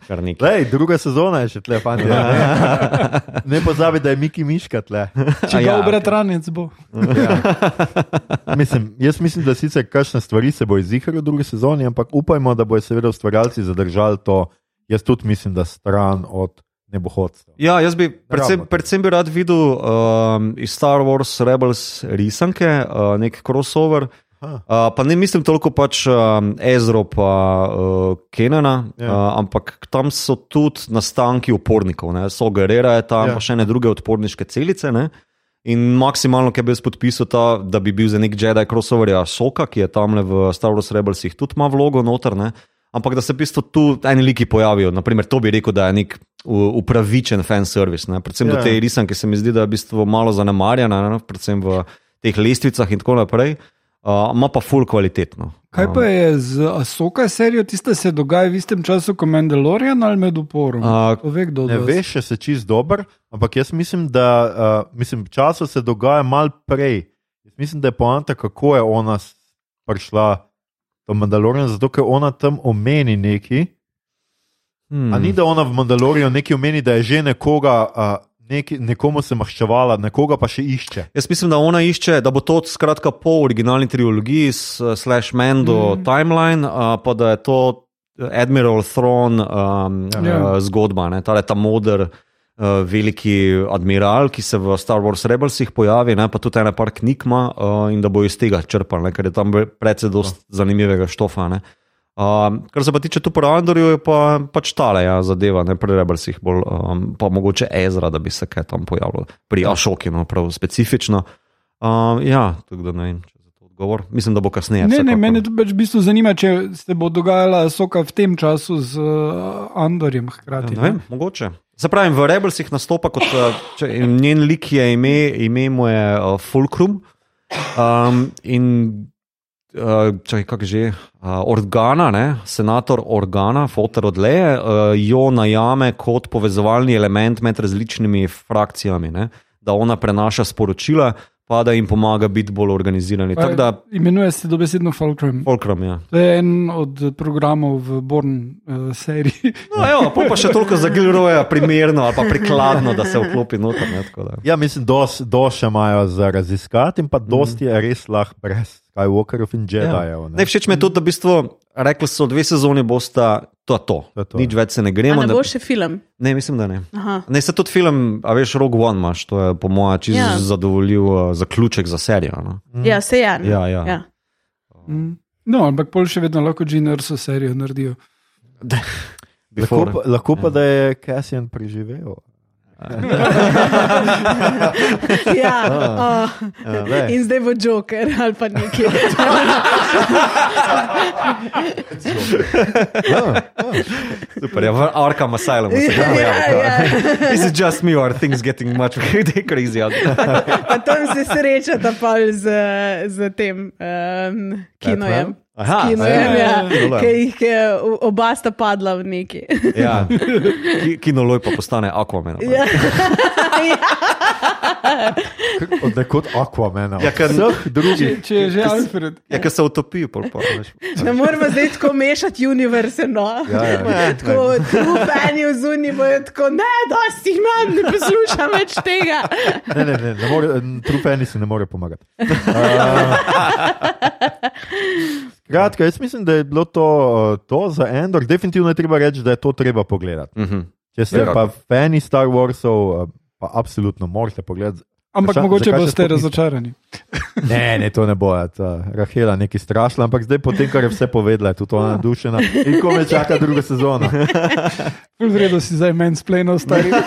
zelo. Lej, druga sezona je še tle, fani. Ne, (laughs) ne pozabi, da je Miki Miška tle. (laughs) Če ga ja, ja, bratranec bo. Ja. (laughs) Mislim, jaz mislim, da sicer kakšne stvari se bo izzihrali v drugi sezoni, ampak upajmo, da bodo seveda ustvarjalci zadržali to. Jaz tudi mislim, da stran od nebohodstva. Ja, jaz bi predvsem, predvsem bi rad videl um, iz Star Wars Rebels risanke, uh, nek crossover. Uh, pa ne mislim toliko pač um, Ezro pa uh, Kenana, Ja. ja. uh, ampak tam so tudi nastanki upornikov, ne? so Gerera je tam, Ja. ja. pa še ne druge odporniške celice. Ne? In maksimalno, ki bi jaz podpisal, ta, da bi bil za nek Jedi crossover, ja, Soka, ki je tam v Star Wars Rebelsih, tudi ima vlogo noter. Ne? Ampak da se v bistvu tu eni liki pojavijo. Naprimer, to bi rekel, da je nek upravičen fan service. Ne? Predvsem Ja. do te risanke se mi zdi, da je v bistvu malo zanemarjena, ne? predvsem v teh lestvicah in tako naprej. Uh, ima pa full kvalitetno. Kaj pa je z Asoka serijo, tiste se dogaja v istem času kot Mandalorian ali med uporom? A, to ve. Ne vas? veš, če se čist dober, ampak jaz mislim, da uh, mislim, času se dogaja mal prej. Jaz mislim, da je poanta, kako je ona prišla do Mandaloriana, zato ker ona tam omeni neki. Hmm. A ni da ona v Mandaloriju nekaj omeni, da je že nekoga, uh, neki, nekomu se maščevala, nekoga pa še išče. Jaz mislim, da ona išče, da bo to skratka po originalni trilogiji, slash Mando mm. timeline, uh, pa da je to Admiral Throne um, Ja. ja. uh, zgodba, ne? ta, ta moder. Uh, veliki admiral, ki se v Star Wars Rebelsih pojavi, ne, pa tudi ena par knjig ima, uh, in da bo iz tega črpal, ne, ker je tam precej dosti zanimivega štofa. Ne. Uh, kar se pa tiče tu po Andorju, je pa, pač tale ja, zadeva, ne pri Rebelsih, bolj, um, pa mogoče Ezra, da bi se kaj tam pojavilo, pri Ašoki, no, prav specifično. Uh, ja, tako da ne vem, če odgovor. Mislim, da bo kasneje. Ne, ne, mene pač v bistvu zanima, če se bo dogajala Soka v tem času z uh, Andorjem hkrati. Ja, ne vem, mogoče. Se pravi, v Rebelsih nastopa kot uh, če, njen lik je ime, ime mu je uh, Fulcrum. Um, in uh, čakaj, kako že, uh, organa, ne, senator organa, fotor od Leje, uh, jo najame kot povezovalni element med različnimi frakcijami, ne, da ona prenaša sporočila. Pa pa da jim pomaga biti bolj organizirani. Tako da, Imenuje se dobesedno Fulcrum. Fulcrum, ja. To je en od programov v Born uh, seriji. No, evo, pol pa še toliko za Gilroja primerno ali pa prikladno, da se vklopi noter. Ne, tako da. Ja, mislim, dos, dos še imajo za raziskati, in pa dosti je res lahko brez Skywalkerov in Jedijev. Ne, všeč mi je tudi, da v bistvu rekli so, dve sezoni bosta to, to. To to, Nič ja. več se ne A gremo. ne Ne, bo še film. ne, mislim, da ne. Aha. Ne, se tudi film, a veš, Rogue One imaš, to je po mojem čisto Ja. ja. zadovoljiv uh, zaključek za serijo. No? Ja, se je. Ja, ja. ja. Mm. No, ampak pol še vedno lahko Erso serijo naredijo. (laughs) Lahko, pa- lahko pa, da je Cassian preživel. (laughs) ja. Ah. oh. Ja. In zdaj bo Joker ali pa nekaj. Super, ja, v Arkham Asylum se Ja, pojavlja. ja. This is just me, or things getting much (laughs) crazy. Pa tam se srečata pol z, z tem um, kinojem. Aha, Kinojem, ja, Kinojem. ki jih je, oba sta padla v neki. Ja, (laughs) Ki- kinoloj pa postane Aquaman. Ja. Od nekod Aquamena. Ja, ker- vseh Če, drugih. če je že Alfred. Ja, ker se utopi, pol pa. veš. Ne moremo zdaj tako mešati univerze. No. Ja, ja. Tako trupeni v zunji bojo tako, ne, dosti jih imam, ne poslušam več tega. Ne, ne, ne, ne more, trupeni si ne more pomagati. Uh, (laughs) Kratka, jaz mislim, da je bilo to, uh, to za Endor. Definitivno je treba reči, da je to treba pogledati. Mhm. Če ste Ja. pa fani Star Warsov, uh, pa absolutno morate pogledati. Ampak Zakaj- mogoče boste razočarani. (laughs) Ne, ne, to ne bo. ja, ta Rahela nekaj strašila, ampak zdaj, potem, kar je vse povedala, je tudi ona navdušena. In ko me čaka druga sezona. (laughs) Ful vredo si zdaj meni splenil, stari. (laughs)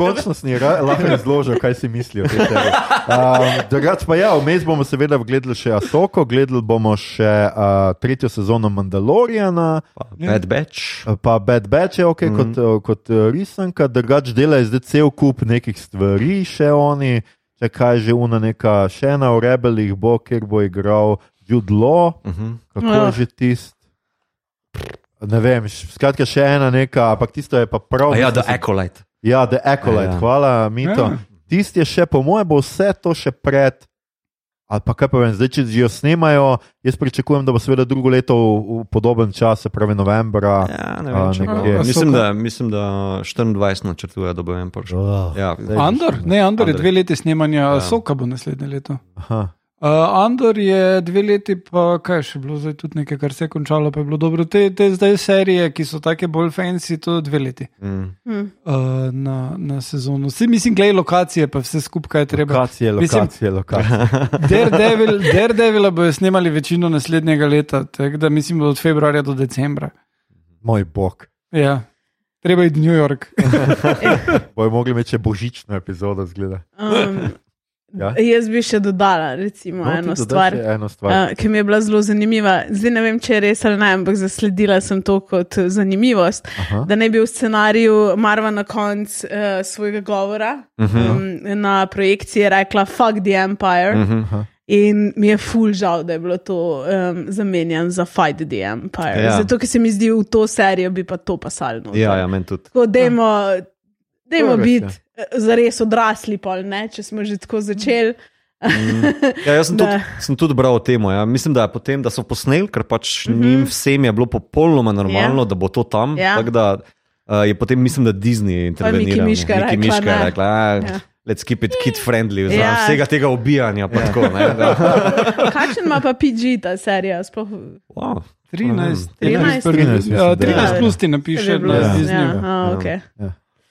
Končno si lahko razložil, kaj si mislijo. Um, Drugač pa ja, vmes bomo seveda gledali še Asoko, gledali bomo še uh, tretjo sezono Mandaloriana, Pa Bad Batch. pa Bad Batch je ok, mm -hmm. kot, kot uh, risanka, drugač delajo zdaj cel kup nekih stvari, še oni, če kaj že una neka, še ena v Rebelih bo, kjer bo igral Jude Law, Mhm. kako Ah. je že tist. Ne vem, skratka, še ena neka, ampak tisto je pa prav. A Ja, se- Acolyte. Ja, The Acolyte, Ja. ja. hvala, Mito. Ja. Ja. Tisti je še, po mojem, bo vse to še pred. Ali pa kaj pa vem, zdaj, če že jo snemajo, jaz pričakujem, da bo seveda drugo leto v, v podoben čas, se pravi novembra. Ja, ne vem, če bo. A Mislim, Ahsoka? da, mislim, da 24 načrtuje, da bo en prišel. Oh, Ja, Andor? Ne, Andor je Andor. dve leti snemanja, Ja. ja. Soka bo naslednje leto. Aha. Uh, Andor je dve leti, pa kaj je še bilo, zdaj tudi nekaj, kar se je končalo, pa je bilo dobro. Te, te zdaj serije, ki so take bolj fancy, to dve leti Mm. Uh, na, na sezono. Vsi mislim, gledaj lokacije, pa vse skupaj je treba. Lokacije, Mislim- lokacije, lokacije. (laughs) Daredevil, Daredevila bojo snemali večino naslednjega leta, tako da mislim, da od februarja do decembra. Moj bog. Ja. Treba iti v New York. (laughs) Bojo mogli imeti še božično epizodo, zgleda. Um, Ja? Jaz bi še dodala recimo, No, eno stvar. še Eno stvar. Uh, ki mi je bila zelo zanimiva. Zdaj ne vem, če je res ali ne, ampak zasledila sem to kot eh, zanimivost. Aha. Da ne bi v scenariju Marva na koncu uh, svojega govora Mhm. um, na projekciji rekla Fuck the Empire. Mhm. Aha. In mi je ful žal, da je bilo to um, zamenjano za Fight the Empire. Ja. Ja. Zato, ker se mi zdi, v to serijo bi pa to pasalno. Ja, ja, meni tudi. Tako, dajmo, dajmo To je res, biti ja. Zares odrasli, pol, ne, če smo že tako začeli. Ja, jaz sem (laughs) tudi, sem tudi bral o tem. Ja. Mislim, da, je potem, da so posneli, ker pač mm -hmm. njim vsem je bilo popolnoma normalno, Ja. ja. da bo to tam. Ja. Tako Da, uh, je potem, mislim, da Disney interveniral. Miki ne. Miška Miki rekla, Miška je rekla, "A, Ja. let's keep it kid friendly, Ja. ja. vsega tega ubijanja. Pa tako, ne, (laughs) Kakšen ima pa PG ta serija? Sploh, wow. 13, 13, 13, mislim, Ja, da je. 13 plus ti napiše je bilo, na Ja. Disneyju. ja, a, okay.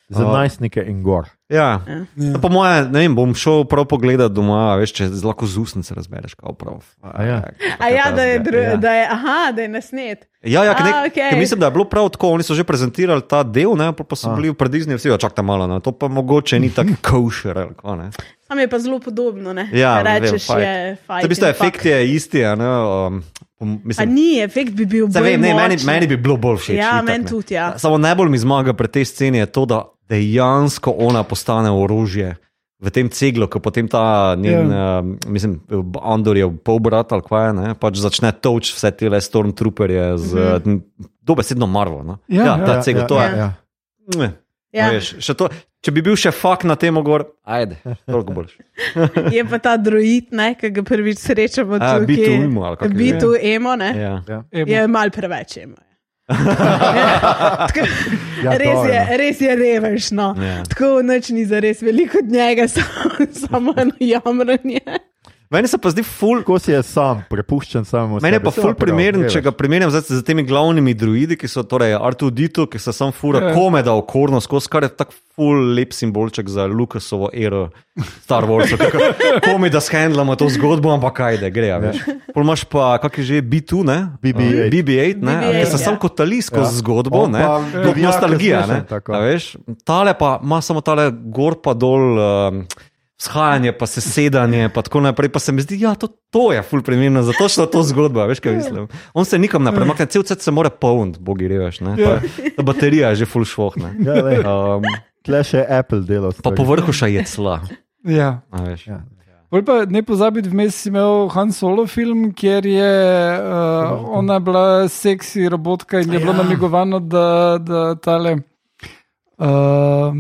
Za A. najstnike in gor. Ja. Ja. Ja. Po mojem, ne vem, bom šel prav pogledat doma, veš, če lahko z usnice razbereš, kaj prav. A ja. A ja, da je, dru, ja. da je, aha, da je nasnet. Ja, ja, A, nek, okej. okay. mislim, da je bilo prav tako. Oni so že prezentirali ta del, ne, pa, pa so A. bili pred Disneyjem vsi, čakajte malo, ne, to pa mogoče ni tako (laughs) košer. ali kaj, ne. Tam je pa zelo podobno. Ne? Ja, vem, rečeš, fight. je. Zdaj, v bistvu, efekt je isti. a Ne, um, pom- A mislim, ni, efekt bi bil bolj vem, ne, meni, meni bi bilo bolj všeč. Ja, meni tudi, ja. Samo najbolj mi zmaga pri tej sceni je to, da dejansko ona postane orožje. V tem ceglu, ko potem ta njen, Ja. uh, mislim, Andor je pol brat ali kaj, ne, pač začne toč vse te stormtrooperje z mm -hmm. dobesedno Marvo. No. Ja, ja, ja, ta ja, cegel, ja, to je. ja, ja. Ne, Ja. Veš, to, Če bi bil še fakt na tem, gor, ajde, toliko boljš. (laughs) Je pa ta druid, ne, ki ga prvič srečamo tukaj. Bitu emo, ali kako je? Bitu emo, ne. Ja. Ja. Emo. Je mal preveč emo. Tako, (laughs) Ja, res, je, ja. res je reveš. No. Ja. Tako noč ni za res veliko od njega, (laughs) samo, samo eno jamranje. Meni se pa zdi ful. Kako si je sam, prepuščen samo. Meni je pa ful primeren, če ga primerjam zdaj z temi glavnimi druidi, ki so torej Artudito, ki se sam fura Ja. kome da okorno skozi, kar je tako ful lep simbolček za Lukasovo ero Star Warsa. (laughs) Kome da shendlamo to zgodbo, ampak kaj da gre, a veš. Pol imaš pa, kak je že B2, ne? BB-8. BB-8, ne? BB-8, Ki se ja. sam kotali skozi Ja. zgodbo, On ne? Kot nostalgija, ne? tako. A veš, tale pa ima samo tale gor pa dol. Um, Shajanje, pa sesedanje, pa tako naprej. Pa se mi zdi, da ja, to, to je ful primerno za točno to zgodbo. Veš, kaj mislim? On se nikam ne premakne, cel cel se mora polniti, bogi reveš. Ne? Pa, ta baterija je že ful švohne. Ja, Um, tle še Apple delo. pa povrhu še je cla. Ja. a veš. Ja. Bolj pa ne pozabiti, vmes si imel Han Solo film, kjer je uh, ona bila seksi robotka in je bilo Ja. namigovano, da, da tale, uh,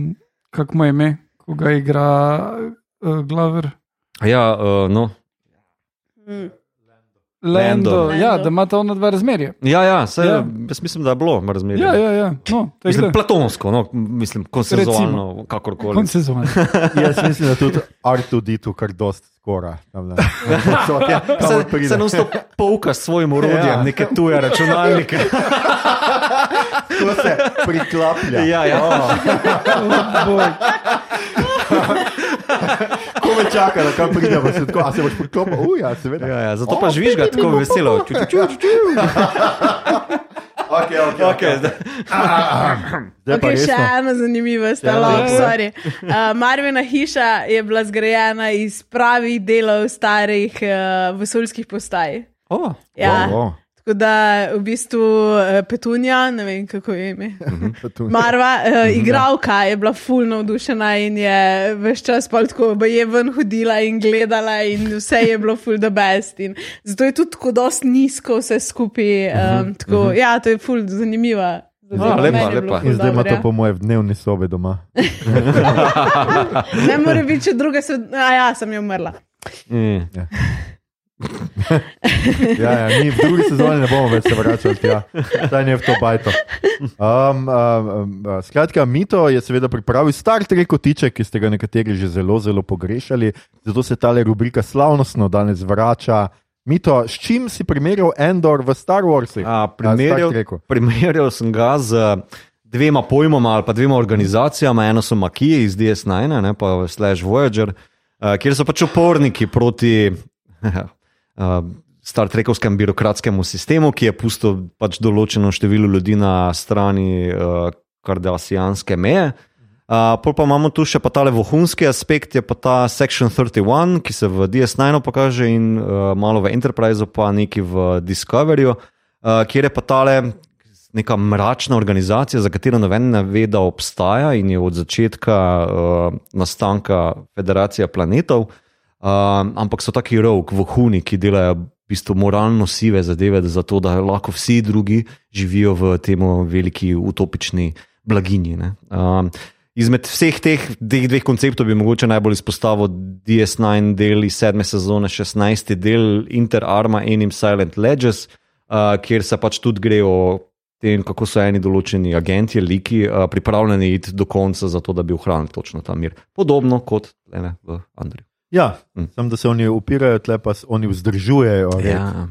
kako mu je ime, ko ga igra uh, Glover. Ja, uh, no. Mm. Lando, Lando. ja, da ima ta ona dva razmerja. ja, ja, se, Ja. ja. Jaz mislim, da je bilo razmerje. Ja, ja, ja. No, Mislim, platonsko, no, mislim, konsenzualno, kakorkoli. Konsenzualno. (laughs) Jaz mislim, da tudi Artuditu kar dost skora. Ja, Se, se nam sto pouka s svojim urodjem, ja. neke tuje računalnike. (laughs) To se priklaplja. Ja, ja. (laughs) Oh. (laughs) Ko me čaka, da kam pridemo, se tako, a se boš priklopil? Uja, seveda. Ja, ja, zato pa žvižga tako veselo. Ču, ču, ču, ču, ču. Okay, okay, Okay, zdaj- Zdaj pa Okay, še ena zanimiva Ja, stvar. lepo je. Uh, Marvina hiša je bila zgrajena iz pravih delov starih uh, vesoljskih postaj. Oh, Ja. Oh, oh. Tako da v bistvu uh, Petunja, ne vem kako je ime. (laughs) Tu- Marva, uh, igralka je bila full navdušena in je vse čas pa tako, da je ven hodila in gledala, in vse je bilo full the best. In zato je tudi tako dosti nizko vse skupaj. Um, tako, ja, to je full zanimiva. lepa, je bilo lepa. ful In zdaj ima to po moje v dnevni sobi doma. (laughs) Ne more biti, če druga se. A ja, sem jo umrla. mm. Ja, (laughs) ja, mi v drugi sezoni ne bomo več se vračali tja, zdaj ne v to bajto. Um, um, um, skratka, Mito je seveda pripravil Star Trek kotiček, ki ste ga nekateri že zelo, zelo pogrešali, zato se ta rubrika slavnostno danes vrača. Mito, s čim si primerjal Endor v Star Star primerjal, primerjal sem ga z dvema pojmoma ali pa dvema organizacijama. Eno so Makije iz DS9, ne, pa Slash Voyager, uh, kjer so pač uporniki proti uh, (laughs) Star Trekovskemu birokratskemu sistemu, ki je pustil pač določeno število ljudi na strani uh, kardasijanske meje. Uh, pa imamo tu še pa tale vohunski aspekt, je pa ta Section 31, ki se v DS9 pokaže in uh, malo v Enterpriseu, pa neki v Discoveryju, uh, kjer je pa tale neka mračna organizacija, za katero noben ne ve, da obstaja in je od začetka uh, nastanka Federacija planetov, uh, ampak so taki rok, vohuni, ki delajo v bistvu moralno sive zadeve, zato da lahko vsi drugi živijo v tem veliki utopični blaginji. ne. Um, Izmed vseh teh, teh dveh konceptov bi mogoče najbolj izpostavil DS9 del iz sedme sezone, 16. del Interarma Enim Silent Ledges, uh, kjer se pač tudi gre o tem, kako so eni določeni agenti, liki, uh, pripravljeni iti do konca, zato da bi ohranili točno ta mir. Podobno kot ene, v Andriju. Ja, Mm. samo da se oni upirajo, tle pa s- oni vzdržujejo. Ja.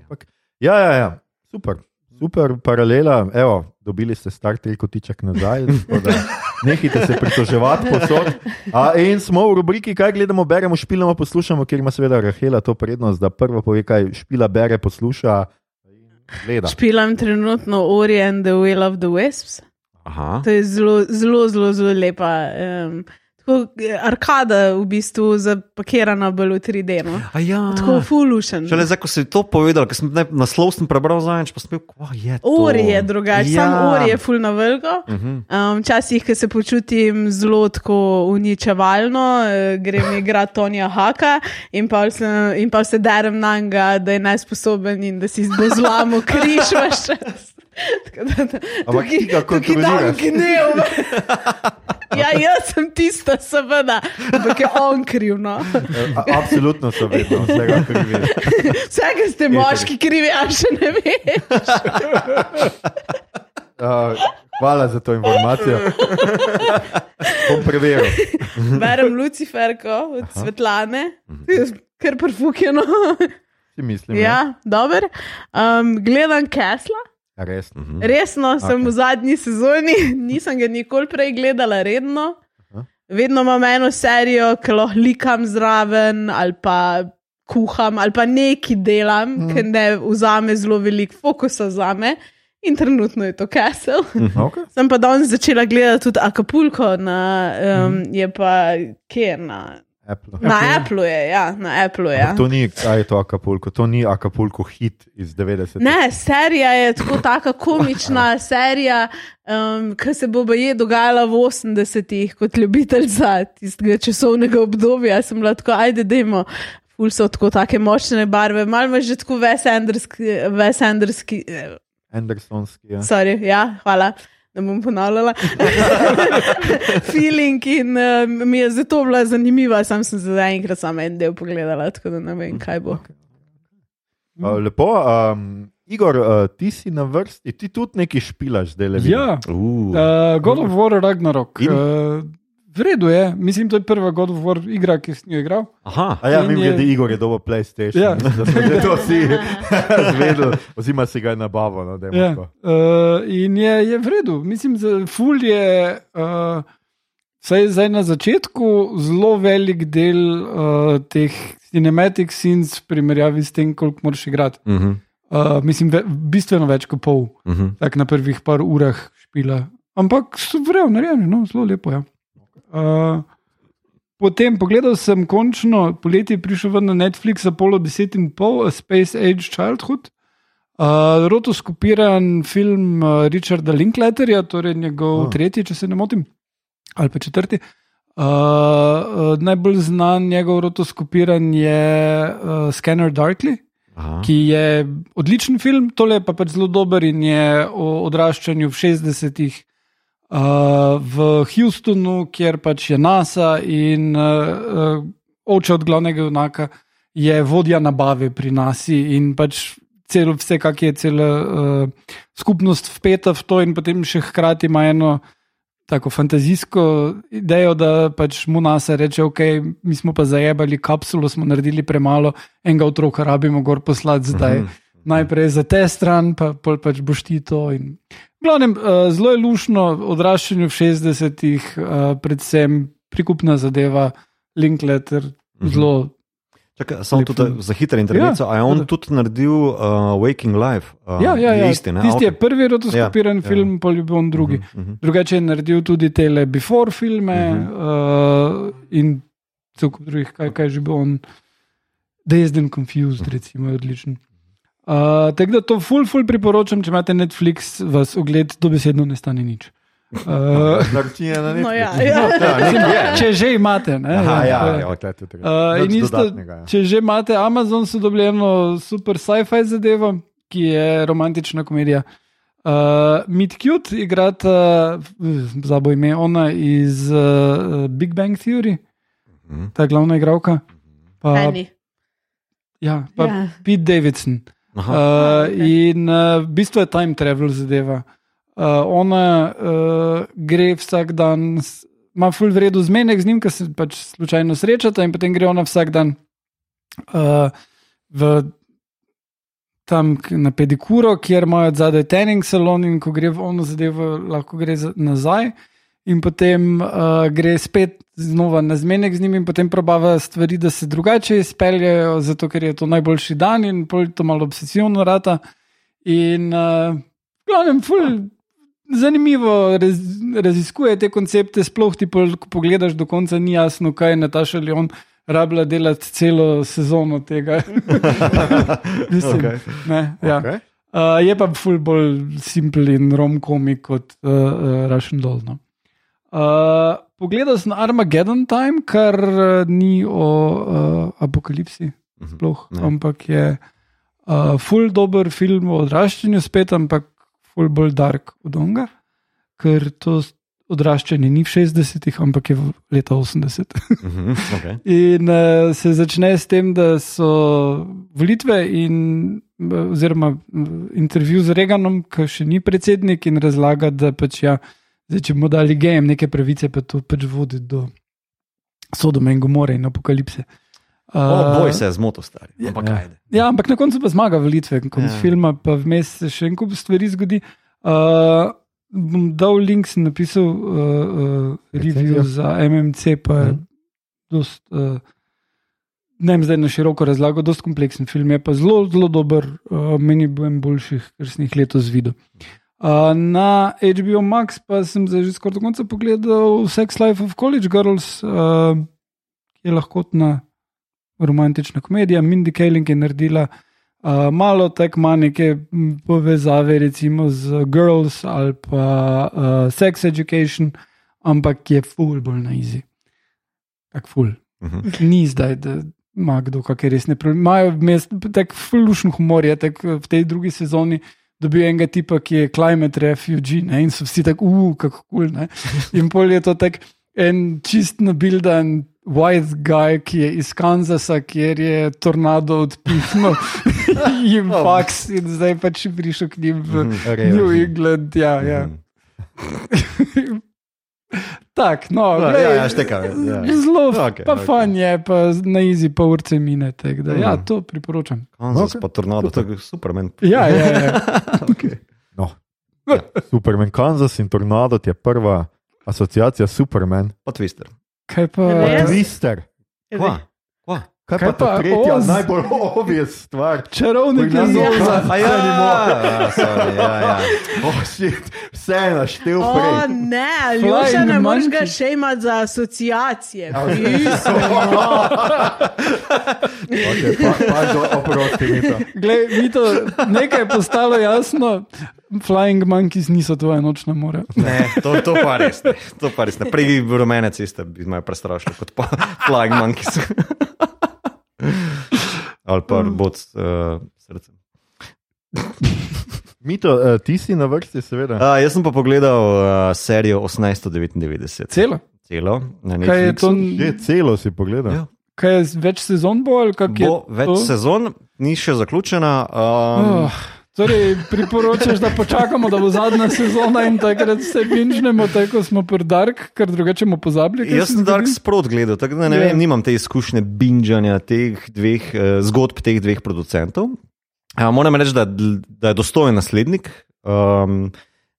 Ampak, ja, ja, ja, super, super paralela. Evo, dobili ste star tri kotiček nazaj. (laughs) Nehajte se pritoževati posod. A, in smo v rubriki, kaj gledamo, beremo, špilamo, poslušamo, ker ima seveda Rahela to prednost, da prvo pove, kaj špila, bere, posluša in gleda. Špilam trenutno Ori and the Will of the Wisps. Aha. To je zelo, zelo, zelo, zelo lepa. Um, arkada, v bistvu, zapakirana bolj v 3D. No? A Ja. Tako fulušen. Šele zdaj, ko si to povedal, ker sem ne, naslov sem prebral zadnjič, pa sem bil, kva je to. Ori je drugače, ja. sam Ori je ful na veliko. Uh -huh. Um, Včasih, ko se počutim zelo tako uničevalno, eh, grem igrati Tonija Haka in pa se, in pa se derem na njega, da je nesposoben in da si bo zlamo križ (laughs) Ampak ti ga kontroliraš. gnev. (laughs) Ja, jaz sem tista, seveda, ampak je on kriv. No. A- Absolutno so vedno vsega krivi. (laughs) Vsega ste moški krivi, a še ne veš. (laughs) Uh, hvala za to informacijo. Bom preveril. Berem Luciferko od Svetlane, kar perfukjeno. Si mislim, Ja, dober. Um, gledam Kesla. Ja, res. Resno sem v zadnji sezoni, (laughs) nisem ga nikoli prej gledala redno. Vedno imam eno serijo, ki lahko likam zraven ali pa kuham ali pa nekaj delam, mm. ker ne vzame zelo veliko fokusa za me. In trenutno je to Castle. (laughs) Okay. Sem pa danes začela gledati tudi Acapulco, na, um, je pa kje na. Apple. Na Apple je, ja, na Apple je. Ampak To ni, kaj je to Acapulco, to ni Acapulco hit iz 90. Ne, serija je tako taka komična (laughs) serija, um, ki se bo je dogajala v 80-ih kot ljubiteljca tistega časovnega obdobja. Sem bila tako, ajde, dajmo. Ful so tako take močne barve, malo me že tako vesenderski, vesenderski, eh, Andersonski. Ja. sorry, ja, hvala. Ne bom ponavljala. (laughs) Feeling in uh, mi je zato bila zanimiva, sam sem za enkrat samo en del pogledala, tako da ne vem, kaj bo. Uh, lepo, um, Igor, uh, ti si na vrsti, ti tudi nekaj špilaš, zdaj le vidim. Ja, Uh. uh, God of War Ragnarok. In? Uh, v redu je, mislim, to je prva God of War igra, ki sem jo igral. Aha, A ja, In mi je- je, da Igor je dobil PlayStation. Ja. (laughs) Da smo že to vsi (laughs) zvedeli, oziroma si ga je nabavil. No, dajmo Ja. Uh, in je, je v redu, mislim, da ful je. Uh, Saj zdaj na začetku zelo velik del uh, teh cinematic scenes, v primerjavi s tem, koliko moraš igrati. uh -huh. Uh, mislim, ve, bistveno več kot pol, Uh -huh. tako na prvih par urah špila. Ampak so vrejo, narejeni, no, zelo lepo je. Ja. Uh, potem pogledal sem končno, poleti je prišel ven na Netflix Apollo 10 in pol, Space Age Childhood. Uh, rotoskopiran film uh, Richarda Linklaterja, torej njegov oh. tretji, če se ne motim, ali pa četrti. Uh, uh, najbolj znan njegov rotoskopiran je uh, Scanner Darkly Aha. ki je odličen film, tole je pa pač zelo dober in je o odraščanju v 60-ih uh, v Houstonu, kjer pač je NASA in uh, oče od glavnega junaka je vodja nabave pri NASA in pač celo, vse, kak je cela uh, skupnost vpeta v to in potem še hkrati ima eno. Tako fantazijsko idejo, da pač mu NASA reče, ok, mi smo pa zajebali kapsulo, smo naredili premalo, enega otroka rabimo gor poslati zdaj. Mhm. Najprej za te stran, pa pač boš ti to. In... Glavnem, uh, zelo je lušno odraščanje v 60-ih, uh, predvsem prikupna zadeva, Linklater, zelo. Čakaj, samo Lep tudi film. za hitro intervencijo. Ja, je on tudi naredil uh, Waking Life? Uh, Ja, ja, ja. Isti, ne? Tisti je prvi rotoskopiran Ja, ja, film, ja. pol je bil on drugi. Mhm, mhm. Drugače je naredil tudi tele Before filme uh Mhm. -huh. uh, in cel kup drugih, kaj, kaj že bil on. Dazed and Confused, recimo, je odličen. Uh, tako da to ful, ful priporočam, če imate Netflix, vas ogled dobesedno ne stane nič. Uh, (laughs) Naročnje na No, ja, ja. Ja, ne, če že imate, ne, Aha, ja, to je- ja, okay, tudi. Uh, isto, ja. če že imate Amazon, so dobljeno super sci-fi zadevo, ki je romantična komedija. Uh, Meet Cute igrata, zabo ime, ona iz uh, Big Bang Theory, Mhm. ta glavna igralka. Pa, Eni. ja, pa Ja. Pete Davidson. Aha. Uh, okej. in uh, v bistvu je time travel zadeva. Uh, ona uh, gre vsak dan, ima full vredu zmenek z njim, ki se pač slučajno srečata, in potem gre ona vsak dan uh, v tam na pedikuro, kjer imajo zadaj tanning salon, in ko gre v ono zadevo, lahko gre za- nazaj. In potem uh, gre spet znova na zmenek z njim, in potem probava stvari, da se drugače izpeljejo, zato ker je to najboljši dan in pol to malo obsesivno rata. In uh, glavnem, ful. Zanimivo raz, raziskuje te koncepte, sploh ti, pol, ko pogledaš do konca, ni jasno, kaj je Nataša Leon rabila delati celo sezono tega. (laughs) Mislim, Okej. ne, ja. Okay. Uh, je pa ful bolj simpel in romkomik kot uh, uh, Russian Doll. No. Uh, pogledal sem Armageddon Time, kar uh, ni o uh, apokalipsi, Mhm. sploh, Ne. ampak je uh, ful dober film o odraščanju, spet, ampak ful bolj dark od onga, ker to odraščanje ni v 60-ih, ampak je v leta 80. (laughs) Mhm, okay. In uh, se začne s tem, da so volitve in eh, oziroma mm, intervju z Reganom, ki še ni predsednik in razlaga, da pač ja, zdaj, če bomo dali gejem neke pravice, pa to pač vodi do Sodome in Gomore in apokalipse. Oh, boj se, zmoto stari. Ampak ja. ajde. Ja, ampak na koncu pa zmaga volitve, konec Ja. ja. filma, pa vmes se še en kup stvari zgodi. Uh, bom dal link, sem napisal uh, uh, review za MMC, pa je Mhm. dost, uh, ne vem zdaj na široko razlago, dost kompleksen film, je pa zelo, zelo dober, uh, meni bo en boljših, kar sem jih letos videl. Uh, na HBO Max pa sem zdaj že skoraj do konca pogledal Sex Life of College Girls, uh, ki je lahkotna romantična komedija. Mindy Kaling je naredila uh, malo tako ima neke povezave, recimo z Girls ali pa uh, Sex Education, ampak je full bolj na izi. Tak full. Mhm. Ni zdaj, da ima kdo kakšne resne probleme. Imajo vmes tak fulušen humor, je tak v tej drugi sezoni. Dobil enega tipa, ki je climate refugee, ne? in so vsi tako, uf, kako kul. Cool, in pol je to tak en čist nabildan white guy, ki je iz Kanzasa, kjer je tornado odpihnil (laughs) jim Oh. faks in zdaj pač prišel k njim v Mhm. New England. Ja, ja. Mhm. (laughs) tak, no, Ja, glej, ja, ja, šteka, ja. Zelo, Okej, okay, pa okay. fan je, pa na izi pa urce mine. Tak, da, ja, Mhm. to priporočam. Kansas Ok, pa tornado, to je Superman. Ja, ja, ja. (laughs) okay. (laughs) Superman, Kansas in Tornado je prva asociacija Superman. Pa Twister. Kaj pa? Twister. Kva? Kaj, Kaj pa pa tretja, Oz? najbolj (laughs) obvious stvar? Čarovnik je- Oza. A ja, ja, ja, ja. Oh, shit, vse je naštel O prej. ne, Ljuša, ne moreš ga še imati za asociacije. (laughs) Okay, pa, pa do, oprosti mi to. Glej, mi to nekaj je postalo jasno. Flying monkeys niso tvoja nočna mora. Ne, to, to pa res ne. To pa res ne. Prej rumene ceste bi me prestrašil kot pa Flying Monkeys. Ali pa robot s uh, srcem. (laughs) Mito, uh, ti si na vrsti, seveda. Uh, jaz sem pa pogledal uh, serijo 1899. Celo. Celo na Kaj je to? Že celo si pogledal. Ja. Kaj je več sezon bo ali kako je? Bo več to? sezon, ni še zaključena. Um, Oh, torej, priporočaš, da počakamo, da bo zadnja sezona in takrat se pinčnemo, tako smo pri Dark, ker drugače bomo pozabili. Jaz se sem Dark sprot gledal, tako da ne Ja. vem, nimam te izkušnje binžanja teh dveh uh, zgodb teh dveh producentov. Uh, moram reči, da, da je dostojen naslednik. Um,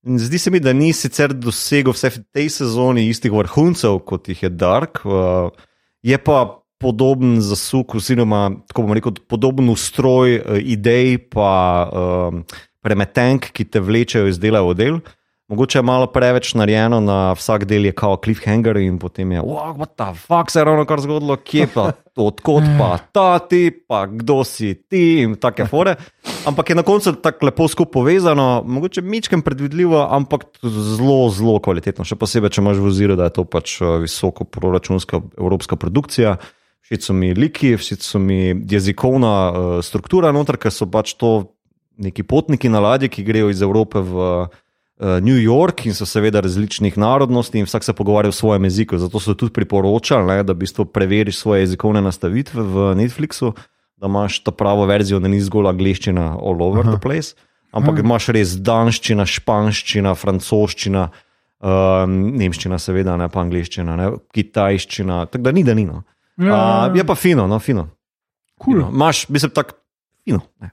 zdi se mi, da ni sicer dosegel vse v tej sezoni istih vrhuncev, kot jih je Dark, uh, je pa podoben zasuk, oziroma tako bomo rekel, podoben ustroj uh, idej, pa um, premetenk, ki te vlečejo iz dela v del. Mogoče je malo preveč narejeno, na vsak del je kao cliffhanger in potem je, wow, what the fuck se je ravno kar zgodilo, kje pa, odkot pa ta ti, pa kdo si ti in take fore. Ampak je na koncu tako lepo skupaj povezano, mogoče mičkem predvidljivo, ampak zelo, zelo kvalitetno. Še posebej, če imaš v oziru, da je to pač eh, visoko proračunska evropska produkcija. Všeč so mi liki, všeč so mi jezikovna uh, struktura noter, ker so pač to neki potniki na ladji, ki grejo iz Evrope v uh, New York in so seveda različnih narodnosti in vsak se pogovarja v svojem jeziku. Zato so tudi priporočali, ne, da v bistvu preveriš svoje jezikovne nastavitve v Netflixu, da imaš ta pravo verzijo, da ni zgolj angliščina all over Aha. the place, ampak Aha. imaš res danščina, španščina, francoščina. Um, nemščina, seveda, ne pa angliščina, ne, kitajščina, tako da ni da nino. Ja, Uh, je pa fino, no, fino. Cool. Fino. Imaš, bi se tako, fino. Ne.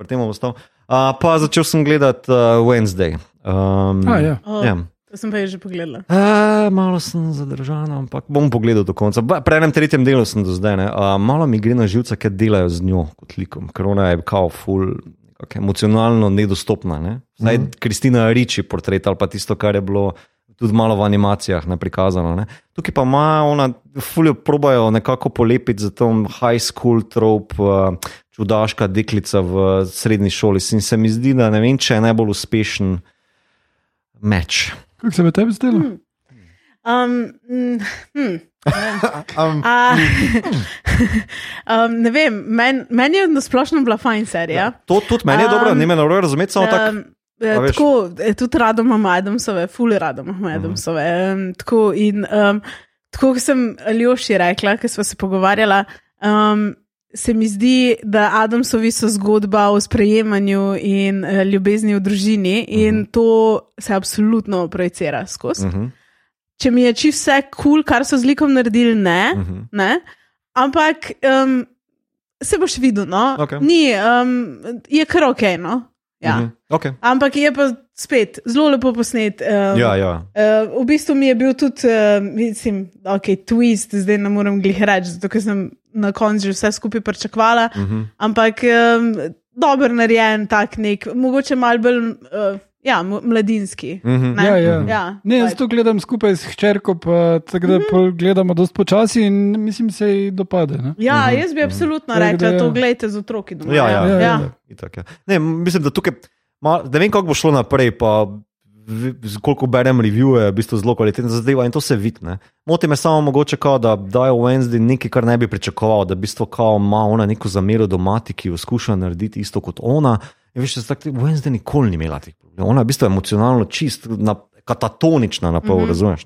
Pri tem bom ostal. Uh, pa začel sem gledati uh, Wednesday. Um, A, ja. O, ja. To sem pa že pogledala. Uh, malo sem zadržan, ampak bom pogledal do konca. Pri enem tretjem delu sem do zdaj. ne. Uh, malo mi gre na živce, ker delajo z njo kot likom, ker ona je kao full. nekako Emocionalno nedostopna. Ne? Zdaj, mm -hmm. Kristina Riči portret ali pa tisto, kar je bilo tudi malo v animacijah ne, prikazano. Ne? Tukaj pa ima ona, fuljo probajo nekako polepiti za to high school trop, uh, čudaška deklica v srednji šoli. In se mi zdi, da ne vem, če je najbolj uspešen meč. Kako se je tebi zdelo? Um, mm, hm. (laughs) Um, A, (laughs) um, ne vem, meni men je na splošno bila fajn serija. To tudi meni je Um, dobro, ne me narobe razumeti, samo tako. Um, Eh, Veš- Tako, eh, tudi rado imam Adamsove, ful rado imam Adamsove. Um, tako, in um, tako sem Aljoši rekla, ker smo se pogovarjala, um, se mi zdi, da Adamsovi so zgodba o sprejemanju in uh, ljubezni v družini in to se absolutno projicira skozi. Uh -huh. Če mi je čisto vse kul, cool, kar so z likom naredili, ne. Uh -huh. ne? Ampak um, se boš videl, no. Okej. Ni, um, je kar ok, no. Ja. -huh. okay. Ampak je pa spet zelo lepo posnet. Um, Ja, ja. Uh, v bistvu mi je bil tudi, uh, mislim, ok, twist, zdaj ne morem glih reči, zato ker sem na koncu že vse skupaj pričakovala. -huh. Ampak um, dober narejen, tak nek, mogoče mal bolj uh, ja, mladinski. Uh -huh. Ne? Ja, ja. Ja, Ne, jaz to gledam skupaj s hčerko, pa tako da pol gledamo dosti počasi in mislim, se ji dopade. Ne? Ja, jaz bi absolutno Tako da rekla, ja. to gledajte z otroki doma. Ja, ja. Ja, ja. ja. Itak, ja. Ne, mislim, da tukaj, ma, ne vem, kako bo šlo naprej. Pa, koliko berem revije, v bistvu zelo kvalitetna zadeva in to se vidi. ne. Moti me samo mogoče, kao, da dajo Wednesday nekaj, kar ne bi pričakoval, da v bistvu kao ima ona neko zamero domati, ki jo skuša narediti isto kot ona. In veš, da Wednesday nikoli ni imela teh problemov. Ona je v bistvu emocionalno čist, na, katatonična na pol, mm -hmm. razumeš?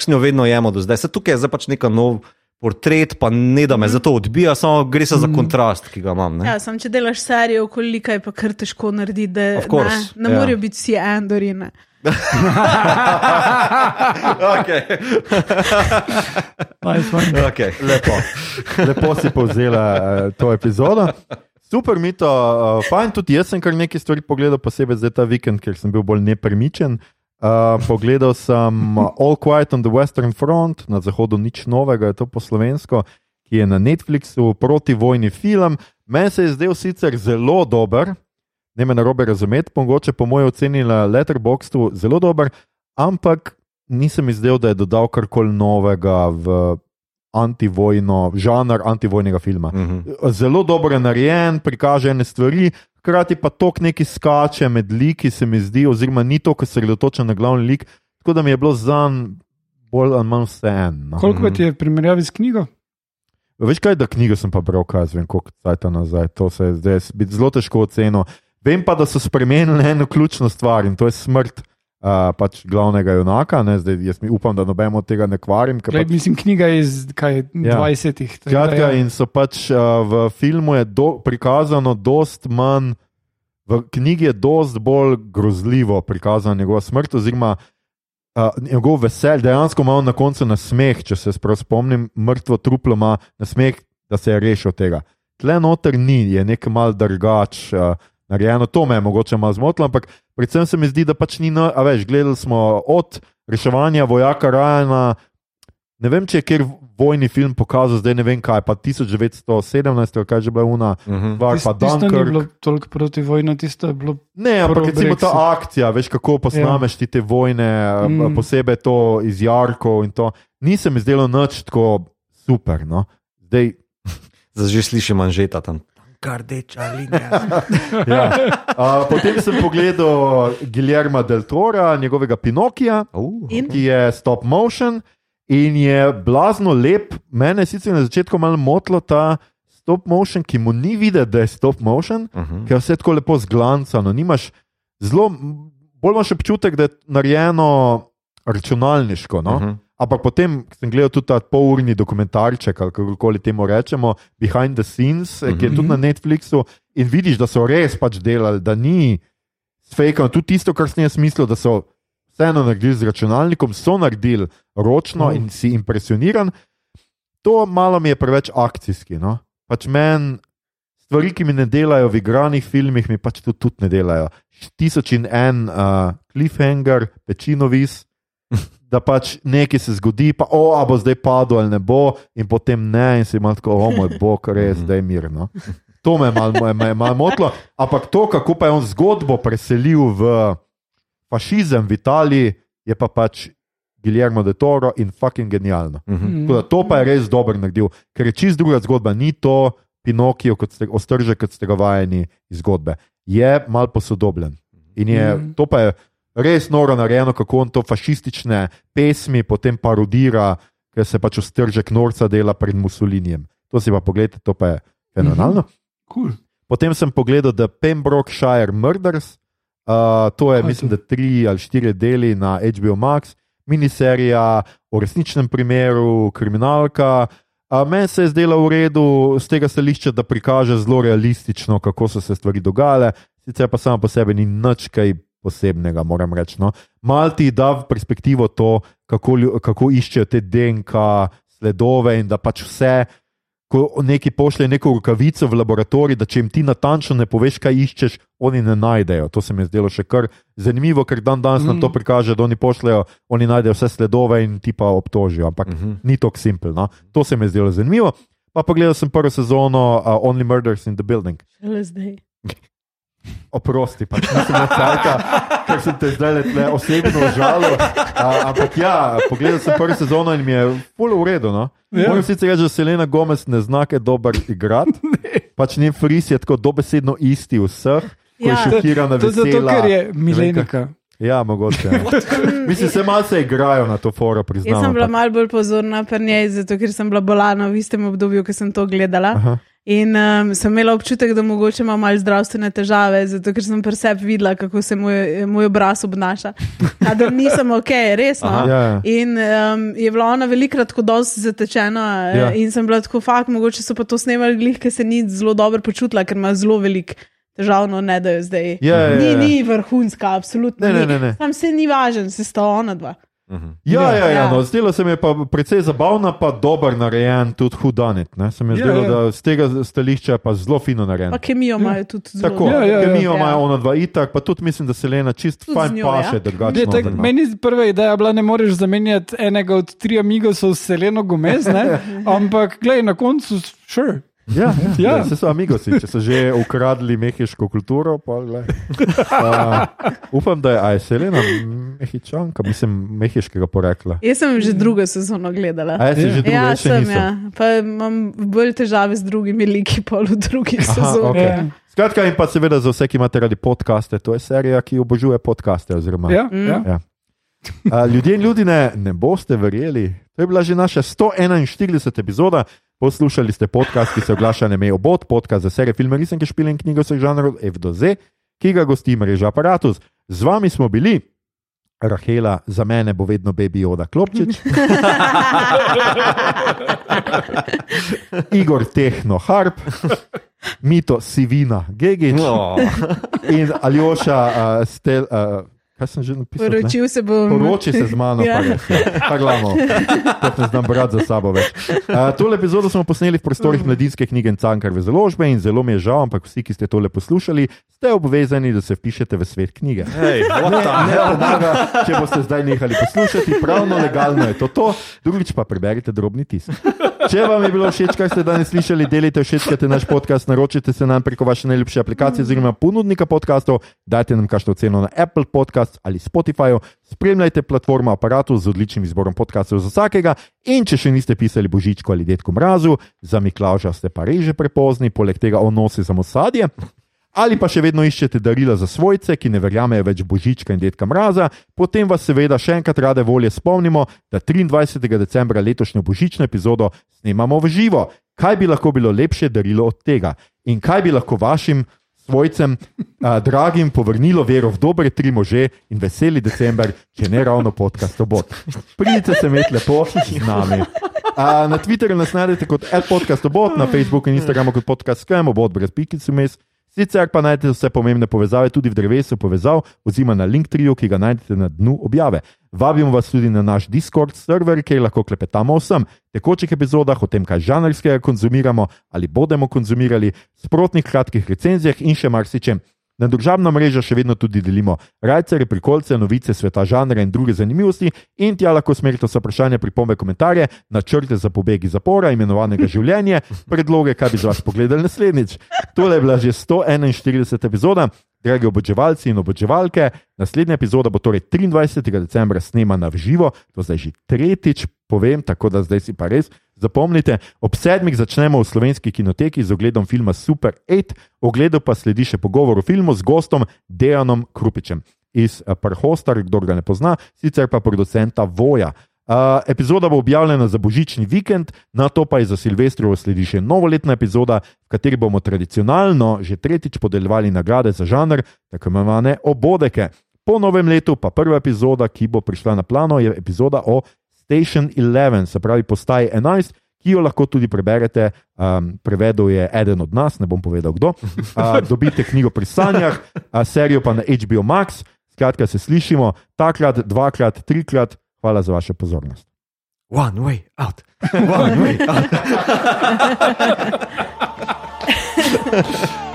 sem jo vedno jemo do zdaj. Se tukaj je zdaj pač neka nov. Portret, pa ne da me zato odbija, samo gre se za kontrast, ki ga imam. ne. Ja, sam če delaš serijo, koliko je pa kar težko narediti, da course, ne, ne ja. morajo biti vsi endorine. Okay. Nice one. Okay. Lepo, lepo si povzela uh, to epizodo. Super, mi to, uh, fajn, tudi jaz sem kar nekaj stvari pogledal, posebej zdaj ta vikend, ker sem bil bolj nepremičen. Uh, pogledal sem All Quiet on the Western Front, na zahodu nič novega, je to po slovensko, ki je na Netflixu, protivojni film. Meni se je zdel sicer zelo dober, ne me narobe razumeti, mogoče po mojem oceni na Letterboxdu zelo dober, ampak nisem izdelal, da je dodal karkoli novega v antivojno, žanr antivojnega filma. Mhm. Zelo dobro je narejen, prikaže ene stvari, hkrati pa tok neki skače med liki, se mi zdi, oziroma ni to, ki se osredotoča na glavni lik, tako da mi je bilo zanj bolj ali manj vse eno. Koliko pa ti je v primerjavi s knjigo? Veš kaj, da knjigo sem pa bral, kaj jaz vem, koliko časa nazaj, to se je zdaj zelo težko ocenil. Vem pa, da so spremenili eno ključno stvar in to je smrt. Uh, pač glavnega junaka, ne, zdaj jaz mi upam, da noben od tega ne kvarim. pač- mislim, knjiga je iz kaj, Ja. 20-ih. tako da Skratka, ja. in so pač uh, v filmu je do, prikazano dost manj, v knjigi je dost bolj grozljivo prikazana njegova smrt, oziroma uh, njegov veselje, dejansko ima na koncu nasmeh, če se prav spomnim, mrtvo truplo ima nasmeh, da se je rešil tega. Tle noter ni, je nekaj mal drugač. Uh, Narejeno, to me je mogoče malo zmotilo, ampak predvsem se mi zdi, da pač ni, no, a veš, gledali smo od reševanja vojaka Rajana, ne vem, če je kjer vojni film pokazal, zdaj ne vem kaj, pa 1917, ali kaj že bila una, Mhm. var, Tis- pa Tisto ni bilo toliko proti vojni, tisto je bilo. Ne, ampak recimo ta akcija, veš kako posnameš ti te vojne, Mm. mm. posebej to iz Jarkov in to. Ni se mi zdelo nič tako super. No? Zdaj, Zdaj že slišim manžeta tam. Kardeča linija. (laughs) ja. uh, potem sem pogledal Guillerma del Tora, njegovega Pinokija. Uh, In? ki je stop motion in je blazno lep. Mene je sicer na začetku malo motilo ta stop motion, ki mu ni videti, da je stop motion, uh -huh. ker je vse tako lepo zglancano. Nimaš zelo, bolj imaš občutek, da je narejeno računalniško. No? Uh Mhm. -huh. Ampak potem sem gledal tudi ta polurni dokumentarček, kako koli temu rečemo, Behind the Scenes, uh -huh. ki je tudi na Netflixu, in vidiš, da so res pač delali, da ni fejkano. Tudi tisto, kar sem jaz mislil, da so vseeno naredili z računalnikom, so naredili ročno Mm. in si impresioniran. To malo mi je preveč akcijski. No? Pač meni stvari, ki mi ne delajo v igranih filmih, mi pač tudi, tudi ne delajo. Tisoč in en uh, cliffhanger, pečinovis. (laughs) Da pač nekaj se zgodi, pa o, a bo zdaj padlo ali ne bo, in potem ne, in si imaš tako, o moj bog, res, da je mirno. To me je malo mal, mal motilo. Ampak to, kako pa je on zgodbo preselil v fašizem v Italiji, je pa pač Guillermo de Toro in fucking genialno. Uh -huh. Mm. Tako da to pa je res dobro naredil, ker je čist druga zgodba, ni to Pinokio, kot ste, ostrže, kot ste ga vajeni iz zgodbe. Je mal posodobljen. In je, Mhm. to pa je res noro narejeno, kako on to fašistične pesmi potem parodira, ker se pač ostržek norca dela pred Mussolinijem. To si pa pogledajte, to pa je fenomenalno. Cool. Potem sem pogledal The Pembrokeshire Murders, Uh, to je, Kaj mislim, to? da tri ali štiri deli na HBO Max, miniserija o resničnem primeru, kriminalka. Uh, Meni se je zdelo v redu z tega stališča, da prikaže zelo realistično, kako so se stvari dogajale, sicer pa samo po sebi ni nič kaj posebnega, moram reči. No. Mal ti da v perspektivo to, kako, kako iščejo te DNK sledove in da pač vse. Ko neki pošlje neko rokavico v laboratorij, da če jim ti natančno ne poveš, kaj iščeš, oni ne najdejo. To se mi je zdelo še kar zanimivo, ker dan danes mm. nam to Mm. prikaže, da oni pošljejo, oni najdejo vse sledove in ti pa obtožijo. Ampak mm Mhm. -hmm. ni tako simpel. No? To se mi je zdelo zanimivo. Pa pogledal sem prvo sezono uh, Only Murders in the Building. Šele zdaj. (laughs) Oprosti, pač nisem na cajka, ker sem te zdaj le tle osebno užalil. Uh, ampak ja, pogledal sem prvo sezono in mi je full v redu. No? Ja. Moram sicer reči, da Selena Gomez ne zna kaj dobro igrati. (laughs) Pač njen fris je tako dobesedno isti vseh, ko je Ja. šokirana, To je zato, vesela. ker je milenika. Ja, mogoče. ja. Mislim, se malce igrajo na to foro, priznam. Jaz sem bila malo bolj pozorna pri njej, zato ker sem bila bolana v istem obdobju, ko sem to gledala. Aha. In um, sem imela občutek, da mogoče ima malo zdravstvene težave, zato ker sem pri sebi videla, kako se moj, moj obraz obnaša. A da nisem ok, resno. Aha. Ja, ja. In um, je bila ona velikrat tako dosti zatečena, Ja. ja. in sem bila tako fakt, mogoče so pa to snemali glih, ker se ni zelo dobro počutila, ker ima zelo velik težavno, ne da jo zdaj. Ja, Ni, ja. ni vrhunska, absolutno. Ne, ne, ni. ne, ne. Tam se ni važen, se sta ona dva. Mhm. Ja, ja, ja, Ja. no, zdelo se mi je pa precej zabavna, pa dober narejen, tudi hudanit. Se mi je Ja, zdelo, ja. da z tega stališča je pa zelo fino narejen. Pa kemijo imajo tudi zelo. Tako, Ja, ja, ja. kemijo Ja. imajo ona dva itak, pa tudi mislim, da se Lena čist Tudi fajn njo, paše, ja. drugače. Tak, noter, no. meni prva ideja bila, ne moreš zamenjati enega od tri amigosov s Seleno Gomez, ne? (laughs) ampak glej, na koncu, sure. Ja, ja, Ja. ja. Se so amigosi, če so že ukradli mehiško kulturo. Pa, glej. uh, upam, da je, a je Selena mehičanka, mislim, mehiškega porekla. Jaz sem že drugo sezono gledala. A Ja. že drugo, Ja, sem, nisem. ja. Pa imam bolj težave z drugimi liki, pol v drugih sezonah. okej. Ja. Skratka, in pa seveda za vse, ki imate radi podcaste, to je serija, ki obožuje podcaste. Oziroma, Ja, Mm. ja. Ja. A, ljudje in ljudi ne, ne boste verjeli. To je bila že naša 141. epizoda. Poslušali ste podcast, ki se oglaša na mejo bot, podcast za serije filme, risanke, špile in knjigo vseh žanrov F do Z, ki ga gosti mreža Apparatus. Z vami smo bili. Rahela, za mene bo vedno baby Oda Klopčič, (laughs) Igor Tehno Harp, Mito Sivina Gegič No. in Aljoša uh, Stel. Uh, kaj sem že napisal? ne? Poročil se bom. Poroči se z mano, Ja. pa glavno, kot ne znam brati za sabo več. Uh, tole epizodo smo posneli v prostorih mladinske knjige in Cankarve založbe in zelo mi je žal, ampak vsi, ki ste tole poslušali, ste obvezani, da se vpišete v svet knjige. What the Ne hell? pomaga, če boste zdaj nehali poslušati, pravno legalno je to. to. Drugič pa preberite drobni tisk. Če vam je bilo všeč, kar ste danes slišali, delite všečkate naš podcast, naročite se nam preko vaše najljubše aplikacije oziroma ponudnika podkastov, dajte nam kakšno ceno na Apple Podcast ali Spotify, spremljajte platformo aparatu z odličnim izborom podkastov za vsakega in če še niste pisali Božičku ali Detku Mrazu, za Miklauža ste pa res že prepozni, poleg tega on nosi samo sadje. Ali pa še vedno iščete darila za svojce, ki ne verjamejo več Božička in Detka Mraza, potem vas seveda še enkrat rade volje spomnimo, da 23. decembra letošnjo božično epizodo snemamo v živo. Kaj bi lahko bilo lepše darilo od tega? In kaj bi lahko vašim svojcem, a, dragim, povrnilo vero v dobre tri može in veseli december, če ne ravno podcast obot. Pridite se med lepo z nami. A, na Twitterju nas najdete kot podcast obot, na Facebooku in Instagramu kot podcast skem, obot brez pikic vmes. Sicer pa najdete vse pomembne povezave tudi v drevesu povezav, oziroma na link trio, ki ga najdete na dnu objave. Vabimo vas tudi na naš Discord server, kjer lahko klepetamo o vsem, tekočih epizodah, o tem, kaj žanrskega konzumiramo ali bomo konzumirali, sprotnih kratkih recenzijah in še marsičem. Na družabna mreža še vedno tudi delimo rajce, prikolce, novice sveta žanra in druge zanimivosti, in tja lahko smerite vse vprašanja, pripombe, komentarje, načrte za pobeg iz zapora, imenovanega življenje, predloge, kaj bi z vas pogledali naslednjič. Tole je bila že 141. epizoda. Dragi oboževalci in oboževalke, naslednja epizoda bo torej 23. decembra snemana v živo, to zdaj že tretjič povem, tako da zdaj si pa res zapomnite. Ob sedmih začnemo v slovenski kinoteki z ogledom filma Super 8, ogledu pa sledi še pogovor o filmu z gostom Dejanom Krupičem iz eh, Prhostar, kdo ga ne pozna, sicer pa producenta Voja. Uh, epizoda bo objavljena za božični vikend, na to pa je za Silvestrovo sledi še novoletna epizoda, v kateri bomo tradicionalno že tretjič podeljevali nagrade za žanr, tako imenovane obodeke. Po novem letu pa prva epizoda, ki bo prišla na plano, je epizoda o Station 11, se pravi postaji 11, ki jo lahko tudi preberete. Um, prevedel je eden od nas, ne bom povedal kdo. (laughs) Uh, dobite knjigo pri sanjah, uh, serijo pa na HBO Max. Skratka, se slišimo takrat, dvakrat, trikrat. Hvala za vašo pozornost. One way out. One way out. (laughs)